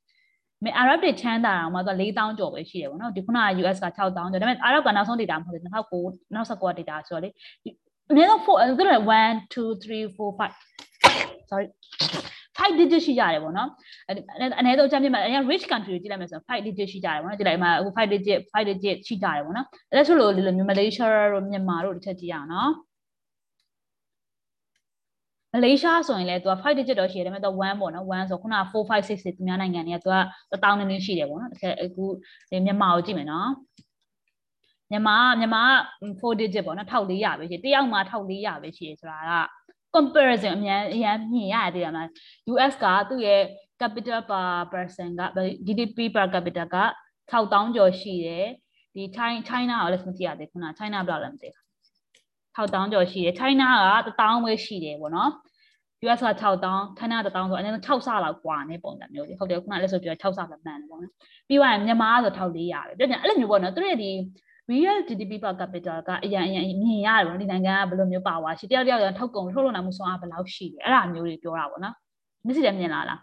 မင်း Arab တွေချမ်းသာတာမှတော့4000ကျော်ပဲရှိတယ်ပေါ့နော်ဒီခုနက US က6000ကျော်ဒါပေမဲ့ Arab ကနောက်ဆုံး data မဟုတ်ဘူး2009နောက်19 data ဆိုတော့လေအနည်းဆုံး4သူတို့1 2 3 4 5 sorry 5 digit ရှိကြတယ်ပေါ့နော်အနည်းဆုံးအချမ်းပြမှာအရင် rich country ကိုကြည့်လိုက်မယ်ဆိုရင်5 digit ရှိကြတယ်ပေါ့နော်ကြည့်လိုက်မှာအခု5 digit 5 digit ရှိကြတယ်ပေါ့နော်အဲဒါဆိုလို့ဒီလိုမျိုး Malaysia တို့မြန်မာတို့တစ်ချက်ကြည့်ရအောင်နော် မလေးရှားဆိုရင်လည်းသူက5 digit တော့ရှိတယ်ဒါပေမဲ့သူ1ပေါ့နော်1ဆိုခုနက4 5 6 6သူများနိုင်ငံတွေကသူက1000နည်းနည်းရှိတယ်ပေါ့နော်တစ်ချက်အခုမြန်မာကိုကြည့်မယ်နော်မြန်မာမြန်မာ4 digit ပေါ့နော်1400ပဲရှိတယောက်မှာ1400ပဲရှိတယ်ဆိုတာက comparison အများအများမြင်ရသေးတယ်မလား US ကသူ့ရဲ့ capital per person က GDP per capita က6000ကျော်ရှိတယ်ဒီ China China ကိုလည်းမကြည့်ရသေးခုန China ဘယ်လောက်လဲမသိဘူး 6000ကျော်ရှိတယ် China က1000ပဲရှိတယ်ပေါ့နော် US က6000 China က1000ဆိုအနည်းဆုံး6ဆလောက်กว่าနေပုံစံမျိုးလေးဟုတ်တယ်ခုနလည်းဆိုပြော6ဆပဲမှန်တယ်ပေါ့နော်ပြီးသွားရင်မြန်မာကဆို1400ပဲပြည့်ပြန်အဲ့လိုမျိုးပေါ့နော်သူတို့ရဲ့ဒီ real GDP per capita ကအရင်အရင်မြင်ရတယ်ပေါ့ဒီနိုင်ငံကဘယ်လိုမျိုးပါဝါရှိတယောက်တယောက်ထုတ်ကုန်ထုတ်လို့နိုင်မှုစွမ်းအားဘယ်လောက်ရှိလဲအဲ့ဒါမျိုးတွေပြောတာပေါ့နော်မျက်စိလည်းမြင်လာလား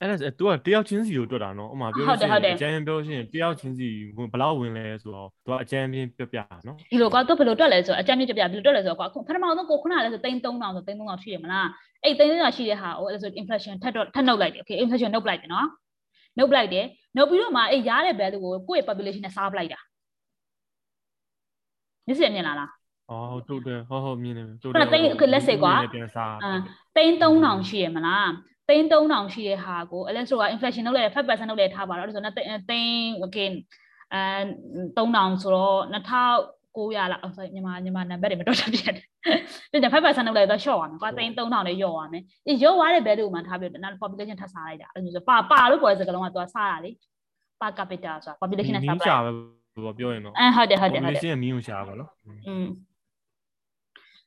အဲ့ဒါ तू ကတယောက်ချင်းစီကိုတွက်တာနော်ဥမာပြောလို့ရှိရင်အကျန်းပြောရှင်တယောက်ချင်းစီဘယ်လောက်ဝင်လဲဆိုတော့ तू ကအကျန်းပြင်းပြပြနော်ဒီလိုကတော့ဘယ်လိုတွက်လဲဆိုတော့အကျန်းပြင်းပြပြဘယ်လိုတွက်လဲဆိုတော့အခုပထမဆုံးကိုခုနကလည်းဆို3300ဆို3300ရှိရမလားအဲ့3300ရှိတဲ့ဟာဟိုအဲ့ဆို inflation ထပ်တော့ထပ်နှုတ်လိုက်တယ် okay inflation နှုတ်လိုက်တယ်နော်နှုတ်ပလိုက်တယ်နှုတ်ပြီးတော့မှအဲ့ရတဲ့ value ကိုကိုယ့်ရဲ့ population နဲ့စားပလိုက်တာမျက်စိမြင်လာလားအော်တို့တယ်ဟောဟောမြင်နေတို့တယ်တိတ်လက်စိတ်ကွာပြန်စားအာတိန်း3000ရှိရမလား တိန်း3000ရှိတဲ့ဟာကိုအဲ့လဲဆိုက inflation လုပ်လိုက်တယ်5%လုပ်လိုက်ထားပါတော့အဲ့ဆိုတော့တိန်း okay အဲ3000ဆိုတော့900လောက် sorry ညီမညီမနံပါတ်တွေမတော်တတ်ပြတ်တယ်ပြီးတော့5%လောက်လိုက်တော့ short ရမယ်ကွာသိန်း3000လေးရော့ရမယ်အေးရော့သွားတဲ့ value ကိုမှထားပြီးတော့နောက် population ထပ်စားလိုက်တာအဲ့လိုဆိုပါပါလို့ပေါ်တဲ့စကားလုံးကသူကစားတာလေ per capita ဆိုတာ population နဲ့စားပလိုက်ပဲပြောရင်တော့အဲဟုတ်တယ်ဟုတ်တယ်ဟုတ်တယ် population မီးကိုရှာပါလို့อืม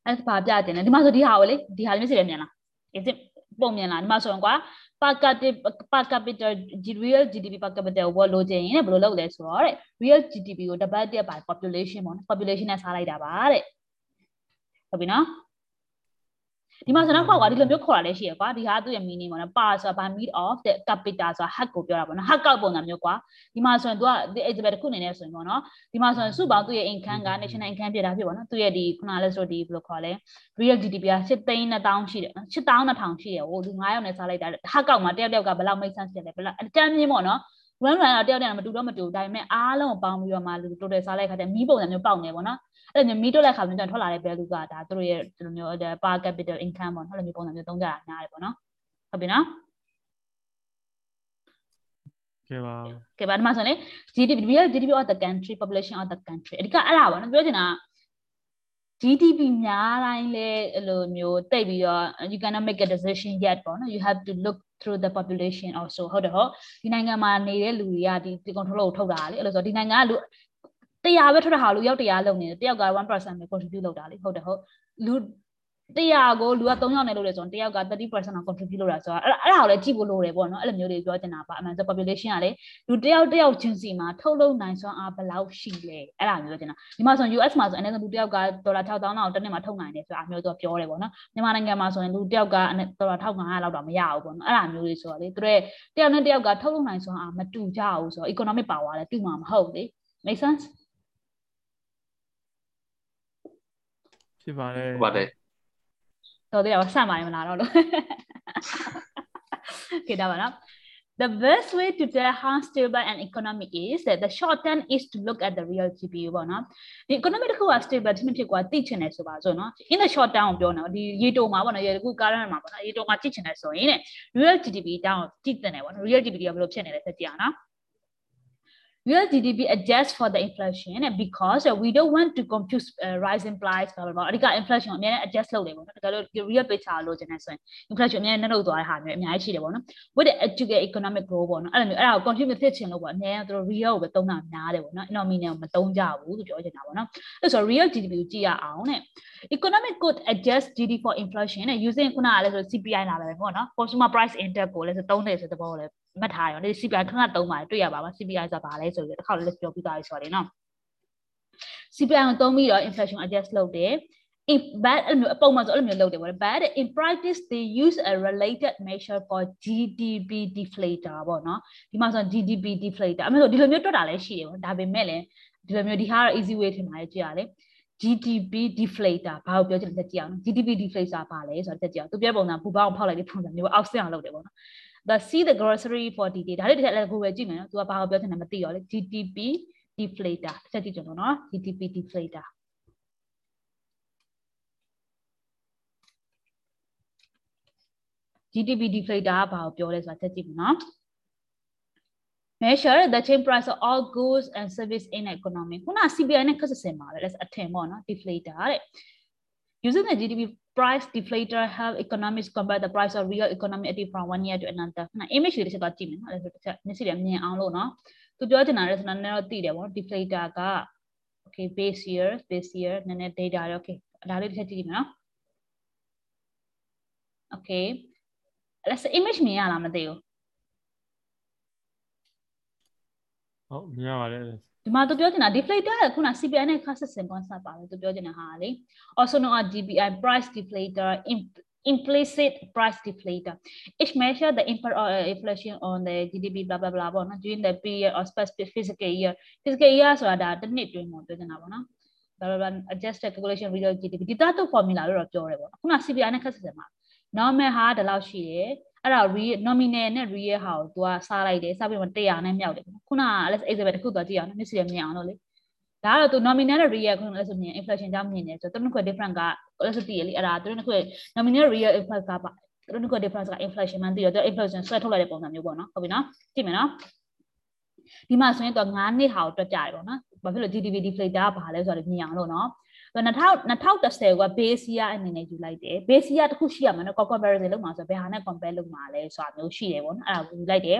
အဲ့ဒါပါပြတင်တယ်ဒီမှာဆိုဒီဟာကိုလေဒီဟာလေးမျက်စိလေးမြင်လား is it ပုံမြင်လားဒီမှာဆိုရင်ကွာ per capita per capita real GDP per capita ကိုလိုချင်ရင်ဘယ်လိုလုပ်လဲဆိုတော့တဲ့ real GDP ကို divided by population ပေါ့နော် population နဲ့စားလိုက်တာပါတဲ့ဟုတ်ပြီနော် ဒီမှာဆိုတော့ခေါက်ကွာဒီလိုမျိုးခေါ်တာလည်းရှိရကွာဒီဟာသူ့ရဲ့ meaning ပေါ့နော် par ဆိုတာ by meat of the capital ဆိုတာ hack ကိုပြောတာပေါ့နော် hack ကောက်ပုံစံမျိုးကွာဒီမှာဆိုရင် तू က exhibit တစ်ခုအနေနဲ့ဆိုရင်ပေါ့နော်ဒီမှာဆိုရင်စုပေါင်းသူ့ရဲ့ income က national income ပြတာဖြစ်ပေါ့နော်သူ့ရဲ့ဒီခုနလည်းဆိုဒီဘယ်လိုခေါ်လဲ real GDP က7သိန်း2000ရှိတယ်နော်7200ရှိတယ်ဟိုဒီ9ရောက်နဲ့စားလိုက်တာ hack ကောက်မှာတယောက်တယောက်ကဘယ်လောက် make sense ဖြစ်လဲဘယ်လောက်အတန်းမြင့်ပေါ့နော် run run တော့တယောက်တယောက်မတူတော့မတူဒါပေမဲ့အားလုံးပေါင်းပြီးတော့မှလူ total စားလိုက်ခါကျမီးပုံစံမျိုးပေါက်နေပေါ့နော်အဲ့လိုမျိုးမီးတွက်လိုက်ခါမျိုးထွက်လာတဲ့ value ကဒါသူတို့ရဲ့ဒီလိုမျိုး per capital income ပေါ့နော်အဲ့လိုမျိုးပုံစံမျိုးသုံးကြတာများတယ်ပေါ့နော်ဟုတ်ပြီနော်ကဲပါကဲပါဒီမှာဆိုရင် GDP real GDP of the country population of the country အဓိကအဲ့ဒါပါနော်ပြောချင်တာ GDP များတိုင်းလဲအဲ့လိုမျိုးတိတ်ပြီးတော့ you cannot make a decision yet ပေါ့နော် you have to look through the population also ဟုတ်တယ်ဟုတ်ဒီနိုင်ငံမှာနေတဲ့လူတွေကဒီဒီ control ကိုထုတ်တာလေအဲ့လိုဆိုဒီနိုင်ငံကလူတရားပဲထွက်တာဟာလူရောက်တရားလုံနေတယ်တယောက်က1%ပဲ contribute လုပ်တာလေဟုတ်တယ်ဟုတ်လူ တရားကိုလူက3ယောက်နဲ့လုပ်တယ်ဆိုတော့တယောက်က30%အောင် contribute လုပ်တာဆိုတော့အဲ့အဲ့ဒါကိုလည်းကြည့်ဖို့လိုတယ်ပေါ့နော်အဲ့လိုမျိုးတွေပြောချင်တာပါအမှန်ဆို population ကလေလူတယောက်တယောက်ချင်းစီမှာထုတ်လုပ်နိုင်စွမ်းအားဘယ်လောက်ရှိလဲအဲ့ဒါမျိုးပြောချင်တာဒီမှာဆို US မှာဆိုအနည်းဆုံးလူတယောက်ကဒေါ်လာ6000လောက်တစ်နှစ်မှာထုတ်နိုင်တယ်ဆိုတာမျိုးသူပြောတယ်ပေါ့နော်မြန်မာနိုင်ငံမှာဆိုရင်လူတယောက်ကဒေါ်လာ1500လောက်တော့မရဘူးပေါ့နော်အဲ့ဒါမျိုးတွေဆိုတော့လေသူတို့တယောက်နဲ့တယောက်ကထုတ်လုပ်နိုင်စွမ်းအားမတူကြဘူးဆိုတော့ economic power လည်းတူမှာမဟုတ်လေ make sense ဖြစ်ပါတယ်ဟုတ်ပါတယ် တော်သေးတယ်ဆန့်ပါရင်မလားတော့လို့ခေတာပါနော် The best way to tell how stable an economy is that the short term is to look at the real GDP ပေါ့နော်ဒီ economy တစ်ခုက stable ဖြစ်ဖြစ်ကွာသိချင်တယ်ဆိုပါစို့နော် in the short term ကိုပြောနော်ဒီရေတိုမှာပေါ့နော်ရေတခု current မှာပေါ့နော်ရေတိုမှာကြည့်ချင်တယ်ဆိုရင်တဲ့ real GDP တောင်းကြည့်တင်တယ်ပေါ့နော် real GDP ကဘယ်လိုဖြစ်နေလဲဆက်ကြည့်အောင်နော် real GDP adjusts for the inflation and because uh, we don't want to confuse uh, rising price ဘလာဘလာအဓိက inflation အများနဲ့ adjust လုပ်တယ်ပေါ့နော်ဒါကြလို့ real picture လို့ကျွန်တော်ဆိုရင် inflation အများနဲ့နှုတ်သွားတဲ့ဟာမျိုးအများကြီးရှိတယ်ပေါ့နော် with the educate economic growth ပေါ့နော်အဲ့လိုမျိုးအဲ့ဒါကို contribute ဖြစ်ချင်လို့ပေါ့အများနဲ့သူတို့ real ကိုပဲသုံးတာများတယ်ပေါ့နော် economy နဲ့မသုံးကြဘူးလို့ပြောချင်တာပေါ့နော်အဲ့ဆို real GDP ကိုကြည့်ရအောင်တဲ့ economic could adjust GDP for inflation နဲ့ using ခုနကလည်းဆို CPI လာပဲပေါ့နော် consumer price index ကိုလည်းဆိုသုံးတယ်ဆိုတဲ့ဘောလည်း မှတ်ထားရအောင်ဒီ CPI ခဏသုံးပါတယ်တွေ့ရပါပါ CPI ဆိုတာဘာလဲဆိုပြီးတစ်ခါလည်းပြောပြသွားပြီဆိုတယ်နော် CPI ကိုသုံးပြီးတော့ inflation adjust လုပ်တယ် if bad အဲ့လိုအပုံမှန်ဆိုအဲ့လိုမျိုးလုပ်တယ်ပေါ့ but in practice they use a related measure called GDP deflator ပေါ့နော်ဒီမှာဆို GDP deflator အမေဆိုဒီလိုမျိုးတွက်တာလည်းရှိတယ်ပေါ့ဒါပေမဲ့လည်းဒီလိုမျိုးဒီဟာကတော့ easy way ထင်ပါတယ်ကြည့်ရလေ GDP deflator ဘာကိုပြောချင်လဲကြည့်အောင်နော် GDP deflator ဘာလဲဆိုတော့ကြည့်အောင်သူပြောပုံစံဘူပေါင်းဖောက်လိုက်တဲ့ပုံစံမျိုးအောက်ဆင့်အောင်လုပ်တယ်ပေါ့နော် the see the grocery for detail ဒါလေးတစ်ချက်လည်းကိုယ်ပဲကြည့်မယ်နော်သူကဘာကိုပြောချင်လဲမသိရောလေ GDP deflator တစ်ချက်ကြည့်ကြည့်နော် GDP deflator GDP deflator ကဘာကိုပြောလဲဆိုတာချက်ကြည့်မယ်နော် measure the chain price of all goods and service in economy ခုန CPI နဲ့ခက်စစင်ပါပဲ let's အထင်ပေါ့နော် deflator တဲ့ using the GDP price deflator help economics compare the price of real economy active from one year to another ခုန image လေးတစ်ချက်သွားကြည့်မယ်နော်အဲ့ဒါတစ်ချက်မျက်စိနဲ့မြင်အောင်လို့နော်သူပြောချင်တာလည်းဆိုတော့နည်းနည်းတော့သိတယ်ပေါ့နော် deflator က okay base year base year နည်းနည်း data ရ okay ဒါလေးတစ်ချက်ကြည့်ကြည့်မယ်နော် okay let's image မြင်ရလားမသိဘူး ဟုတ်မြင်ရပါတယ် ဒီမှာသူပြောချင်တာ deflator ကခုန CPI နဲ့ခါဆက်စင် concept ပါပဲသူပြောချင်တာဟာလေ also known as GPI price deflator implicit price deflator each measure the impact of inflation on the GDP blah blah blah ပေါ့နော် during the period of specific physical year physical year ဆိုတာဒါတစ်နှစ်တွင်းပေါ့ပြောချင်တာပေါ့နော် blah blah blah adjusted calculation real GDP ဒီသားတော့ formula လို့တော့ပြောတယ်ပေါ့နော်ခုန CPI နဲ့ခက်ဆက်စင်မှာ normal ဟာဒီလောက်ရှိတယ် အဲ့ဒါ real nominal နဲ့ real ဟာကို तू ကစားလိုက်တယ်စားပြီးမှ100နဲ့မြောက်တယ်ခုနက let's example တစ်ခုသွားကြည့်အောင်နော်မျက်စိရမြင်အောင်လို့လေဒါကတော့ तू nominal နဲ့ real ခုနကလည်းဆိုမြင် inflation ကြောင့်မြင်တယ်ဆိုတော့သူတို့က different က let's တည်ရလေအဲ့ဒါသူတို့က nominal real inflation ကပါသူတို့က difference က inflation မှန်တည်တော့ inflation ဆွဲထုတ်လိုက်တဲ့ပုံစံမျိုးပေါ့နော်ဟုတ်ပြီနော်ကြည့်မယ်နော်ဒီမှာဆိုရင်တော့9နှစ်ဟာကိုတွက်ကြတယ်ပေါ့နော်ဘာဖြစ်လို့ GDP deflator ကဘာလဲဆိုတော့မြင်အောင်လို့နော် 2010က base year အနေနဲ့ယူလိုက်တယ် base year တစ်ခုရှိရမှာနော် comparison လုပ်မှာဆိုဘယ်ဟာနဲ့ compare လုပ်မှာလဲဆိုတာမျိုးရှိတယ်ပေါ့နော်အဲ့ဒါကိုယူလိုက်တယ်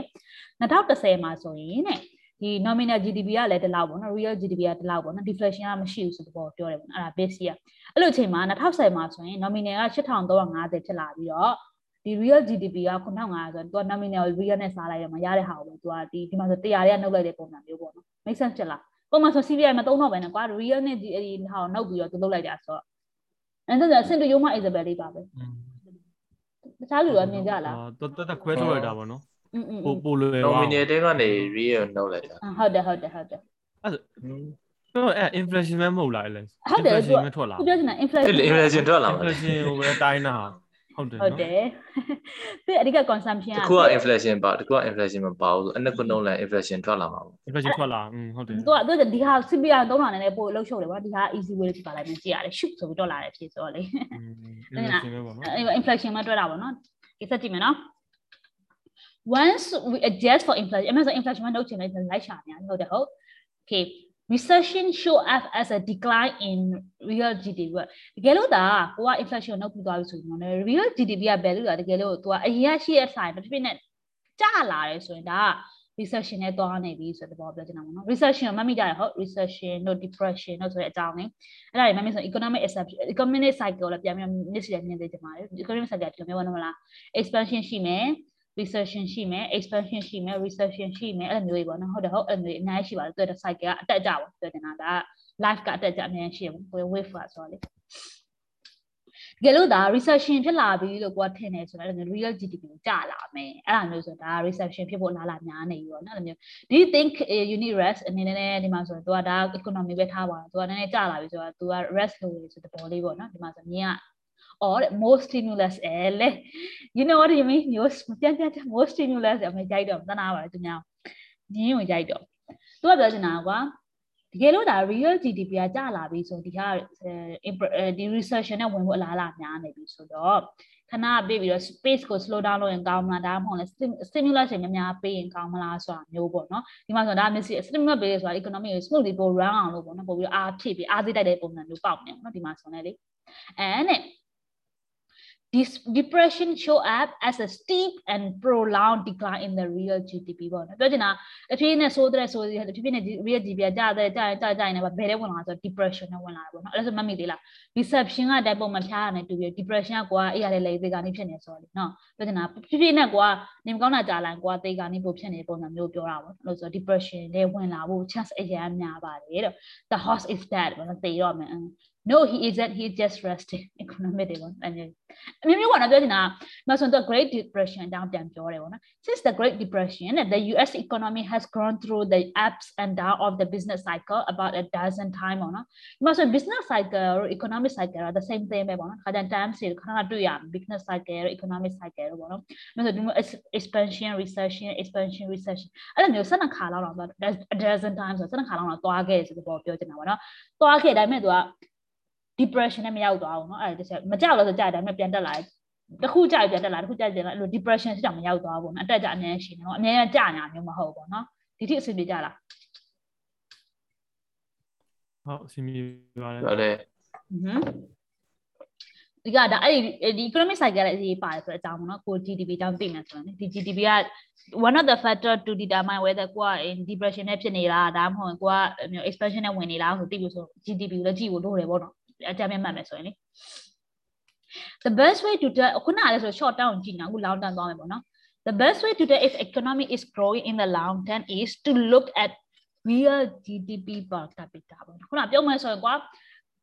2010မှာဆိုရင်တဲ့ဒီ nominal GDP ကလည်းဒီလောက်ပေါ့နော် real GDP ကဒီလောက်ပေါ့နော် deflation ကမရှိဘူးဆိုတော့ပြောတယ်ပေါ့နော်အဲ့ဒါ base year အဲ့လိုအချိန်မှာ2010မှာဆိုရင် nominal က8350ဖြစ်လာပြီးတော့ဒီ real GDP က9500ဆိုတော့ तू nominal real နဲ့စားလိုက်ရမှာရတဲ့ဟာကို तू ကဒီဒီမှာဆို100တွေကနှုတ်လိုက်တဲ့ပုံစံမျိုးပေါ့နော် make sense ဖြစ်လား ပုံမှန်ဆို CVI မသုံးတော့ပဲနဲ့ကွာ real နဲ့ဒီအဲ့ဒီဟာကိုနှုတ်ပြီးတော့သူလုပ်လိုက်တာဆိုတော့အဲ့ဒါဆိုဆင်တူယိုမ Isabel လေးပါပဲတခြားလူကမြင်ကြလားတော်တော်ခွဲထုတ်လိုက်တာပေါ့နော်ပိုပိုလွယ်ပါ nominator ကနေ real နှုတ်လိုက်တာဟုတ်တယ်ဟုတ်တယ်ဟုတ်တယ်အဲ့ဆိုတော့အဲ့ inflation မဟုတ်လားလဲဟုတ်တယ်သူပြောနေတာ inflation inflation ထွက်လာမှာ inflation ကိုပဲတိုင်းတာ ဟုတ်တယ်ဟုတ်နော်တယ်သူအဓိက consumption တခုက inflation ပါတခုက inflation မပါဘူးဆိုအနှစ်ခုနှုတ်လိုက် inflation ထွက်လာမှာပေါ့ inflation ထွက်လာอืมဟုတ်တယ်သူကသူကဒီဟာ CPI သုံးတာနဲ့ပို့လှုပ်ရှုပ်တယ်ကွာဒီဟာ easy way ပြပါလိုက်မယ်ကြည့်ရတယ် shoot ဆိုပြီးတော့လာတယ်ဖြစ်ဆိုတော့လေ inflation ပဲပေါ့နော်အဲ့ inflation မှာတွေ့တာပေါ့နော်ကိစ္စကြည့်မယ်နော် once we adjust for inflation အမှန်ဆို inflation မှာနှုတ်ချင်လိုက်လိုက်ရှာနေဟုတ်တယ်ဟုတ် okay recession show up as a decline in real GDP တကယ်လို့ဒါကိုက inflation နှုတ်ပြီးသွားပြီဆိုရင်တော့ real GDP က value ကတကယ်လို့သူကအရင်ရှိတဲ့ sign တစ်ဖြစ်နဲ့ကျလာတယ်ဆိုရင်ဒါ recession နဲ့သွားနေပြီဆိုတဲ့ဘောပြောချင်တာပေါ့နော် recession ကိုမှတ်မိကြရဟုတ် recession တို့ depression တို့ဆိုတဲ့အကြောင်းလေးအဲ့ဒါတွေမှတ်မိဆို economic exception economic cycle လည်းပြန်ပြီးမြစ်စီမြင်သေးကြပါလေ economic cycle ဒီလိုမျိုးနော်မလား expansion ရှိမယ် recession ရှိမယ် expansion ရှိမယ် recession ရှိမယ်အဲ့လိုမျိုးတွေပေါ့နော်ဟုတ်တယ်ဟုတ်အဲ့လိုမျိုးအများကြီးရှိပါတယ်သူက cycle ကအတက်အကျပေါ့ပြောနေတာဒါ life ကအတက်အကျအများကြီးရှိတယ်ပေါ့ wave ကဆိုတော့လေတကယ်လို့ဒါ recession ဖြစ်လာပြီလို့ကိုကထင်နေဆိုတော့အဲ့လို real GDP ကိုကျလာမယ်အဲ့လိုမျိုးဆိုဒါ recession ဖြစ်ဖို့အလားအလာများနေပြီပေါ့နော်အဲ့လိုမျိုး do you think uh, you need rest အနေနဲ့ဒီမှာဆိုတော့ तू ကဒါ economy ပဲထားပါတော့ तू ကနည်းနည်းကျလာပြီဆိုတော့ तू က rest လုပ်ရဆိုတဲ့ပေါ်လေးပေါ့နော်ဒီမှာဆိုမြင်က or more stimulus အဲလေ you know what you mean မျိုးပြန်ပြန် more stimulus အမေကြိုက်တော့တနာပါလေသူများညင်းကိုကြိုက်တော့သူကပြောချင်တာကွာတကယ်လို့ဒါ real GDP ကကျလာပြီဆိုဒီဟာဒီ recession နဲ့ဝင်ဖို့အလားအလာများနေပြီဆိုတော့ခဏပြေးပြီးတော့ space ကို slow down လုပ်ရင်ကောင်းမလားဒါမှမဟုတ်လဲ stimulus တွေများများပေးရင်ကောင်းမလားဆိုတာမျိုးပေါ့နော်ဒီမှာဆိုတော့ဒါမျိုး stimulus ပေးရဆိုတာ economy ကို smoothly ပို run အောင်လို့ပေါ့နော်ပို့ပြီးအားဖြည့်ပြီးအားစိတ်တိုက်တဲ့ပုံစံမျိုးပေါက်နေပေါ့နော်ဒီမှာဆိုနေလေအဲနဲ့ this depression show up as a steep and prolonged decline in the real GDP ပေါ့နော်ပြောချင်တာအဖြစ်နဲ့ဆိုးတဲ့ဆိုးတဲ့ဖြစ်ဖြစ်နဲ့ real GDP ကကျတဲ့ကျကျကျနေပါဘယ်တဲ့ဝင်လာဆို depression နဲ့ဝင်လာတယ်ပေါ့နော်အဲ့ဒါဆိုမှတ်မိသေးလား reception ကတိုင်ပုံမဖြားရနဲ့တူပြီး depression ကကွာအေးရတဲ့လေသေးကနေဖြစ်နေဆိုတော့လေနော်ပြောချင်တာဖြစ်ဖြစ်နဲ့ကွာနေမကောင်းတာကြာလာကွာသေကနေပိုဖြစ်နေပုံစံမျိုးပြောတာပေါ့အဲ့လိုဆို depression နဲ့ဝင်လာဖို့ chance အများများပါတယ်တဲ့ the horse is dead ပေါ့နော်သေတော့မယ် no he isn't he just resting economic တွေပေါ့အဲ့အမျိုးမျိုးကတော့ပြောချင်တာနောက်ဆုံးတော့ Great Depression အကြောင်းပြန်ပြောတယ်ပေါ့နော် since the Great Depression the US economy has gone through the ups and down of the business cycle about a dozen time ပေါ့နော်ဒီမှာဆို business cycle တို့ economic cycle တော့ the same thing ပဲပေါ့နော်ခါကျန် terms တွေခဏခဏတွေ့ရမယ် business cycle တို့ economic cycle တို့ပေါ့နော်ဒါဆိုဒီမှာ expansion recession expansion recession အဲ့လိုမျိုး12ခါလောက်တော့ a dozen times ဆို12ခါလောက်တော့သွားခဲ့တယ်ဆိုတော့ပြောချင်တာပေါ့နော်သွားခဲ့ဒါပေမဲ့သူက depression နဲ့မရောက်သွားဘူးเนาะအဲ့ဒါတစ်ချက်မကြောက်လို့ဆိုကြတယ်ဒါပေမဲ့ပြန်တက်လာတယ်တခုကြာပြန်တက်လာတခုကြာပြန်လာအဲ့လို depression ဖြစ်တာမရောက်သွားဘူးเนาะအတက်ကြအများရှိနေเนาะအများကြီးကြာညာမျိုးမဟုတ်ဘူးเนาะဒီထိအဆင်ပြေကြလားဟုတ်အဆင်ပြေပါတယ် ဟုတ်တယ် ဟွန်းဒီကဒါအဲ့ဒီ economic cycle ရဲ့အရေးပါတယ်ဆိုတဲ့အကြောင်းပေါ့နော်ကို GDP တောင်းသိမယ်ဆိုရင်ဒီ GDP က one of the factor to determine whether ကိုက in depression နဲ့ဖြစ်နေလားဒါမှမဟုတ်ကိုက expansion နဲ့ဝင်နေလားဆိုသိလို့ဆို GDP ကိုလည်းကြည့်ဖို့လိုတယ်ပေါ့နော် အကြမ်းမှတ်မယ်ဆိုရင်လေ the best way to tell ခုနကလည်းဆို short term ကြည့်နေအခု long term သွားမယ်ပေါ့နော် the best way to tell if economy is growing in the long term is to look at real GDP per capita ပေါ့ခုနပြောမယ်ဆိုရင်ကွာ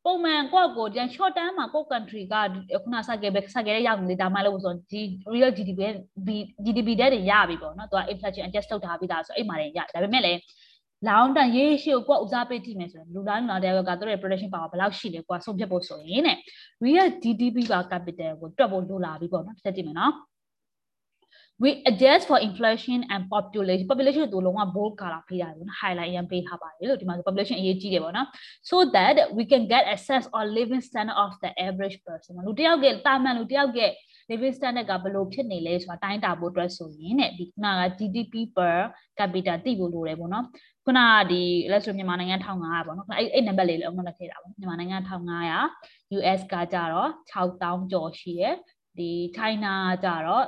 ပုံမှန်ကိုယ့်ကိုဒီ short term မှာကိုယ့် country ကခုနစခဲ့ပဲစခဲ့ရရောက်နေတာမှလို့ဆိုဒီ real GDP GDP တဲ့တွေရပြီပေါ့နော်သူက inflation adjust လုပ်ထားပြီးသားဆိုအဲ့မှာတွေရဒါပေမဲ့လည်း လောင်းတန်ရေးရှိကိုကဦးစားပေးကြည့်မယ်ဆိုရင်လူတိုင်းလူတိုင်းကသူတို့ရဲ့ production power ဘယ်လောက်ရှိလဲကွာဆုံးဖြတ်ဖို့ဆိုရင်တဲ့ real GDP ပါ capital ကိုတွက်ဖို့လိုလာပြီပေါ့နော်ဆက်ကြည့်မယ်နော် we adjust for inflation and population population တို့လုံးဝ bold color ပေးတာလို့ highlight ရန်ပေးထားပါတယ်လို့ဒီမှာ population အရေးကြီးတယ်ပေါ့နော် so that we can get access or living standard of the average person လူတယောက်ကတာမန်လူတယောက်က living standard ကဘယ်လိုဖြစ်နေလဲဆိုတာတိုင်းတာဖို့အတွက်ဆိုရင်တဲ့ဒီခုနက GDP per capita သိဖို့လိုတယ်ပေါ့နော် ခုနကဒီလက်ဆိုမြန်မာနိုင်ငံ1500ပေါ့နော်ခုနအဲ့အဲ့ number လေးလည်းအမှတ်လက်ထည့်တာပေါ့မြန်မာနိုင်ငံ1500 US ကကြတော့6000ကျော်ရှိတယ်ဒီ China ကြတော့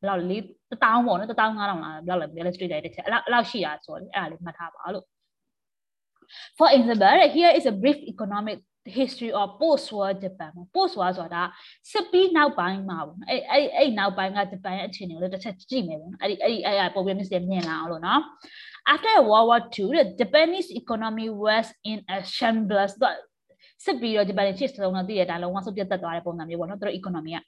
ဘယ်လောက်လဲ1000ပေါ့နော်15000လားဘယ်လောက်လဲ illustrate လိုက်တစ်ချက်အဲ့လောက်အဲ့လောက်ရှိတာဆိုတော့အဲ့ဒါလေးမှတ်ထားပါလို့ For example here is a brief economic history of post war Japan post war ဆိုတာစစ်ပြီးနောက်ပိုင်းမှာပေါ့အဲ့အဲ့အဲ့နောက်ပိုင်းကဂျပန်ရဲ့အခြေအနေကိုလည်းတစ်ချက်ကြည့်မယ်ပေါ့အဲ့ဒီအဲ့ဒီအဲ့ problem တွေမြင်လာအောင်လို့နော် after World War II the Japanese economy was in a shambles စစ်ပြီးတော့ဂျပန်ရဲ့ချစ်ဆုံးတော့တည်ရတာလုံးဝဆုတ်ပြတ်သွားတဲ့ပုံစံမျိုးပေါ့နော်သူတို့ economy က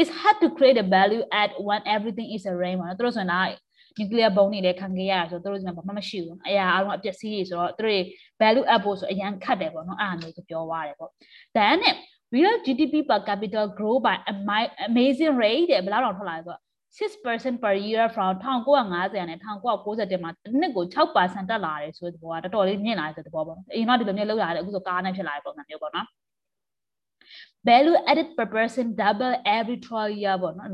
it's hard to create a value add when everything is a rain ပေါ့နော်သူတို့ဆိုရင် nuclear ဘုံတွေလည်းခံခဲ့ရတာဆိုတော့သူတို့ကဘာမှမရှိဘူးအရာအားလုံးအပျက်စီးတွေဆိုတော့သူတို့ value add ဖို့ဆိုအရန်ခတ်တယ်ပေါ့နော်အဲ့ဒါမျိုးကိုပြောသွားတယ်ပေါ့ then real GDP per capita grow by amazing rate တဲ့ဘယ်လောက်တော့ထွက်လာလဲဆိုတော့ 6% per year from 1950နဲ့1990မှာတစ်နှစ်ကို6%တက်လာတယ်ဆိုတဲ့ဘောကတော်တော်လေးမြင့်လာတဲ့သဘောပေါ့။အရင်ကဒီလိုမျိုးလောက်လာတယ်အခုဆိုကားနဲ့ဖြစ်လာတဲ့ပုံစံမျိုးပေါ့နော်။ value added per person double every 12 year ပေါ့နော်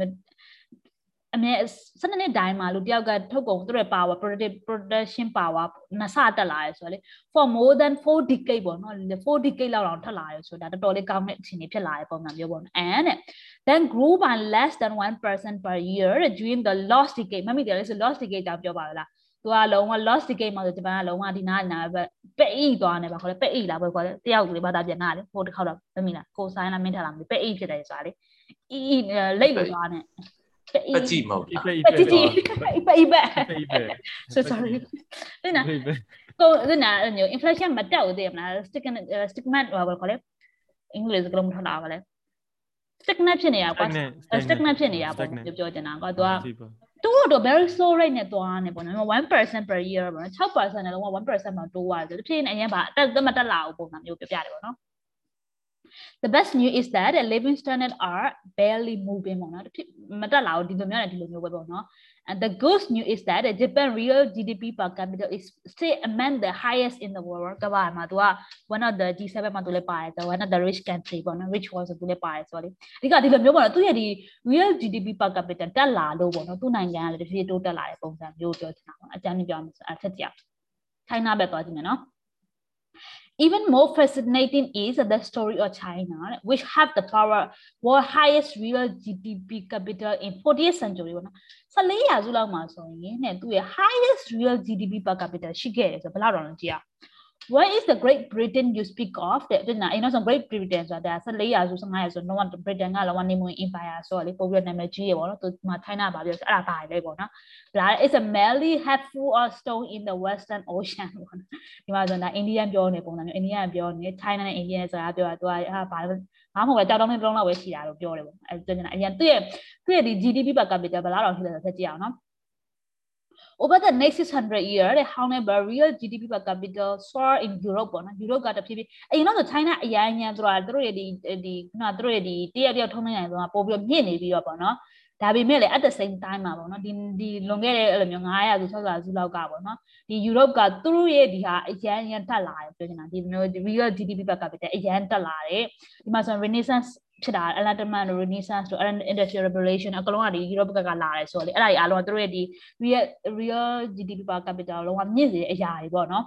အမြဲစနစ်တိုင်းမှာလူတယောက်ကထုတ်ကုန်သူတို့ရဲ့ power productive production power နှစ်ဆတက်လာရဲဆိုတော့လေ for more than 4 decade ပေါ့နော်4 decade လောက်တော့ထက်လာရဲဆိုတာတော်တော်လေးကောင်းတဲ့အခြေအနေဖြစ်လာတဲ့ပုံစံမျိုးပေါ့နော် and then grew by less than 1% per year during the lost decade မမိတယ်လေဆို lost decade ကြောင့်ပြောပါလားသူကလုံးဝ lost decade မှာဆိုဂျပန်ကလုံးဝဒီနားနာပဲပဲ့အိသွားနေပါခေါ်လေပဲ့အိလားပဲခေါ်လေတယောက်လေးဘာသာပြန်နာလေဟိုတစ်ခေါက်တော့မမိလားကိုဆိုင်လာမင်းထလာမသိပဲ့အိဖြစ်တယ်ဆိုတာလေအီလိတ်လို့သွားနေ ပကြည့်မဟုတ်လားပဲပတိတိပအိပပဲပဲ so sorry ဒီနာကိုဒီနာည inflation မတက်ဘူးတည်မလား stickman stickman ဘာခေါ်လဲအင်္ဂလိပ်စကားလုံးထလာပါလဲ stickman ဖြစ်နေတာကွာ stickman ဖြစ်နေတာပေါ့ပြောပြောချင်တာကွာသူကသူတို့ very slow rate နဲ့သွားနေပေါ့နော်1% per year ပေါ့နော်6%နဲ့လုံးဝ1%မှာတိုးသွားတယ်တဖြည်းနဲ့အရင်ပါအတက်မတက်လာဘူးပုံစံမျိုးပြပြတယ်ပေါ့နော် the best news is that living standard are barely moving ပေါ့နော်မတက်လာဘူးဒီလိုမျိုးနဲ့ဒီလိုမျိုးပဲပေါ့နော် and the good news is that Japan real GDP per capita is still among the highest in the world ကဘာမှာသူက one of the G7 မှာသူလည်းပါတယ် one of the rich country ပေါ့နော် rich ဆိုသူလည်းပါတယ်ဆိုတော့ဒီကဒီလိုမျိုးပေါ့နော်သူရဲ့ဒီ real GDP per capita တက်လာလို့ပေါ့နော်သူ့နိုင်ငံကလည်းတစ်ပြေးတိုးတက်လာတဲ့ပုံစံမျိုးပြောချင်တာပေါ့အကြမ်းပြောမယ်ဆိုအထက်ကြည့် China ပဲသွားကြည့်မယ်နော် Even more fascinating is the story of China, which have the power world highest real GDP capital in 40th century ပေါ့နော်14ရာစုလောက်မှာဆိုရင်တဲ့သူရဲ့ highest real GDP per capita ရှိခဲ့တယ်ဆိုဘယ်လောက်တော့လဲကြည့်ရ what is the great britain you speak of တဲ့ဒီနာအင်းတော့ great britain ဆိုတာ14ရာစု15ရာစုတော့ britain ကလောက name empire ဆိုတော့လေပို့ပြီးနာမည်ကြီးရပေါ့နော်သူမှ China ပါပြောအဲ့ဒါပါလေပေါ့နော်ဒါ is a merely hatful of stone in the western ocean ပေါ့နော်ဒီမှာဆိုတာ Indian ပြောနေပုံစံမျိုး Indian ပြောနေ China နဲ့ Indian ဆိုတာပြောတာသူကဟာဘာဘာမှမဟုတ်ပဲကြောက်တော့မင်းလုံးလောက်ပဲရှိတာလို့ပြောတယ်ပေါ့အဲ့ဒါကျအရင်သူ့ရဲ့သူ့ရဲ့ဒီ GDP per capita ဘယ်လောက်တော့ရှိလဲဆိုတော့ဆက်ကြည့်အောင်နော် over the next 600 year တဲ့ however real GDP per capita soar in Europe ပေါ့နော် Europe ကတဖြည်းဖြည်းအရင်တော့ဆို China အရင်အရင်သူတို့ကသူတို့ရဲ့ဒီဒီခုနသူတို့ရဲ့ဒီတရက်တရက်ထုံးနေတယ်ဆိုတာပို့ပြီးမြင့်နေပြီးတော့ပေါ့နော်ဒါပေမဲ့လည်း at the same time မှာပေါ့နော်ဒီဒီလွန်ခဲ့တဲ့အဲ့လိုမျိုး900ဆို600စုလောက်ကပေါ့နော်ဒီ Europe ကသူတို့ရဲ့ဒီဟာအရန်ရန်တက်လာတယ်ပြောချင်တာဒီမျိုး real GDP per capita အရန်တက်လာတယ်ဒီမှာဆို Renaissance ဖြစ်တာ Enlightenment Renaissance တို့ Industrial Revolution အကလုံးကဒီ Europe ကလာတယ်ဆိုတော့လေအဲ့ဒါကြီးအားလုံးကသူတို့ရဲ့ဒီ real real GDP per capita လုံးဝမြင့်စေတဲ့အရာတွေပေါ့နော်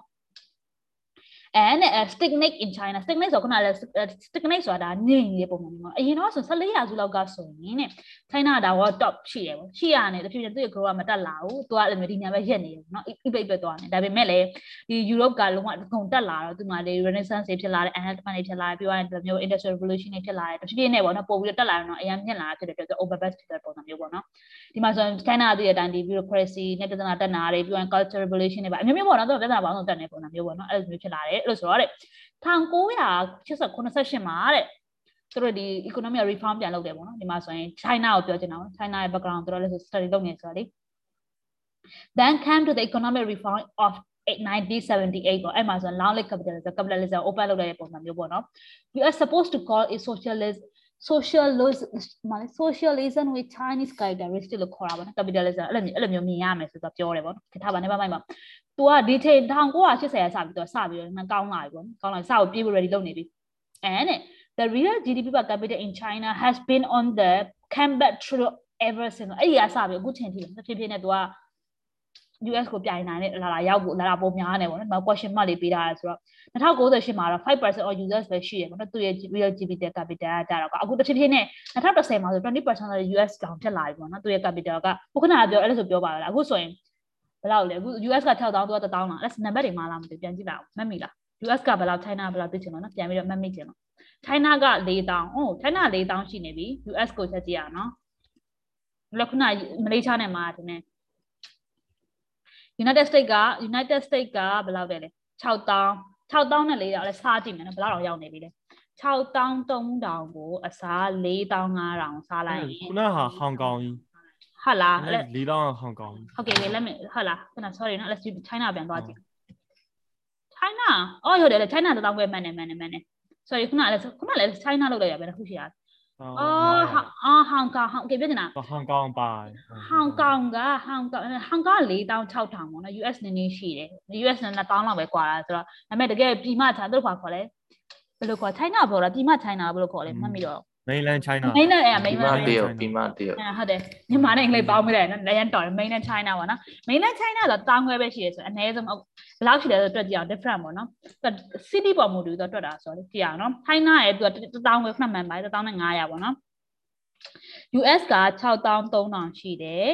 and uh, stagnate in China stagnate ဆိုခုနက stagnate ဆိုတာဒါငြိမ်နေတဲ့ပုံစံမျိုးပေါ့အရင်တော့ဆို14ရာစုလောက်ကဆိုရင်တဲ့ China ဒါက top ရှိတယ်ပေါ့ရှိရတယ်တဖြည်းဖြည်းသူ့ရဲ့ grow ကမတက်လာဘူးသူကအဲ့လိုမျိုးဒီညာပဲရက်နေတယ်ပေါ့နော်အိပိတ်ပဲသွားနေဒါပေမဲ့လည်းဒီ Europe ကလုံးဝအကုန်တက်လာတော့သူမှလေ Renaissance တွေဖြစ်လာတယ် Enlightenment တွေဖြစ်လာတယ်ပြီးတော့ဒီလိုမျိုး Industrial Revolution တွေဖြစ်လာတယ်တဖြည်းဖြည်းနဲ့ပေါ့နော်ပို့ပြီးတက်လာတော့အရင်မြင့်လာဖြစ်တဲ့အတွက် overbest ဖြစ်တဲ့ပုံစံမျိုးပေါ့နော်ဒီမှာဆိုရင် China သူ့ရဲ့အတိုင်းဒီ bureaucracy နဲ့ပြဿနာတက်နာတွေပြီးတော့ cultural revolution တွေပါအမျိုးမျိုးပေါ့နော်သူကပြဿနာပေါင်းစုံတက်နေပုံစံမျိုးပေါ့နော်အဲ့လိုမျိုးဖြစ်လာတယ်အဲ့လိုဆိုတော့တဲ့1988မှာတဲ့သူတို့ဒီ economic reform ပြန်လုပ်တယ်ပေါ့နော်ဒီမှာဆိုရင် China ကိုပြောချင်တာပေါ့ China ရဲ့ background သူတို့လည်း study လုပ်နေဆိုတော့လေ then came to the economic reform of 1978ပေါ့အဲ့မှာဆို long live capitalism capitalism open လုပ်တဲ့ပုံစံမျိုးပေါ့နော် we are supposed to call it socialist socialism မလေး socialism with chinese characteristic လို့ခေါ်တာပေါ့နော် capitalism အဲ့လိုမျိုးအဲ့လိုမျိုးမြင်ရမယ်ဆိုတော့ပြောတယ်ပေါ့နော်ထားပါနဲ့ပါမိုက်ပါ तू ကဒီချိန်1980ရာစပြီးတော့စပြီးတော့ကောင်းလာပြီပေါ့ကောင်းလာစကိုပြေးဖို့ ready လုပ်နေပြီ and the real GDP per capita in China has been on the comeback through ever since အဲ့ဒီအစပြီးအခုချိန်ထိတဖြည်းဖြည်းနဲ့ तू က US ကိုပြိုင်နိုင်တဲ့လာလာရောက်ဖို့လာလာပုံများနေပေါ့နော်ဒီမှာ question mark လေးပေးထားရဆိုတော့2098မှာတော့5% of users ပဲရှိရပေါ့နော်သူရဲ့ real GDP capital ကကြတော့အခုတစ်ဖြည်းဖြည်းနဲ့2010မှာဆို 20%of US တောင်ဖြစ်လာပြီပေါ့နော်သူရဲ့ capital ကခုခဏပြောအဲ့လိုဆိုပြောပါလားအခုဆိုရင်ဘယ်လောက်လဲအခု US က6000သူက1000လားအဲ့နံပါတ်တွေမှာလားမသိပြန်ကြည့်ပါဦးမှတ်မိလား US ကဘယ်လောက် China ဘယ်လောက်သိချင်လို့နော်ပြန်ပြီးတော့မှတ်မိချင်လို့ China က4000အိုး China 4000ရှိနေပြီ US ကိုချက်ကြည့်ရအောင်နော်လခုနမလေးရှားနဲ့မှာတင်နေ United States က United States ကဘယ်လောက်လဲလဲ6000 6000နဲ့400လဲစားကြည့်မယ်နော်ဘယ်လောက်တော့ရောက်နေပြီလဲ6300ကိုအစား4500စားလိုက်ရင်ခုနဟာဟောင်ကောင်ကြီးဟုတ်လားလေးတောင်းဟောင်ကောင်ကြီးဟုတ်ကဲ့လက်မဟုတ်လားခဏ sorry နော် let's do China ပြန်သွားကြည့် China အော်ဟုတ်တယ်လေ China တောင်းပွဲမှန်တယ်မှန်တယ်မှန်တယ် sorry ခုနလည်းခုနလည်း China လောက်လိုက်ရပဲတစ်ခုရှိတာအော် ဟာအော်ဟောင်ကောင်ဟောင်ကဲပြောနေတာဟောင်ကောင်ပါဟောင်ကောင်ကဟောင်ကောင်ဟောင်ကောင်4600ပေါ့နော် US နည်းနည်းရှိတယ် US နဲ့1000လောက်ပဲကွာတာဆိုတော့ဒါပေမဲ့တကယ်ပြည်မချာတို့ခွာခေါ်လဲဘယ်လိုခေါ် China ပြောတာပြည်မ China ဘယ်လိုခေါ်လဲမှတ်မိတော့ mainland China mainland အဲ့ ပြီး mainland မှတယောက်ပြီးမှတယောက် အဲဟုတ်တယ်မြန်မာနဲ့အင်္ဂလိပ်ပေါင်းမိတယ်နော်လည်းတော်တယ် mainland China ပေါ့နော် mainland China ဆိုတောင်းခွဲပဲရှိရဲဆိုအနည်းဆုံးဘယ်လောက်ရှိလဲဆိုတော့တွက်ကြည့်အောင် different ပေါ့နော် city ပေါ်မူတည်တော့တွက်တာဆိုတော့ကြည့်အောင်နော် China ရဲ့သူကတောင်းခွဲခဏမှန်ပါတယ်တောင်းနဲ့900ပေါ့နော် US က6300ရှိတယ်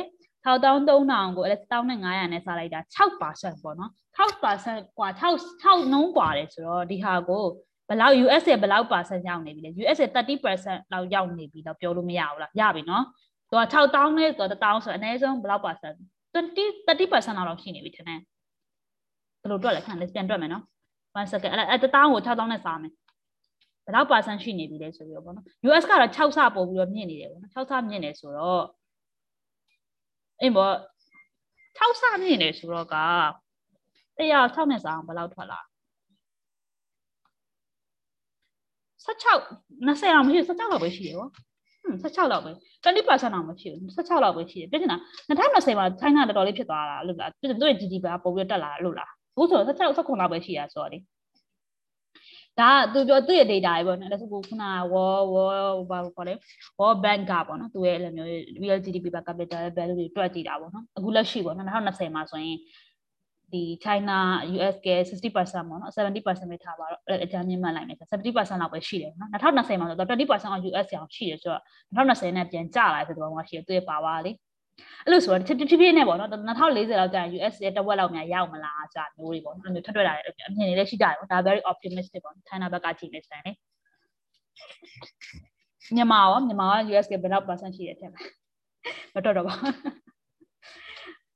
6300ကိုအဲ့ဒါ1900နဲ့စားလိုက်တာ6%ပေါ့နော်6%กว่า6 6နှုန်းกว่าတယ်ဆိုတော့ဒီဟာကို ဘယ်လောက် US ရဲ့ဘယ်လောက် percent ရောက်နေပြီလဲ US ရဲ့30%လောက်ရောက်နေပြီတော့ပြောလို့မရဘူးလားရပြီနော်သူက6000နဲ့ဆိုတော့1000ဆိုအနည်းဆုံးဘယ်လောက် percent 20 30%လောက်ရှိနေပြီထင်တယ်ဘယ်လိုတွက်လဲခဏလေးပြန်တွက်မယ်နော်1 second အဲ့အဲ့1000ကို6000နဲ့စားမယ်ဘယ်လောက် percent ရှိနေပြီလဲဆိုပြီးတော့ပေါ့နော် US ကတော့6ဆပို့ပြီးတော့မြင့်နေတယ်ပေါ့နော်6ဆမြင့်နေဆိုတော့အေးပေါ့6ဆမြင့်နေဆိုတော့ကတရား6နဲ့စားအောင်ဘယ်လောက်ထွက်လာ 16 20လောက်မရှိ16လောက်ပဲရှိတယ်ပေါ့ဟွန်း16လောက်ပဲ20%လောက်မရှိဘူး16လောက်ပဲရှိတယ်ပြည့်ချင်တာ2020မှာ China တော်တော်လေးဖြစ်သွားတာလို့လားပြည့်သူ့ရဲ့ GDP ကပိုပြီးတက်လာလို့လားအခုဆို16 16လောက်ပဲရှိရဆိုတော့လေဒါသူပြောသူ့ရဲ့ data တွေပေါ့နော်ဒါဆိုခုနက war war ဘာခေါ်လဲ war bank ကပေါ့နော်သူရဲ့အဲ့လိုမျိုး real GDP per capita value တွေတွက်ကြည့်တာပေါ့နော်အခုလက်ရှိပေါ့နော်2020မှာဆိုရင် ဒီ China US က60%ပေါ့နော်70%ပဲထားပါတော့အကြမ်းမြင့်မှတ်လိုက်မယ်70%လောက်ပဲရှိတယ်နော်2020မှာဆိုတော့20%အောင် US အောင်ရှိတယ်ဆိုတော့2020နဲ့ပြန်ကျလာတဲ့သဘောမှရှိတယ်သူရဲ့ပါဝါလေးအဲ့လိုဆိုတော့တဖြည်းဖြည်းနဲ့ပေါ့နော်2040လောက်ကျရင် US ရဲ့တဝက်လောက်များရောက်မလားဆိုတာမျိုးတွေပေါ့နော်အဲ့လိုထွက်ထွက်လာတယ်အမြင်တွေလည်းရှိကြတယ်ပေါ့ဒါ very optimistic ပေါ့ China ဘက်ကကြည့်နေစတယ်လေမြန်မာရောမြန်မာက US ကဘယ်လောက် percent ရှိတယ်ထင်လဲမတော်တော့ပါ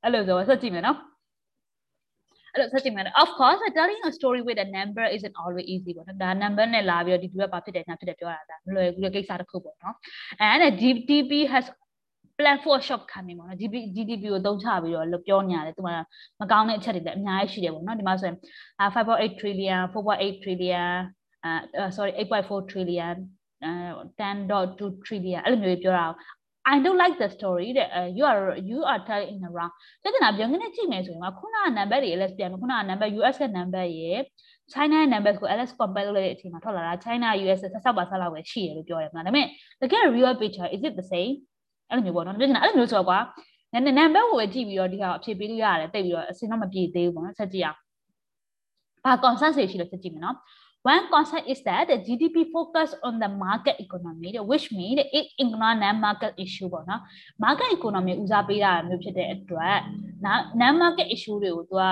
အဲ့လိုဆိုတော့ဆက်ကြည့်မယ်နော် အဲ့လိုဆက်ကြည့်မယ် of course telling a story with a number isn't always easy ပေါ့နော်ဒါ number နဲ့လာပြီးတော့ဒီသူကဘာဖြစ်တယ်ညာဖြစ်တယ်ပြောတာဒါမလွယ်ဘူးလေကိစ္စတစ်ခုပေါ့နော် and GDP has plan for shop coming ပေါ့နော် GDP GDP ကိုသုံးချပြီးတော့ပြောနေရတယ်သူကမကောင်းတဲ့အချက်တွေလည်းအများကြီးရှိတယ်ပေါ့နော်ဒီမှာဆိုရင်5.8 trillion 4.8 trillion အဲ sorry 8.4 trillion 10.2 trillion အဲ့လိုမျိုးပြောတာ I don't like the story တဲ့ you are you are telling in around တကယ်တော့ပြန်ကနေကြည့်မယ်ဆိုရင်ခုနက number တွေ LS ပြန်မယ်ခုနက number US က number ရေ China ရဲ့ numbers ကို LS compare လုပ်လိုက်တဲ့အချိန်မှာထွက်လာတာ China US ဆက်ဆောက်ပါဆက်လောက်ပဲရှိရလို့ပြောရတယ်မလားဒါပေမဲ့တကယ် real picture is it the same အဲ့လိုမျိုးပေါ့နော်ပြောချင်တာအဲ့လိုမျိုးဆိုတော့ကွာနည်းနည်း number ကိုပဲကြည့်ပြီးတော့ဒီဟာအဖြေပေးလို့ရတယ်တိတ်ပြီးတော့အစင်တော့မပြေသေးဘူးပေါ့နော်ဆက်ကြည့်အောင်ဘာ consensus ရှိလို့ဆက်ကြည့်မယ်နော် One concept is that the GDP focus on the market economy, which means it ignore non-market issue ပေါ့နော် market economy ဦးစားပေးတာမျိုးဖြစ်တဲ့အတွက် non-market issue တွေကိုသူက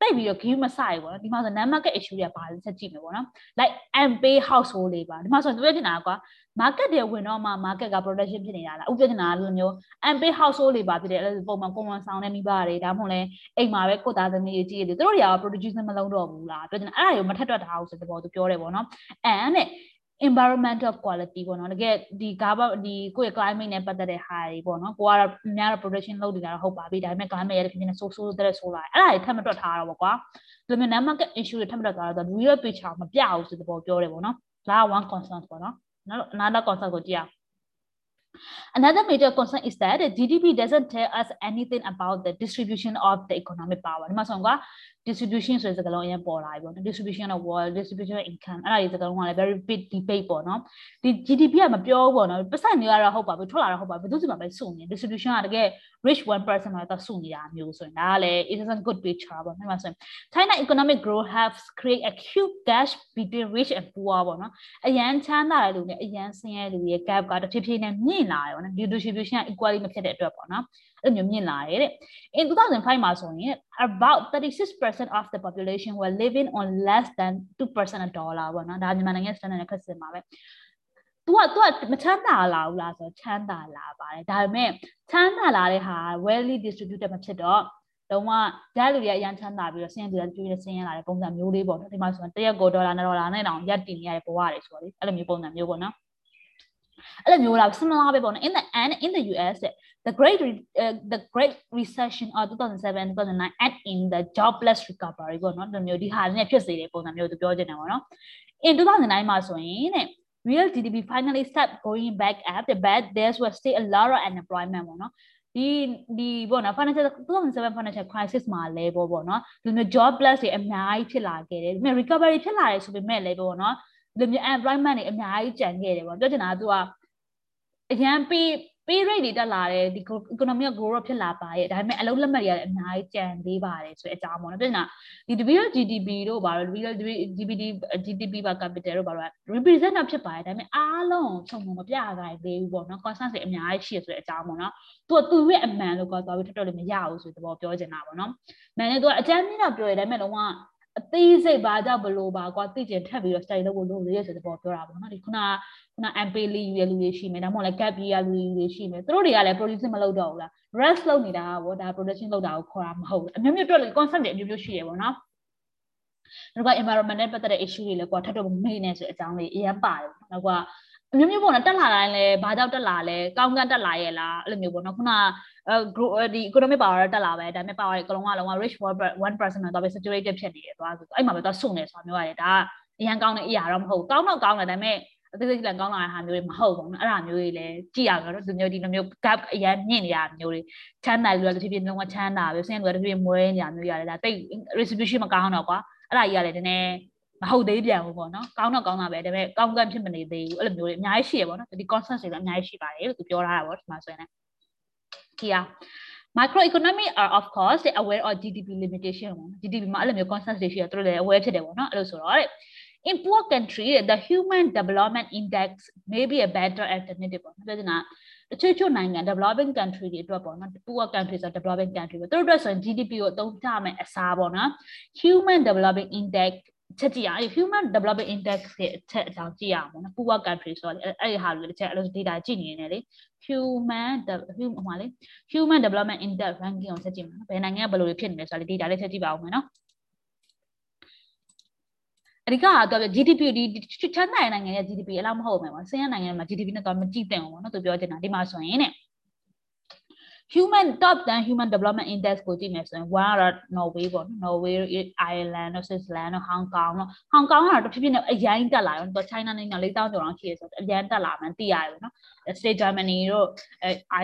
တိတ်ပြီးတော့ give မဆိုင်ဘူးပေါ့နော်ဒီမှာဆို non-market issue တွေကဘာလဲဆက်ကြည့်မယ်ပေါ့နော် like unpay household တွေပါဒီမှာဆိုပြောချင်တာကွာ market တွေဝင်တော့မှ market က production ဖြစ်နေတာလားဥပဒေနာလိုမျိုး unpay household တွေပါဖြစ်တယ်အဲ့လိုပုံမှန်ကွန်ဝန်ဆောင်တဲ့မိဘတွေဒါမှမဟုတ်လဲအိမ်မှာပဲကိုသားသမီးတွေကြည့်ရတယ်သူတို့တွေက produce မလုပ်တော့ဘူးလားပြောချင်တာအဲ့ဒါတွေကိုမထက်တွက်ထားအောင်ဆိုတဲ့ပေါ်သူပြောတယ်ပေါ့နော် and environmental quality ပေါ့နော်တကယ်ဒီကာဘဒီကိုယ့်ရဲ့ climate နဲ့ပတ်သက်တဲ့ဟာတွေပေါ့နော်ကိုကတော့အများတော့ production လုပ်နေတာတော့ဟုတ်ပါပြီဒါပေမဲ့ climate ရဲ့ဖြစ်နေဆိုးဆိုးတဲ့ဆိုးလာအဲ့ဒါတွေထပ်မတွက်ထားတော့ပေါ့ကွာဒီလိုမျိုး non-market issue တွေထပ်မတွက်ထားတော့ real picture မပြဘူးဆိုတဲ့ပေါ်ပြောတယ်ပေါ့နော်ဒါက one concern ပေါ့နော်နောက် another concern ကိုကြည့်အောင် Another major concern is that the GDP doesn't tell us anything about the distribution of the economic power. ဒီမှာဆိုတော့ distribution ဆိုတဲ့စကားလုံးအရင်ပေါ်လာပြီပေါ့နော် distribution of wealth distribution of income အဲ့ဒါဒီစကားလုံးကလည်း very big debate ပေါ့နော်ဒီ GDP ကမပြောဘူးပေါ့နော်ပတ်စံတွေကတော့ဟုတ်ပါဘူးထွက်လာတော့ဟုတ်ပါဘူးဘယ်သူစီမှာပဲစုနေ distribution ကတကယ် rich 1%မှာတော့စုနေတာမျိုးဆိုရင်ဒါကလည်း it is a good picture ပေါ့နော်ဆိုရင် China economic growth has create a huge gap between rich and poor ပေါ့နော်အရန်ချမ်းသာတဲ့လူနဲ့အရန်ဆင်းရဲလူရဲ့ gap ကတဖြည်းဖြည်းနဲ့မြင့်လာတယ်ပေါ့နော် distribution က equally မဖြစ်တဲ့အတွက်ပေါ့နော် အဲ့လိုမျိုးမြင့်လာတယ်တဲ့ in 2005မှာဆိုရင် about 36% of the population were living on less than 2% of dollar ပေါ့နော်ဒါမြန်မာနိုင်ငံ standard နဲ့ခက်စင်ပါပဲ။ तू က तू ကမချမ်းသာလာဘူးလားဆိုတော့ချမ်းသာလာပါတယ်ဒါပေမဲ့ချမ်းသာလာတဲ့ဟာ wealthy distributed မဖြစ်တော့တော့မှကြားလူတွေအရန်ချမ်းသာပြီးတော့ဆင်းရဲတွေကျွေးတဲ့ဆင်းရဲလာတဲ့ပုံစံမျိုးလေးပေါ့နော်ဒီမှာဆိုရင်တရက်ကိုဒေါ်လာနဲ့ဒေါ်လာနဲ့တောင်ရက်တည်နေရတဲ့ဘဝတွေဆိုတော့လေအဲ့လိုမျိုးပုံစံမျိုးပေါ့နော်အဲ့လိုမျိုးလား similar ပဲပေါ့နော် in the end in the US the great uh, the great recession of 2007 2009 and in the jobless recovery ပေါ့နော်ဒီမျိုးဒီဟာနဲ့ဖြစ်စေတဲ့ပုံစံမျိုးသူပြောချင်တယ်ပေါ့နော် in 2009မှာဆိုရင်တဲ့ real GDP finally start going back up but there was still a lot of unemployment ပေါ့နော်ဒီဒီပေါ့နော် financial 2007 financial crisis မှာလဲပေါ့ပေါ့နော်ဒီမျိုး jobless တွေအများကြီးဖြစ်လာခဲ့တယ်ဒီမျိုး recovery ဖြစ်လာတယ်ဆိုပေမဲ့လဲပေါ့နော်ဒီမျိုး employment တွေအများကြီးကျန်ခဲ့တယ်ပေါ့ပြောချင်တာကသူကအရန်ပြီး pay rate တွေတက်လာတယ်ဒီ economy က grow ဖြစ်လာပါရဲ့ဒါပေမဲ့အလုံးလက်မှတ်တွေလည်းအများကြီးကျန်သေးပါတယ်ဆိုတဲ့အကြောင်းပေါ့နော်ပြနေတာဒီ real GDP တို့ဘာလို့ real GDP GDP ပါ capital တို့ဘာလို့ represent ဖြစ်ပါတယ်ဒါပေမဲ့အားလုံးခြုံငုံမပြခိုင်းသေးဘူးပေါ့နော် consensus တွေအများကြီးရှိရဆိုတဲ့အကြောင်းပေါ့နော်သူကသူ့ရဲ့အမှန်လို့ကတော့ပြီးထပ်တော့လည်းမရဘူးဆိုတဲ့ဘောပြောချင်တာပေါ့နော်မှန်တယ်သူကအကြမ်းမြင့်တော့ပြောရဒါပေမဲ့လုံးဝ အသေးစိတ်ဘာကြောင့်ဘလို့ပါကွာသိကျင်ထပ်ပြီးတော့ study လုပ်ဖို့လုပ်ရဆိုတဲ့ဘောပြောတာပေါ့နော်ဒီခုနကခုန MP လေးယူရလူတွေရှိမယ်ဒါမှမဟုတ်လည်း gap year လူတွေရှိမယ်သူတို့တွေကလည်း production မလုပ်တော့ဘူးလား rest လုပ်နေတာပေါ့ဒါ production လုပ်တာကိုခေါ်တာမဟုတ်ဘူးအမျိုးမျိုးတွက်လို့ concept တွေအမျိုးမျိုးရှိရပေါ့နော်နောက်က environment နဲ့ပတ်သက်တဲ့ issue တွေလည်းကွာထပ်တော့မေ့နေဆိုအကြောင်းလေးအရင်ပါတယ်နောက်က အမျိုးမျိုးပေါ့နော်တက်လာတိုင်းလဲဘာကြောင့်တက်လာလဲကောင်းကန်းတက်လာရဲ့လားအဲ့လိုမျိုးပေါ့နော်ခုနအဲ grow ဒီ economic power တက်လာပဲဒါပေမဲ့ power တွေကလုံးဝလုံးဝ rich 1%မှာတော့ပဲ saturated ဖြစ်နေတယ်သွားဆိုအဲ့မှာပဲတော့စုံနေဆိုတာမျိုးရတယ်ဒါကအရန်ကောင်းတဲ့အရာတော့မဟုတ်ကောင်းတော့ကောင်းတယ်ဒါပေမဲ့အသေးစိတ်လည်းကောင်းလာတဲ့ဟာမျိုးတွေမဟုတ်ဘူးနော်အဲ့ဒါမျိုးတွေလည်းကြည့်ရတော့ဒီမျိုးဒီလိုမျိုး gap အရန်မြင့်နေတာမျိုးတွေချမ်းသာလူတွေတစ်ဖြည်းဖြည်းလုံးဝချမ်းသာပြီးဆင်းရဲလူတွေတစ်ဖြည်းဖြည်းမွေးနေတာမျိုးရတယ်ဒါတိတ် retribution မကောင်းတော့ကွာအဲ့ဒါကြီးကလည်းနည်းနည်း မဟုတ်သေးပြန်ဘူးပေါ့နော်ကောင်းတော့ကောင်းတာပဲဒါပေမဲ့ကောင်းကန့်ဖြစ်မနေသေးဘူးအဲ့လိုမျိုးတွေအများကြီးရှိရပေါ့နော်ဒီ concept တွေလည်းအများကြီးရှိပါတယ်လို့သူပြောထားတာပေါ့ဒီမှာဆိုရင်လည်းကြည့်ရ microeconomy are of course they aware of GDP limitation ပေါ့ GDP မှာအဲ့လိုမျိုး concept တွေရှိရသူတို့လည်း aware ဖြစ်တယ်ပေါ့နော်အဲ့လိုဆိုတော့ in poor country the human development index may be a better alternative ပေါ့ပြောချင်တာတချို့ချို့နိုင်ငံ developing country တွေအတွက်ပေါ့နော် poor country ဆို developing country ပဲသူတို့အတွက်ဆိုရင် GDP ကိုအသုံးချမယ်အစားပေါ့နော် human developing index ချက်ကြည့်ရအောင် human development index ရဲ့အချက်အကြောင်းကြည့်ရအောင်ပေါ့နော် poor country ဆိုတော့အဲ့ဒီဟာတွေတစ်ချက်အဲ့လို data ကြည့်နေနေလေ human human ဟိုမှာလေ human development index ranking ကိုချက်ကြည့်မှာနော်ဘယ်နိုင်ငံကဘယ်လိုတွေဖြစ်နေလဲဆိုတော့ data လေးချက်ကြည့်ပါဦးမယ်နော်အဓိကကတော့ GDP ဒီချမ်းသာတဲ့နိုင်ငံရဲ့ GDP အလောက်မဟုတ်ဘူးပေါ့ဆင်းရဲနိုင်ငံမှာ GDP နဲ့တော့မကြည့်သင့်ဘူးပေါ့နော်သူပြောချင်တာဒီမှာဆိုရင်တဲ့ human top 10 human development index ကိုကြည့်မယ်ဆိုရင်1ကတော့ Norway ပေါ့နော် Norway Ireland တို့ Switzerland တို့ Hong Kong တို့ Hong Kong ကတော့တဖြည်းဖြည်းနဲ့အရင်တက်လာရောတော့ China နိုင်ငံ၄000ကျော်လောက်ရှိရဆိုတော့အရင်တက်လာမှသိရတယ်ပေါ့နော် State Germany တို့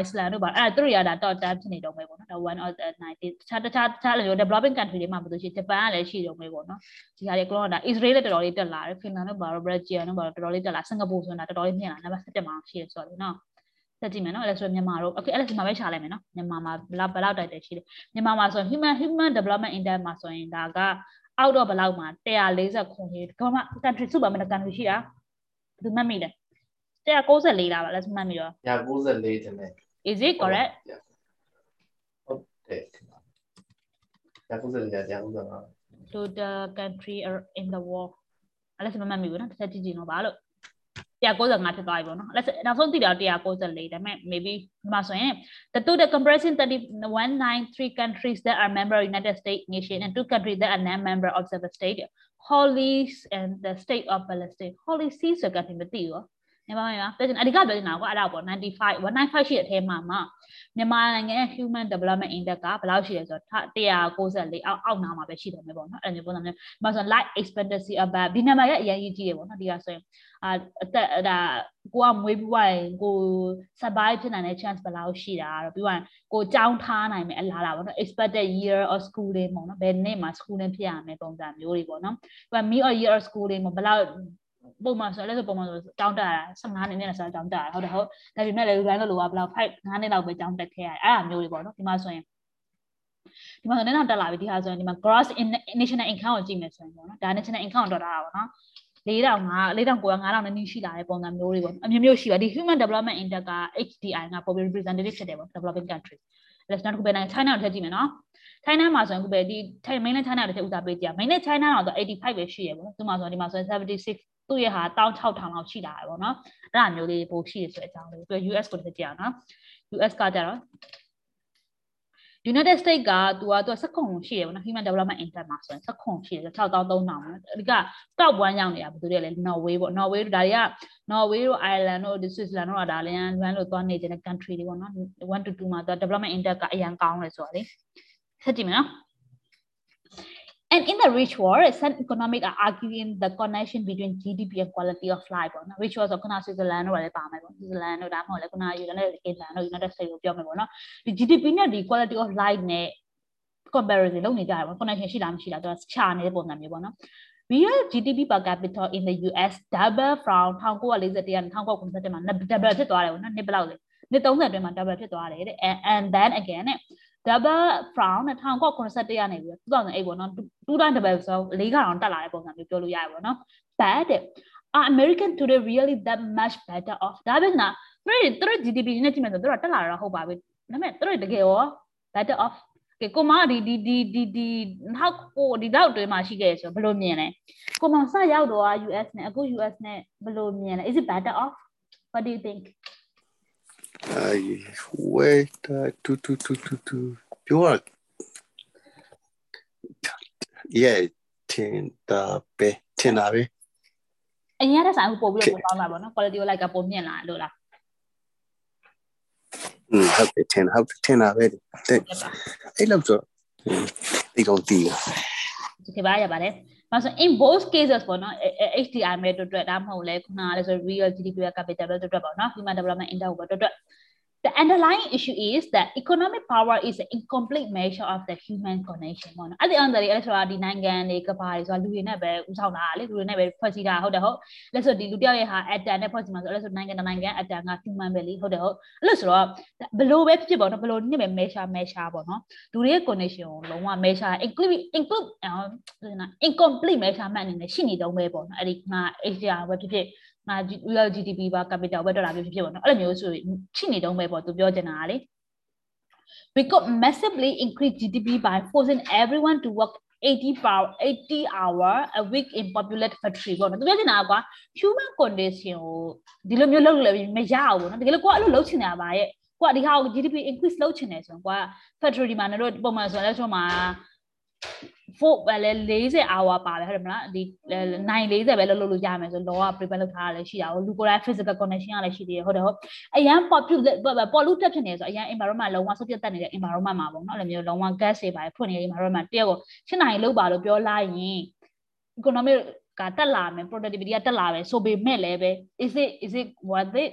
Iceland တို့ပါအဲ့ဒါသူတို့ရတာ top 10ဖြစ်နေတော့မယ်ပေါ့နော်ဒါ1 of the 90တခြားတခြားတခြားလို developing country တွေမှာဘာလို့ရှိဂျပန်ကလည်းရှိတော့မယ်ပေါ့နော်ဒီဟာတွေကလောက Israel လည်းတော်တော်လေးတက်လာတယ် Finland တို့ဘာလို့ Belgium တို့ဘာလို့တော်တော်လေးတက်လာစင်ကာပူဆိုတာတော်တော်လေးမြင်လာနံပါတ်7မှာရှိရဆိုတော့နော် ဆက်ကြည့်မယ်နော်အဲ့ဒါဆိုမြန်မာတို့ okay အဲ့ဒါဒီမှာပဲရှာလိုက်မယ်နော်မြန်မာမှာဘယ်လောက်ဘယ်လောက်တိုက်တယ်ရှိတယ်မြန်မာမှာဆိုရင် human human development index မှာဆိုရင်ဒါကအောက်တော့ဘယ်လောက်မှာ140ခုကြီးဒီမှာ country စုပါမယ် country ရှိတာဘယ်သူမှတ်မိလဲ194လားပါလက်မှတ်မိတော့194တင်တယ် is it correct ဟုတ်တယ်194ကြာ195 to the country in the world အဲ့ဒါစမမှတ်မိဘူးနော်တစ်ချက်ကြည့်ကြည့်တော့ပါလို့ 195ဖြစ်သွားပြီပေါ့နော်အဲ့နောက်ဆုံးသိတာ194ဒါပေမဲ့ maybe ဒီမှာဆိုရင် the to the comparison 193 countries that are member of United States nation and two countries that are non-member of the state Holy and the state of Palestine Holy See ဆိုကတိမသိဘူး မြန်မာမြန်မာပြောချင်အဓိကပြောချင်တာကအဲ့ဒါပေါ့95 195ရှိတဲ့အထဲမှာမှမြန်မာနိုင်ငံရဲ့ human development index ကဘယ်လောက်ရှိလဲဆိုတော့194အောက်အောက်နာမှာပဲရှိတယ်မယ်ပေါ့နော်အဲ့လိုမျိုးပုံစံမျိုးဒီမှာဆို life expectancy about ဒီနံပါတ်ရဲ့အရင်ကြီးတယ်ပေါ့နော်ဒီကဆိုရင်အာအသက်ဒါကိုကမွေးပြီးွားရင်ကို survive ဖြစ်နိုင်တဲ့ chance ဘယ်လောက်ရှိတာတော့ပြီးွားရင်ကိုကြောင်းထားနိုင်မယ်အလားလားပေါ့နော် expected year of schooling ပေါ့နော်ဘယ်နေ့မှာ schooling ဖြစ်ရမယ်ပုံစံမျိုးတွေပေါ့နော်ပြီး me or year of schooling ဘယ်လောက် ပုံမှန်ဆိုလည်းဆိုပုံမှန်ဆိုတောင်းတရ15နှစ်နဲ့ဆိုတောင်းတရဟုတ်တယ်ဟုတ်ဒါပေမဲ့လည်း run လို့ကဘယ်လောက်5 9နှစ်လောက်ပဲတောင်းတက်ခဲ့ရတယ်အဲ့ဒါမျိုးတွေပေါ့နော်ဒီမှာဆိုရင်ဒီမှာနည်းနည်းတက်လာပြီဒီဟာဆိုရင်ဒီမှာ gross national income ကိုကြည့်မယ်ဆိုရင်ပေါ့နော်ဒါ national income ကိုတွက်ထားတာပေါ့နော်4000 4900 5000နီးရှိလာတဲ့ပုံစံမျိုးတွေပေါ့အမျိုးမျိုးရှိပါဒီ human development index က HDI က public representative ဖြစ်တယ်ပေါ့ developing country အဲ့ဒါနောက်တစ်ခုပဲနိုင် China ကိုထည့်ကြည့်မယ်နော် China မှာဆိုရင်ခုပဲဒီ mainland China ကိုထည့်ဦးစားပေးကြည့်ရ mainland China တော့85ပဲရှိရပေါ့ဒီမှာဆိုဒီမှာဆို76 သူ့ရဲ့ဟာ16000လောက်ရှိလာတယ်ပေါ့နော်အဲ့ဒါမျိုးလေးပိုရှိရဆိုတဲ့အကြောင်းလေးပြီး US ကိုထည့်ကြည့်အောင်နော် US ကကြတော့ United States ကသူကသူကစက်ခုံရှိတယ်ပေါ့နော် Human Development Index မှာဆိုရင်စက်ခုံရှိတယ်6300ပေါ့နော်အဓိက top 1ရောက်နေတာဘယ်သူတွေလဲ Norway ပေါ့ Norway တို့ဒါတွေက Norway တို့ Ireland တို့ Switzerland တို့ကဒါလည်း run လို့သွားနေကြတဲ့ country တွေပေါ့နော်1 to 2မှာသူ development index ကအရင်ကောင်းတယ်ဆိုတော့လေဆက်ကြည့်မယ်နော် And in the rich world, some economic are arguing the connection between GDP and quality of life ပေါ့နော် rich world ဆိုခုန Switzerland တို့လည်းပါမယ်ပေါ့ Switzerland တို့ဒါမှမဟုတ်လည်းခုန United Kingdom တို့ United States ကိုပြောမယ်ပေါ့နော်ဒီ GDP နဲ့ဒီ quality of life နဲ့ comparison လုပ်နေကြတယ်ပေါ့ connection ရှိလားမရှိလားသူကချာနေတဲ့ပုံစံမျိုးပေါ့နော် Real GDP per capita in the US double from 1941နဲ့1997မှာ double ဖြစ်သွားတယ်ပေါ့နော်နှစ်ဘယ်လောက်လဲနှစ်30အတွင်းမှာ double ဖြစ်သွားတယ်တဲ့ and then again နဲ့ double from 1991ရနေပြီး2008ပေါ့နော်2 time double ဆို၄ခါအောင်တက်လာတဲ့ပုံစံမျိုးပြောလို့ရရပေါ့နော် but are American today really that much better off ဒါပဲနာသူတို့သူတို့ GDP နဲ့ကြည့်မယ်ဆိုသူတို့တက်လာတာဟုတ်ပါပြီဒါပေမဲ့သူတို့တကယ်ရော better off ကဲကိုမဒီဒီဒီဒီဒီနောက်ကိုဒီတော့တွင်းမှာရှိခဲ့ဆိုဘယ်လိုမြင်လဲကိုမစရောက်တော့ US နဲ့အခု US နဲ့ဘယ်လိုမြင်လဲ is it better off what do you think I wait uh, to to to to to pure yeah တင်တာပဲတင်တာပဲအရင်ကဆိုင်ပို့ပြီးတော့ပို့ကောင်းတာပေါ့နော် quality ကိုလိုက်ကပိုမြင့်လာလို့လားอืมဟုတ်တယ်တင်ဟုတ်တင်တာပဲတဲ့အဲ့လောက်ဆိုဒီကောင်တီးဒီခေတ်ပါရပါတယ်။ ဘာလို့ in both cases ပေါ့နော် HDI မဲ့အတွက်ဒါမှမဟုတ်လဲခုနကလည်းဆို real GDP capital အတွက်ပေါ့နော် human development index ဘအတွက် The underlying issue is that economic power is an incomplete measure of the human connection ပေါ့နော်။အဲ့ဒီအန်တရီအဲ့ဆိုတာဒီနိုင်ငံတွေကဘာတွေဆိုတာလူတွေနဲ့ပဲဥဆောင်တာလေလူတွေနဲ့ပဲဖွဲ့စည်းတာဟုတ်တယ်ဟုတ်။အဲ့ဆိုဒီလူတယောက်ရဲ့ဟာ atom နဲ့ဖွဲ့စည်းမှာဆိုအဲ့ဆိုနိုင်ငံနိုင်ငံ atom က human ပဲလေဟုတ်တယ်ဟုတ်။အဲ့လို့ဆိုတော့ဘလို့ပဲဖြစ်ဖြစ်ပေါ့နော်ဘလို့နည်းပဲ measure measure ပေါ့နော်။လူတွေရဲ့ connection ကိုလုံးဝ measure include include incomplete measurement အနေနဲ့ရှိနေတော့ပဲပေါ့နော်။အဲ့ဒီက HDR ပဲဖြစ်ဖြစ် ငါ real GDP ပါ capital ပဲဒေါ်လာမျိုးဖြစ်ဖြစ်ပေါ့နော်အဲ့လိုမျိုးဆိုချိနေတုံးပဲပေါ့သူပြောချင်တာကလေ we could massively increase GDP by forcing everyone to work 80 power 80 hour a week in populated factory ပေါ့နော်သူပြောချင်တာကွာ human condition ကိုဒီလိုမျိုးလုပ်လို့မရဘူးပေါ့နော်တကယ်လို့ကိုကအဲ့လိုလုပ်ချင်တာပါရဲ့ကိုကဒီဟာကို GDP increase လုပ်ချင်တယ်ဆိုရင်ကိုက factory မှာတို့ပုံမှန်ဆိုရင်လည်းဆိုမှာ ဖို့ပဲလေ40 hour ပါတယ်ဟုတ်တယ်မလားဒီ9 40ပဲလုပ်လို့ရမယ်ဆိုလောက prepare လုပ်ထားတာလည်းရှိတာဟုတ်လူကိုယ်တိုင် physical connection ကလည်းရှိသေးတယ်ဟုတ်တယ်ဟုတ်အရန် populate polluted ဖြစ်နေဆိုအရန် environment လုံးဝဆုတ်ပြတ်တက်နေတဲ့ environment မှာပေါ့နော်အဲ့လိုမျိုးလုံးဝ gas တွေပါဖွင့်နေတဲ့ environment တယောက်ကိုရှင်းနိုင်လို့ပါလို့ပြောလိုက်ရင် economic ကတက်လာမယ် productivity ကတက်လာပဲဆိုပေမဲ့လည်းပဲ is it is it worth it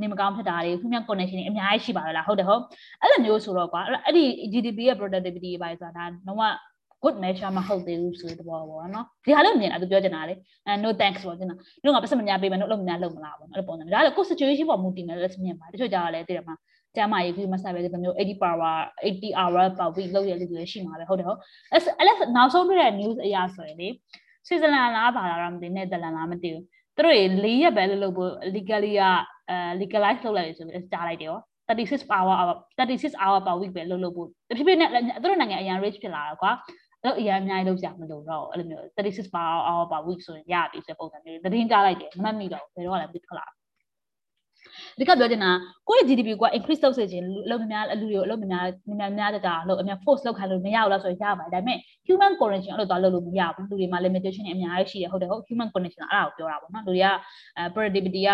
နေမကောင်းဖြစ်တာတွေ human connection တွေအများကြီးရှိပါလားဟုတ်တယ်ဟုတ်အဲ့လိုမျိုးဆိုတော့ကွာအဲ့ဒီ GDP ရဲ့ productivity ပဲဆိုတာဒါလုံးဝ good measure မဟုတ်သေးဘူးဆိုတဲ့ဘောပေါ့နော်ဒီဟာလို့မြင်တာသူပြောချင်တာလေအဲ no thanks ပေါ့ကျင်တာတို့ကပတ်စမညာပေးမယ်တို့လုံးမညာလုံးမလားပေါ့အဲ့လိုပုံစံဒါလည်းကို situation ပေါ်မူတည်နေလက်မြင်ပါတချို့ကြတော့လည်းတည်တယ်မှာကျမ်းမာရေးကြီးမဆက်ပဲဒီမျိုး80 power 80 hour per week လောက်ရလို့ရှိမှာပဲဟုတ်တယ်ဟုတ်အဲ့အဲ့နောက်ဆုံးတွေ့တဲ့ news အရာဆိုရင်လေဆွစ်ဇာလန်လားပါလားမသိနဲ့တလန်လားမသိဘူးသူတို့၄ရက်ပဲလုပ်လို့ဖို့ legally ကအဲ legalize လုပ်လိုက်ဆိုပြီးကြားလိုက်တယ်ရော36 hour 36 hour per week ပဲလုပ်လို့ဖို့တဖြည်းဖြည်းနဲ့သူတို့နိုင်ငံအရင် rich ဖြစ်လာတော့ကွာ အဲ့အရင်အများကြီးလုပ်ကြမလို့တော့အဲ့လိုမျိုး36 per hour per week ဆိုရင်ရပြီဆိုပုံစံမျိုးသတင်းကြားလိုက်တယ်မမှတ်မိတော့ဘယ်တော့လည်းပြခလာ ဒီကပြောချင်တာကိုယ့်ရဲ့ GDP က increase လုပ်စေချင်အလုပ်များအလူတွေကိုအလုပ်များများများတတာအလုပ်အများ force လုပ်ခိုင်းလို့မရဘူးလားဆိုရင်ရပါတယ်ဒါပေမဲ့ human connection အဲ့လိုသွားလုပ်လို့မရဘူးလူတွေမှာ limitation တွေအများကြီးရှိတယ်ဟုတ်တယ်ဟုတ် human connection အဲ့ဒါကိုပြောတာပေါ့နော်လူတွေက productivity က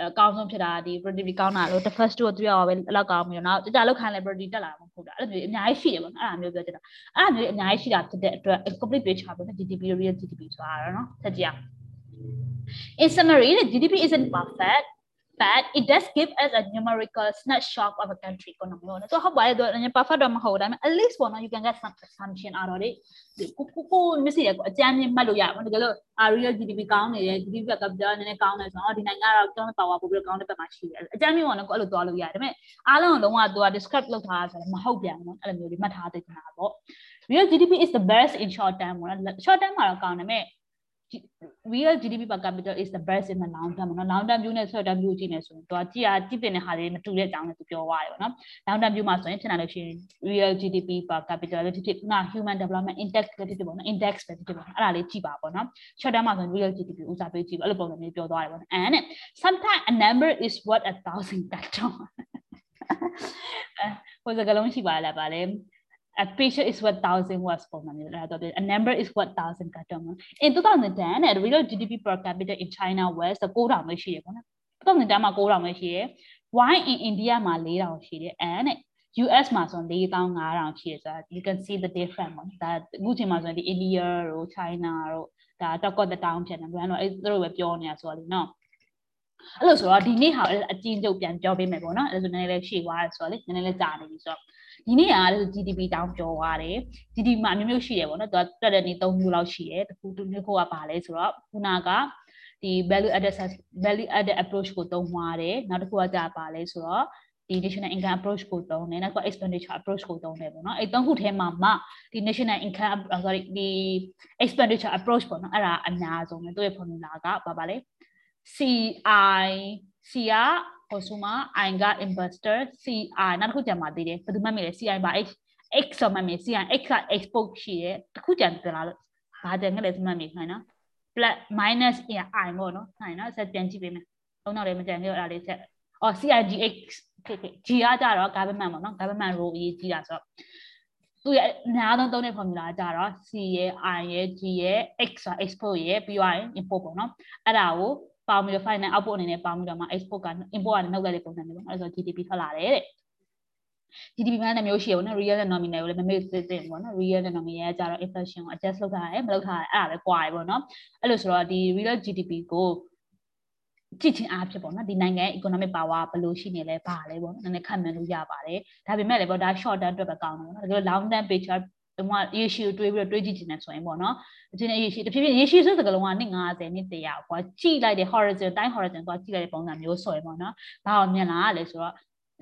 အကောင်းဆုံးဖြစ်တာဒီ productivity ကောင်းတာလို့ the first two or three hour ပဲအလောက်ကောင်းပြီးတော့နောက်ကြာလောက်ခိုင်းလဲ productivity တက်လာမှာမဟုတ်တာအဲ့လိုမျိုးအများကြီးရှိတယ်ပေါ့နော်အဲ့ဒါမျိုးပြောချင်တာအဲ့ဒါမျိုးအများကြီးရှိတာဖြစ်တဲ့အတွက် complete page ပါပေါ့နော် GDP real GDP ဆိုတာနော်ဆက်ကြည့်အောင် In summary, the GDP isn't perfect, but it does give us a numerical snapshot of a country economy နော်ဆိုဟုတ်ပါတယ်တော့ perfect တော့မဟုတ်ဒါပေမဲ့ at least ပေါ့နော် you can get some assumption out of it ကိုကိုကိုမရှိရကိုအကြမ်းမြင့်မှတ်လို့ရပါဘူးတကယ်လို့ real GDP ကောင်းနေတယ် GDP က capital နည်းနည်းကောင်းနေဆိုတော့ဒီနိုင်ငံကတော့ economic power ပိုပြီးကောင်းတဲ့ဘက်မှာရှိတယ်အကြမ်းမြင့်ပေါ့နော်ကိုအဲ့လိုသွားလို့ရတယ်ဒါပေမဲ့အားလုံးလုံးဝသူက describe လုပ်ထားတာဆိုတော့မဟုတ်ပြန်ဘူးနော်အဲ့လိုမျိုးဒီမှတ်ထားသိချင်တာပေါ့ real GDP is the best in short term ပေါ့နော် short term မှာတော့ကောင်းတယ်မဲ့ real GDP per capita is the best in the long term เนาะ long term view နဲ့ short term view ကြည့်နေဆိုရင်သူကကြည့်ရကြည့်တင်တဲ့ဟာတွေမတူတဲ့အကြောင်းနဲ့သူပြောသွားတယ်ပေါ့နော် long term view မှာဆိုရင်ထင်တယ်လို့ရှိရင် real GDP per capita လည်းဖြစ်ဖြစ်ခုန human development index လည်းဖြစ်ဖြစ်ပေါ့နော် index ပဲဖြစ်ဖြစ်ပေါ့နော်အဲ့ဒါလေးကြည့်ပါပေါ့နော် short term မှာဆိုရင် real GDP ဦးစားပေးကြည့်ပါအဲ့လိုပုံစံမျိုးပြောသွားတယ်ပေါ့နော် and sometimes a number is what a thousand factor ဟိုစကားလုံးရှိပါလားဗာလဲ [LAUGHS] a patient is what thousand was for money a number is what thousand ကတော့မှာ in 2010 the real GDP per capita in China was 9000ပဲရှိရပေါ့နော်2010မှာ9000ပဲရှိရ why in India မှာ4000ရှိတယ် and US မှာဆို4500ရှိတယ်ဆိုတာ you can see the difference ပေါ့ဒါအခုချိန်မှာဆိုရင်ဒီ India တို့ China တို့ဒါ top of the town ဖြစ်နေတယ်ဘယ်တော့အဲ့တို့ပဲပြောနေတာဆိုတော့လေနော်အဲ့လိုဆိုတော့ဒီနေ့ဟာအကျဉ်းချုပ်ပြန်ပြောပေးမယ်ပေါ့နော်အဲ့ဒါဆိုနည်းနည်းလေးရှေ့သွားရဆိုတော့လေနည်းနည်းလေးကြာနေပြီဆိုတော့ ဒီနေ့ကလည်း GDP တောင်းပြောသွားတယ် GDP မှာအမျိုးမျိုးရှိတယ်ပေါ့နော်သူကတက်တဲ့နေ့3မျိုးလောက်ရှိတယ်တခုတစ်ခုကပါလဲဆိုတော့ခုနကဒီ value added value added approach ကိုသုံးသွားတယ်နောက်တစ်ခုကကြာပါလဲဆိုတော့ဒီ national income approach ကိုသုံးတယ်နောက်က expenditure approach ကိုသုံးတယ်ပေါ့နော်အဲ့သုံးခုထဲမှာမှဒီ national income sorry ဒီ expenditure approach ပေါ့နော်အဲ့ဒါအများဆုံးပဲသူ့ရဲ့ formula ကပါပါလဲ CI C က consumer I က investor CI နောက်တစ်ခုကြံပါသေးတယ်ဘယ်သူမှမမြင်လဲ CI ပါ X X ဆိုမှမြင် CI X က export ရှိတယ်တစ်ခုကြံတယ်လားဘာကြံခဲ့လဲဆိုမှမြင်ခိုင်းနော် plus minus I ပေါ့နော်ခိုင်းနော်ဆက်ပြန်ကြည့်ပေးမယ်သုံးတော့လည်းမကြံခဲ့တော့အဲ့ဒါလေးဆက်အော် CIGX G ကကြတော့ government ပေါ့နော် government role အရေးကြီးတာဆိုတော့သူရဲ့အများဆုံးသုံးတဲ့ formula ကြတော့ C ရဲ့ I ရဲ့ G ရဲ့ X ဆို export ရဲ့ပြီးသွားရင် import ပေါ့နော်အဲ့ဒါကို ပေါင်းပြီးတော့ final output အနေနဲ့ပေါင်းပြီးတော့မှ export က import ကနှုတ်လိုက်တဲ့ပုံစံမျိုးပေါ့အဲ့ဒါဆို GDP ထွက်လာတယ်တဲ့ GDP မှန်းတဲ့မျိုးရှိရပေါ့နော် real နဲ့ nominal ကိုလည်းမမေ့သိသိပေါ့နော် real နဲ့ nominal ကကြတော့ inflation ကို adjust လုပ်ထားရတယ်မလုပ်ထားရအဲ့ဒါပဲကွာရပေါ့နော်အဲ့လိုဆိုတော့ဒီ real GDP ကိုကြည့်ချင်းအားဖြစ်ပေါ့နော်ဒီနိုင်ငံ economic power ဘယ်လိုရှိနေလဲဘာလဲပေါ့နော်နည်းနည်းခံမှန်းလို့ရပါတယ်ဒါပေမဲ့လည်းပေါ့ဒါ short term အတွက်ပဲကောင်းတယ်ပေါ့နော်ဒါကြောင့် long term picture ဒီမှာရေရှည်ကိုတွေးပြီးတော့တွေးကြည့်နေတယ်ဆိုရင်ပေါ့နော်အချင်းရေရှည်တဖြည်းဖြည်းရေရှည်ဆိုတဲ့ကလုံးကနှစ်90နှစ်100ကွာကြည့်လိုက်တဲ့ horizon တိုင်း horizon ကွာကြည့်လိုက်တဲ့ပုံစံမျိုးဆိုရင်ပေါ့နော်ဘာအောင်မြင်လာရလဲဆိုတော့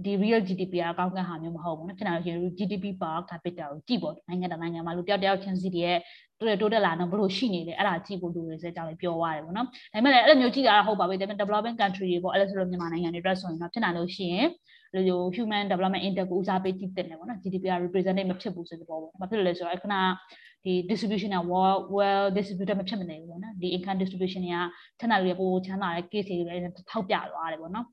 ဒီ real GDP ကအကောင်းကင်ဟာမျိုးမဟုတ်ဘူးနော်ဖြစ်လာလို့ရှိရင် GDP per capita ကိုကြည့်ပေါ့နိုင်ငံတကာနိုင်ငံမှာလူတယောက်တယောက်ချင်းစီတည်းတိုးတိုးတက်လာတော့ဘလို့ရှိနေလဲအဲ့ဒါကြည့်ဖို့လူတွေစကြောင်းလေးပြောရတယ်ပေါ့နော်ဒါပေမဲ့လည်းအဲ့လိုမျိုးကြည့်တာဟုတ်ပါပဲဒါပေမဲ့ developing country တွေပေါ့အဲ့လိုဆိုလို့မြန်မာနိုင်ငံတွေအတွက်ဆိုရင်တော့ဖြစ်လာလို့ရှိရင် လိုလို human development index ကိုဦးစားပေးကြည့်တဲ့တယ်ပေါ့နော် GDP က representative မဖြစ်ဘူးဆိုတဲ့ပေါ့ဘာဖြစ်လို့လဲဆိုတော့အခုနဒီ distribution က well well distributed မဖြစ်မနေဘူးပေါ့နော်ဒီ income distribution တွေကချမ်းသာတွေပိုချမ်းသာတဲ့ case တွေလည်းထောက်ပြသွားတယ်ပေါ့နော်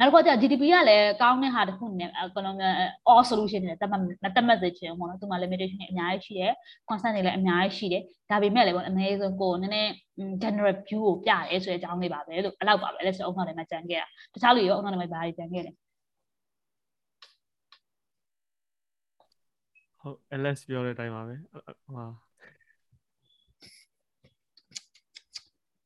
နောက်တစ်ခုက GDP ကလည်းကောင်းတဲ့ဟာတစ်ခုနဲ့ economy all solution တွေတတ်မှတ်တတ်မှတ်စေချင်ပေါ့နော်သူမှ limitation တွေအများကြီးရှိတယ် concern တွေလည်းအများကြီးရှိတယ်ဒါပေမဲ့လည်းပေါ့အနည်းဆုံးကိုနည်းနည်း general view ကိုပြရဲဆိုတဲ့အကြောင်းလေးပါပဲလို့အဲ့လောက်ပါပဲအဲ့ဆိုအုံနောက်ထဲမှာကြံခဲ့တာတခြားလူရောအုံနောက်ထဲမှာဘာတွေကြံခဲ့လဲဟုတ် LS ပြောတဲ့အတိုင်းပါပဲဟာ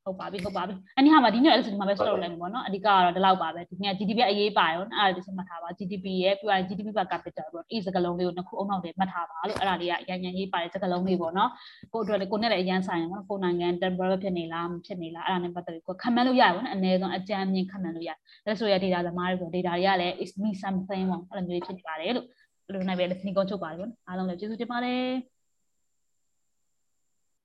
ဟုတ်ပါပြီဟုတ်ပါပြီအနည်းဟာမှာဒီနေ့အဲ့ဒီမှာပဲ stop လိုက်မှာပေါ့နော်အဓိကကတော့ဒီလောက်ပါပဲဒီနေ့ GDP အရေးပါရောအဲ့ဒါဒီစမှတ်ထားပါ GDP ရဲ့ပြီးရင် GDP per capita ပေါ့ဒီစကလုံးလေးကိုနှစ်ခုအုံနောက်တွေမှတ်ထားပါလို့အဲ့ဒါလေးကအရင်ရင်ရေးပါတဲ့စကလုံးလေးပေါ့နော်ကိုအတွက်ကိုနဲ့လည်းအရင်ဆိုင်ပေါ့နော်ကိုနိုင်ငံ temporary ဖြစ်နေလားမဖြစ်နေလားအဲ့ဒါနဲ့ပတ်သက်ပြီးကိုခံမှန်းလို့ရတယ်ပေါ့နော်အနည်းဆုံးအကြမ်းမြင်ခံမှန်းလို့ရတယ်ဒါဆိုရ data သမားတွေဆို data တွေကလည်း is me something ပေါ့အဲ့လိုမျိုးဖြစ်နေပါတယ်လို့အဲ့လိုနဲ့ပဲလက်စနီကုန်းချုပ်ပါတယ်ပေါ့နော်အားလုံးလည်းကျေးဇူးတင်ပါတယ်